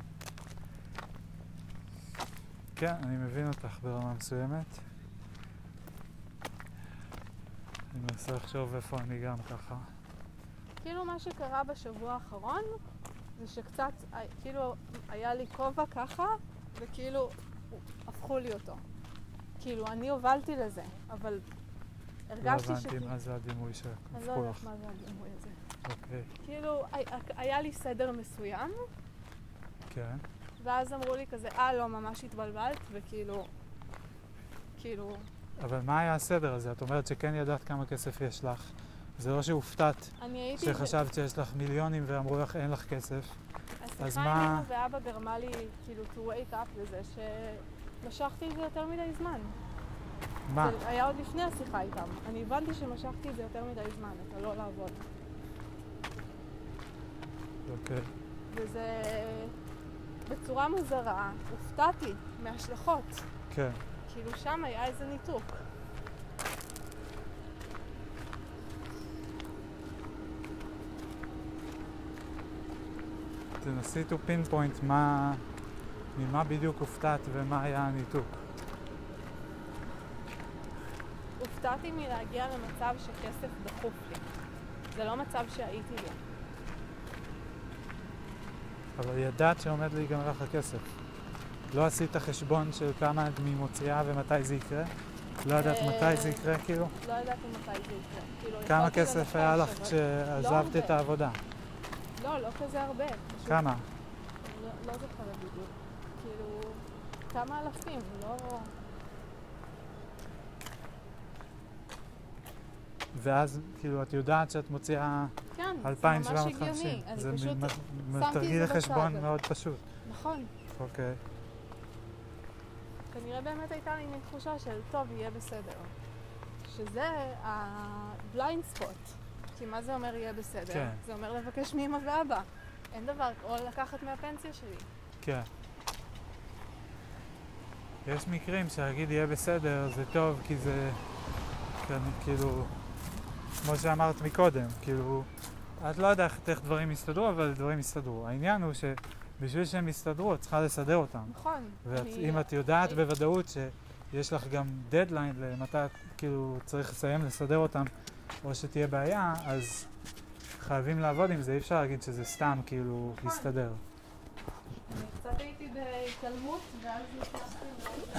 כן, אני מבין אותך ברמה מסוימת. אני מנסה לחשוב איפה אני גם ככה. כאילו מה שקרה בשבוע האחרון, זה שקצת, אה, כאילו, היה לי כובע ככה, וכאילו, הפכו לי אותו. כאילו, אני הובלתי לזה, אבל לא הרגשתי הבנתי שכאילו... מה זה הדימוי אני לא יודעת לך. מה זה הדימוי הזה. אוקיי, כאילו, היה- היה לי סדר מסוים, כן. ואז אמרו לי כזה, אה, לא, ממש התבלבלת, וכאילו, כאילו, אבל מה היה הסדר הזה? את אומרת שכן ידעת כמה כסף יש לך. זה לא שהופתעת. שחשבת שיש לך מיליונים ואמרו לך אין לך כסף. אז השיחה מה- עם אמא ואבא גרמה לי, כאילו, to wake up לזה, שמשכתי את זה יותר מדי זמן. מה? זה היה עוד לפני השיחה איתם. אני הבנתי שמשכתי את זה יותר מדי זמן, את הלא לעבוד. אוקיי. וזה... בצורה מוזרה, הופתעתי מההשלכות. כן. כאילו שם היה איזה ניתוק. תנסי to pinpoint מה... ממה בדיוק הופתעת ומה היה הניתוק. הופתעתי מלהגיע למצב שכסף דחוף לי. זה לא מצב שהייתי בו. אבל ידעת שעומד להיגמר לך הכסף. לא עשית חשבון של כמה את מוציאה ומתי זה יקרה? לא ידעת אה, מתי זה יקרה כאילו? לא ידעתי מתי זה יקרה. כאילו, כמה כסף היה לך כשעזבת. את העבודה? לא, לא כזה הרבה. כמה? לא, לא זוכרת בדיוק. כאילו, כמה אלפים, לא... ואז כאילו את יודעת שאת מוציאה כן, זה ממש 2,750. הגיוני. אני זה תרגיל זה חשבון בצד. מאוד פשוט. נכון. אוקיי. כנראה באמת הייתה לי מין תחושה של טוב, יהיה בסדר. שזה ה blind spot. כי מה זה אומר יהיה בסדר? כן. זה אומר לבקש מאמא ואבא. אין דבר, או לקחת מהפנסיה שלי. כן. יש מקרים שלהגיד יהיה בסדר זה טוב כי זה כן, כאילו כמו שאמרת מקודם, כאילו את לא יודעת איך דברים יסתדרו אבל דברים יסתדרו. העניין הוא שבשביל שהם יסתדרו את צריכה לסדר אותם. נכון. ואם את יודעת בוודאות שיש לך גם דדליין למתי את כאילו צריך לסיים לסדר אותם או שתהיה בעיה, אז חייבים לעבוד עם זה, אי אפשר להגיד שזה סתם כאילו נכון. יסתדר. אני קצת הייתי בהתעלמות, ואז נכנסתי ל...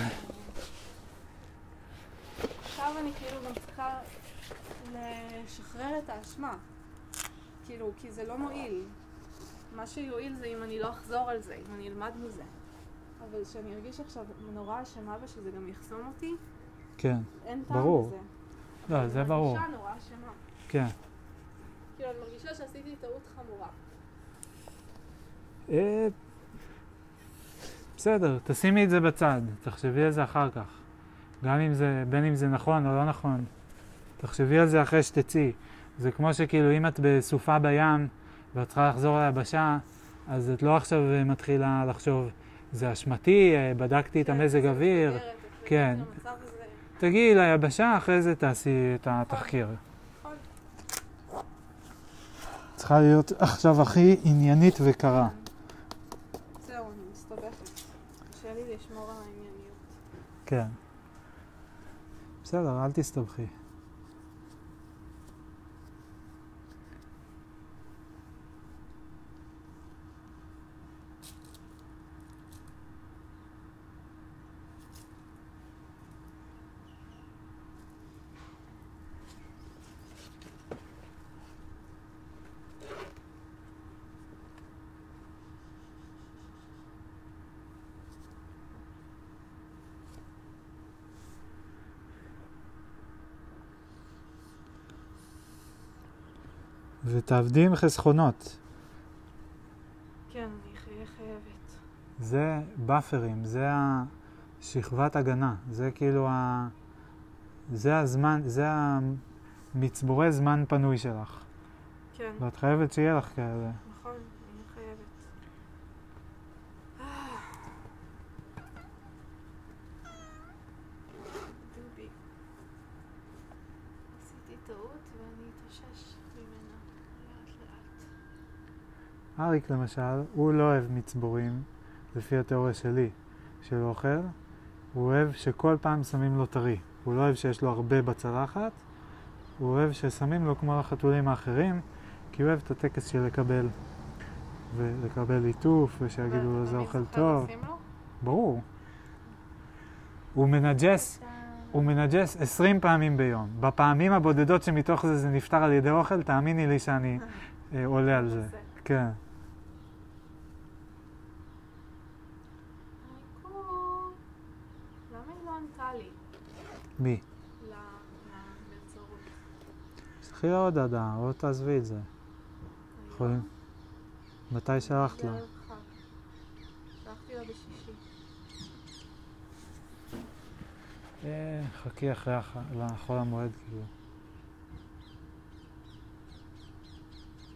עכשיו אני כאילו גם צריכה לשחרר את האשמה. כאילו, כי זה לא מועיל. מה שיועיל זה אם אני לא אחזור על זה, אם אני אלמד מזה. אבל כשאני ארגיש עכשיו נורא אשמה ושזה גם יחסום אותי, כן. אין טעם ברור. בזה. לא, זה ברור. אני מרגישה נורא אשמה. כן. כאילו, אני מרגישה שעשיתי טעות חמורה. אה, בסדר, תשימי את זה בצד, תחשבי על זה אחר כך. גם אם זה, בין אם זה נכון או לא נכון, תחשבי על זה אחרי שתצאי. זה כמו שכאילו אם את בסופה בים ואת צריכה לחזור ליבשה, אז את לא עכשיו אה, מתחילה לחשוב, זה אשמתי, אה, בדקתי את כן, המזג אוויר. את כן. תגיעי ליבשה, אחרי זה תעשי את התחקיר. נכון. צריכה להיות עכשיו הכי עניינית וקרה. זהו, אני מסתבכת. קשה לי לשמור על הענייניות. כן. בסדר, אל תסתבכי. ותעבדי עם חסכונות. כן, אני חייבת. זה באפרים, זה השכבת הגנה, זה כאילו ה... זה הזמן, זה המצבורי זמן פנוי שלך. כן, ואת חייבת שיהיה לך כאלה. נכון, אני חייבת. דובי. עשיתי טעות ואני אתאושש ממנה לאט לאט. אריק למשל, הוא לא אוהב מצבורים, לפי התיאוריה שלי, של אוכל. הוא אוהב שכל פעם שמים לו טרי. הוא לא אוהב שיש לו הרבה בצלחת, הוא אוהב ששמים לו כמו לחתולים האחרים, כי הוא אוהב את הטקס של לקבל. ולקבל ליטוף, ושיגידו לו זה אוכל טוב. ברור. הוא מנג'ס, הוא מנג'ס 20 פעמים ביום. בפעמים הבודדות שמתוך זה זה נפתר על ידי אוכל, תאמיני לי שאני אה, עולה על זה. כן. ריקו, למה היא לא ענתה לי? מי? לה עוד הודעה, או תעזבי את זה. יכולים. מתי שלחת לה? אה, חכי אחרי הח- לחול המועד, כאילו.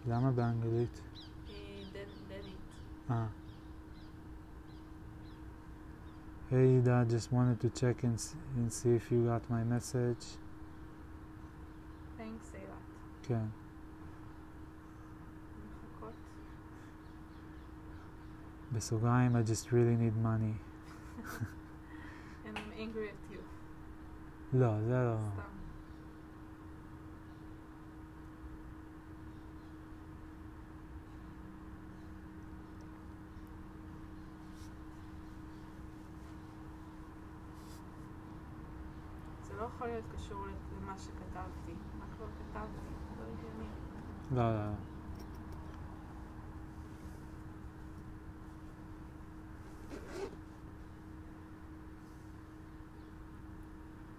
למה באנגלית? אה, דדית. אה. Hey, Dad, just wanted to check and, s- and see if you got my message. Thanks, אילת. כן. מחכות. בסוגריים, I just really need money. And I'm angry at you. לא, זה לא. סתם. לא יכול להיות קשור למה שכתבתי. מה כבר כתבתי? לא הגיוני. לא, לא, לא.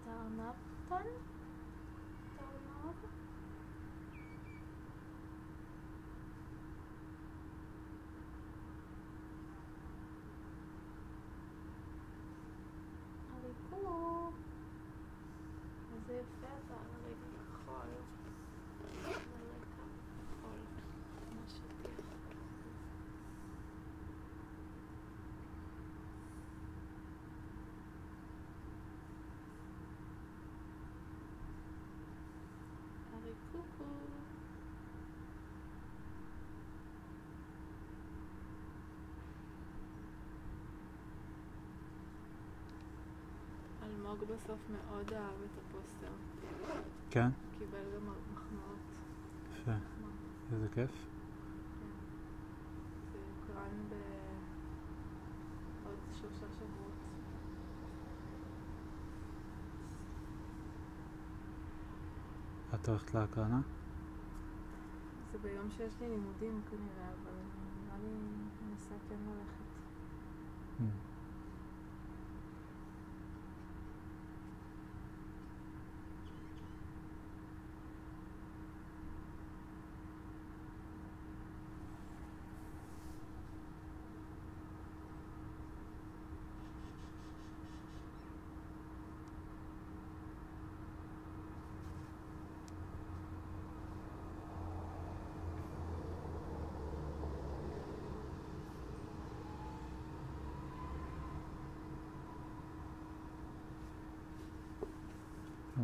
טרנפטן? טרנב? הריכוך. איזה יפה אתה על הרקע כחול. על הרקע כחול. כמו שטיח. הריקוקו. אלמוג בסוף מאוד אהב את הפוסטר. כן? קיבל גם מחמאות. יפה. איזה כיף. זה יוקרן בעוד שלושה שבועות. את הולכת להקרנה? זה ביום שיש לי לימודים כנראה, אבל נראה לי אני אנסה כן ללכת. Mm.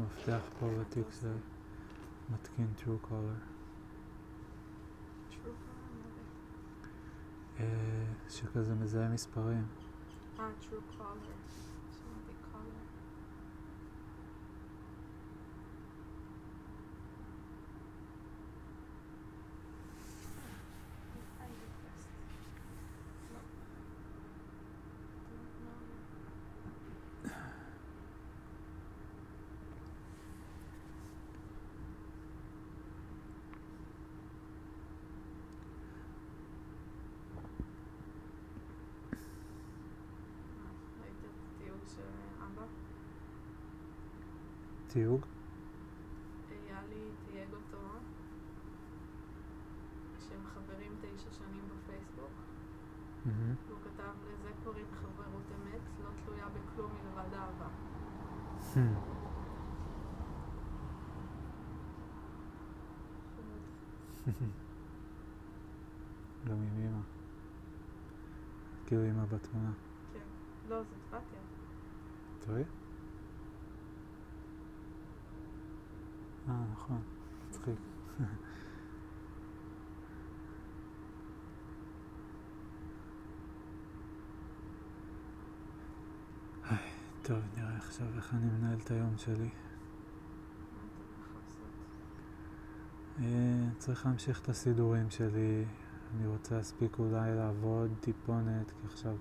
המפתח פה בתיק זה מתקין true color. אה, שכזה מזהה מספרים. אה, true color. שמעתי color. I request. No. Don't know. אה, ראית את התיוג של אבא? תיוג? איילי תייג אותו שהם חברים תשע שנים בפייסבוק. והוא כתב לזה קוראים חברות אמת לא תלויה בכלום מלבד אהבה. גם עם אמא. כאילו אמא בתמונה. כן. לא, זאת בתיה. תראי. אה, נכון. מצחיק. טוב, נראה עכשיו איך אני מנהל את היום שלי. אה, צריך להמשיך את הסידורים שלי. אני רוצה להספיק אולי לעבוד טיפונת, כי עכשיו,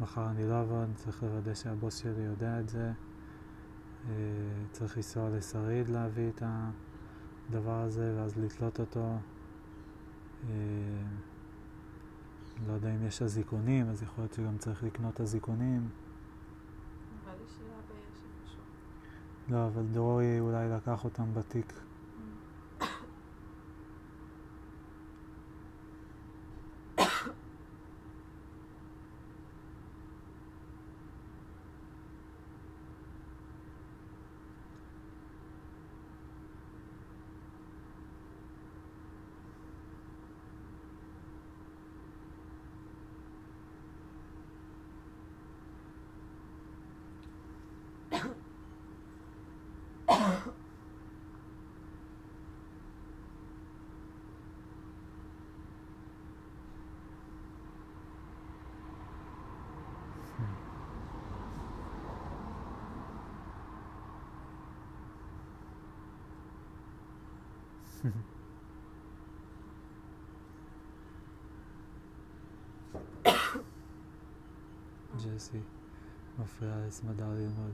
מחר אני לא אעבוד, צריך לוודא שהבוס שלי יודע את זה. אה, צריך לנסוע לשריד להביא את הדבר הזה ואז לתלות אותו. אה, לא יודע אם יש אזיקונים, אז יכול להיות שגם צריך לקנות אזיקונים. לא, אבל דרורי אולי לקח אותם בתיק. esse, uma frase, uma dali, uma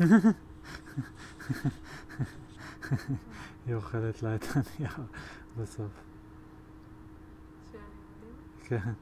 היא אוכלת לה את הנייר בסוף. כן.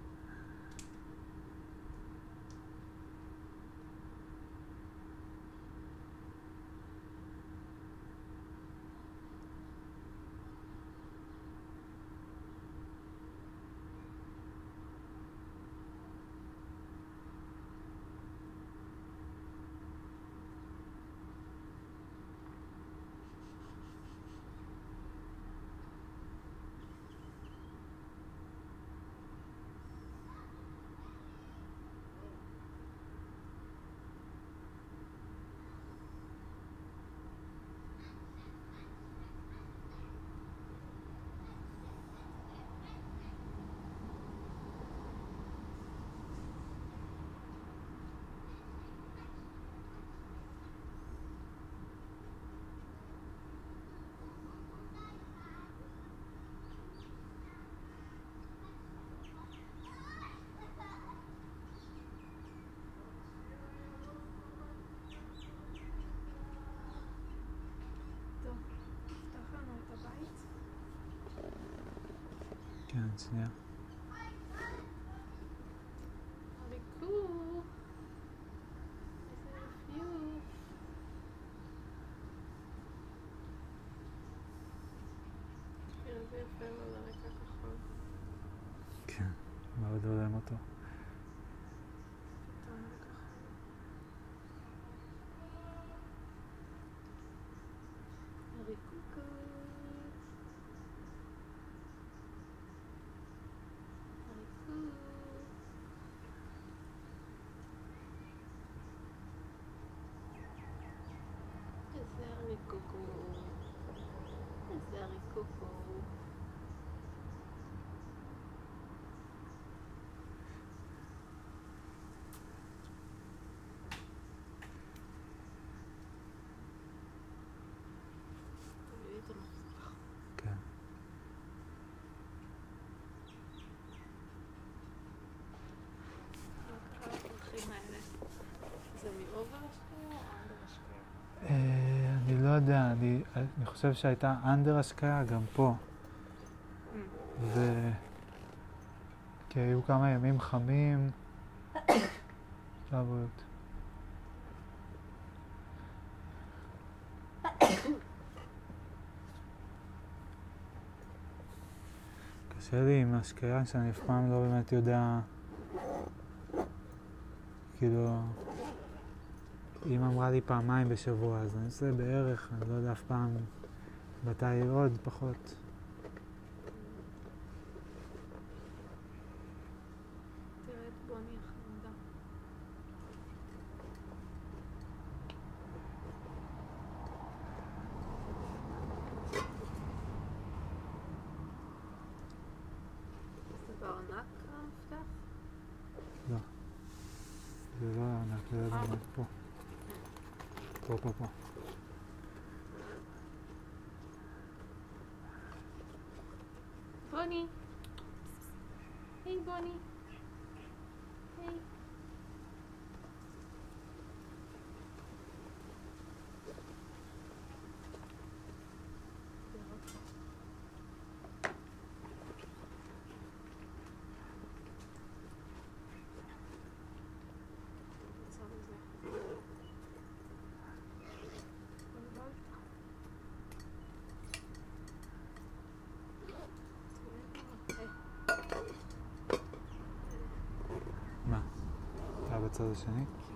איזה ריקוקו. איזה ריקוקו. תביאי את המפתח. כן. מה קרה לפרחים האלה? זה מאובר השקעה או אנדר השקעה? אה, אני לא יודע, אני, אני חושב שהייתה אנדר השקעה גם פה. ו... כי היו כמה ימים חמים. לבריאות. קשה לי עם השקעה שאני אף פעם לא באמת יודע, כאילו, אם אמרה לי פעמיים בשבוע, אז אני עושה בערך, אני לא יודע אף פעם מתי עוד, פחות. תראה את בוני החמודה. זה בארנק המפתח? זה לא ענק, זה לא אה. ענק פה. פה, פה, פה. בוני! היי בוני! היי! מה? אתה בצד השני?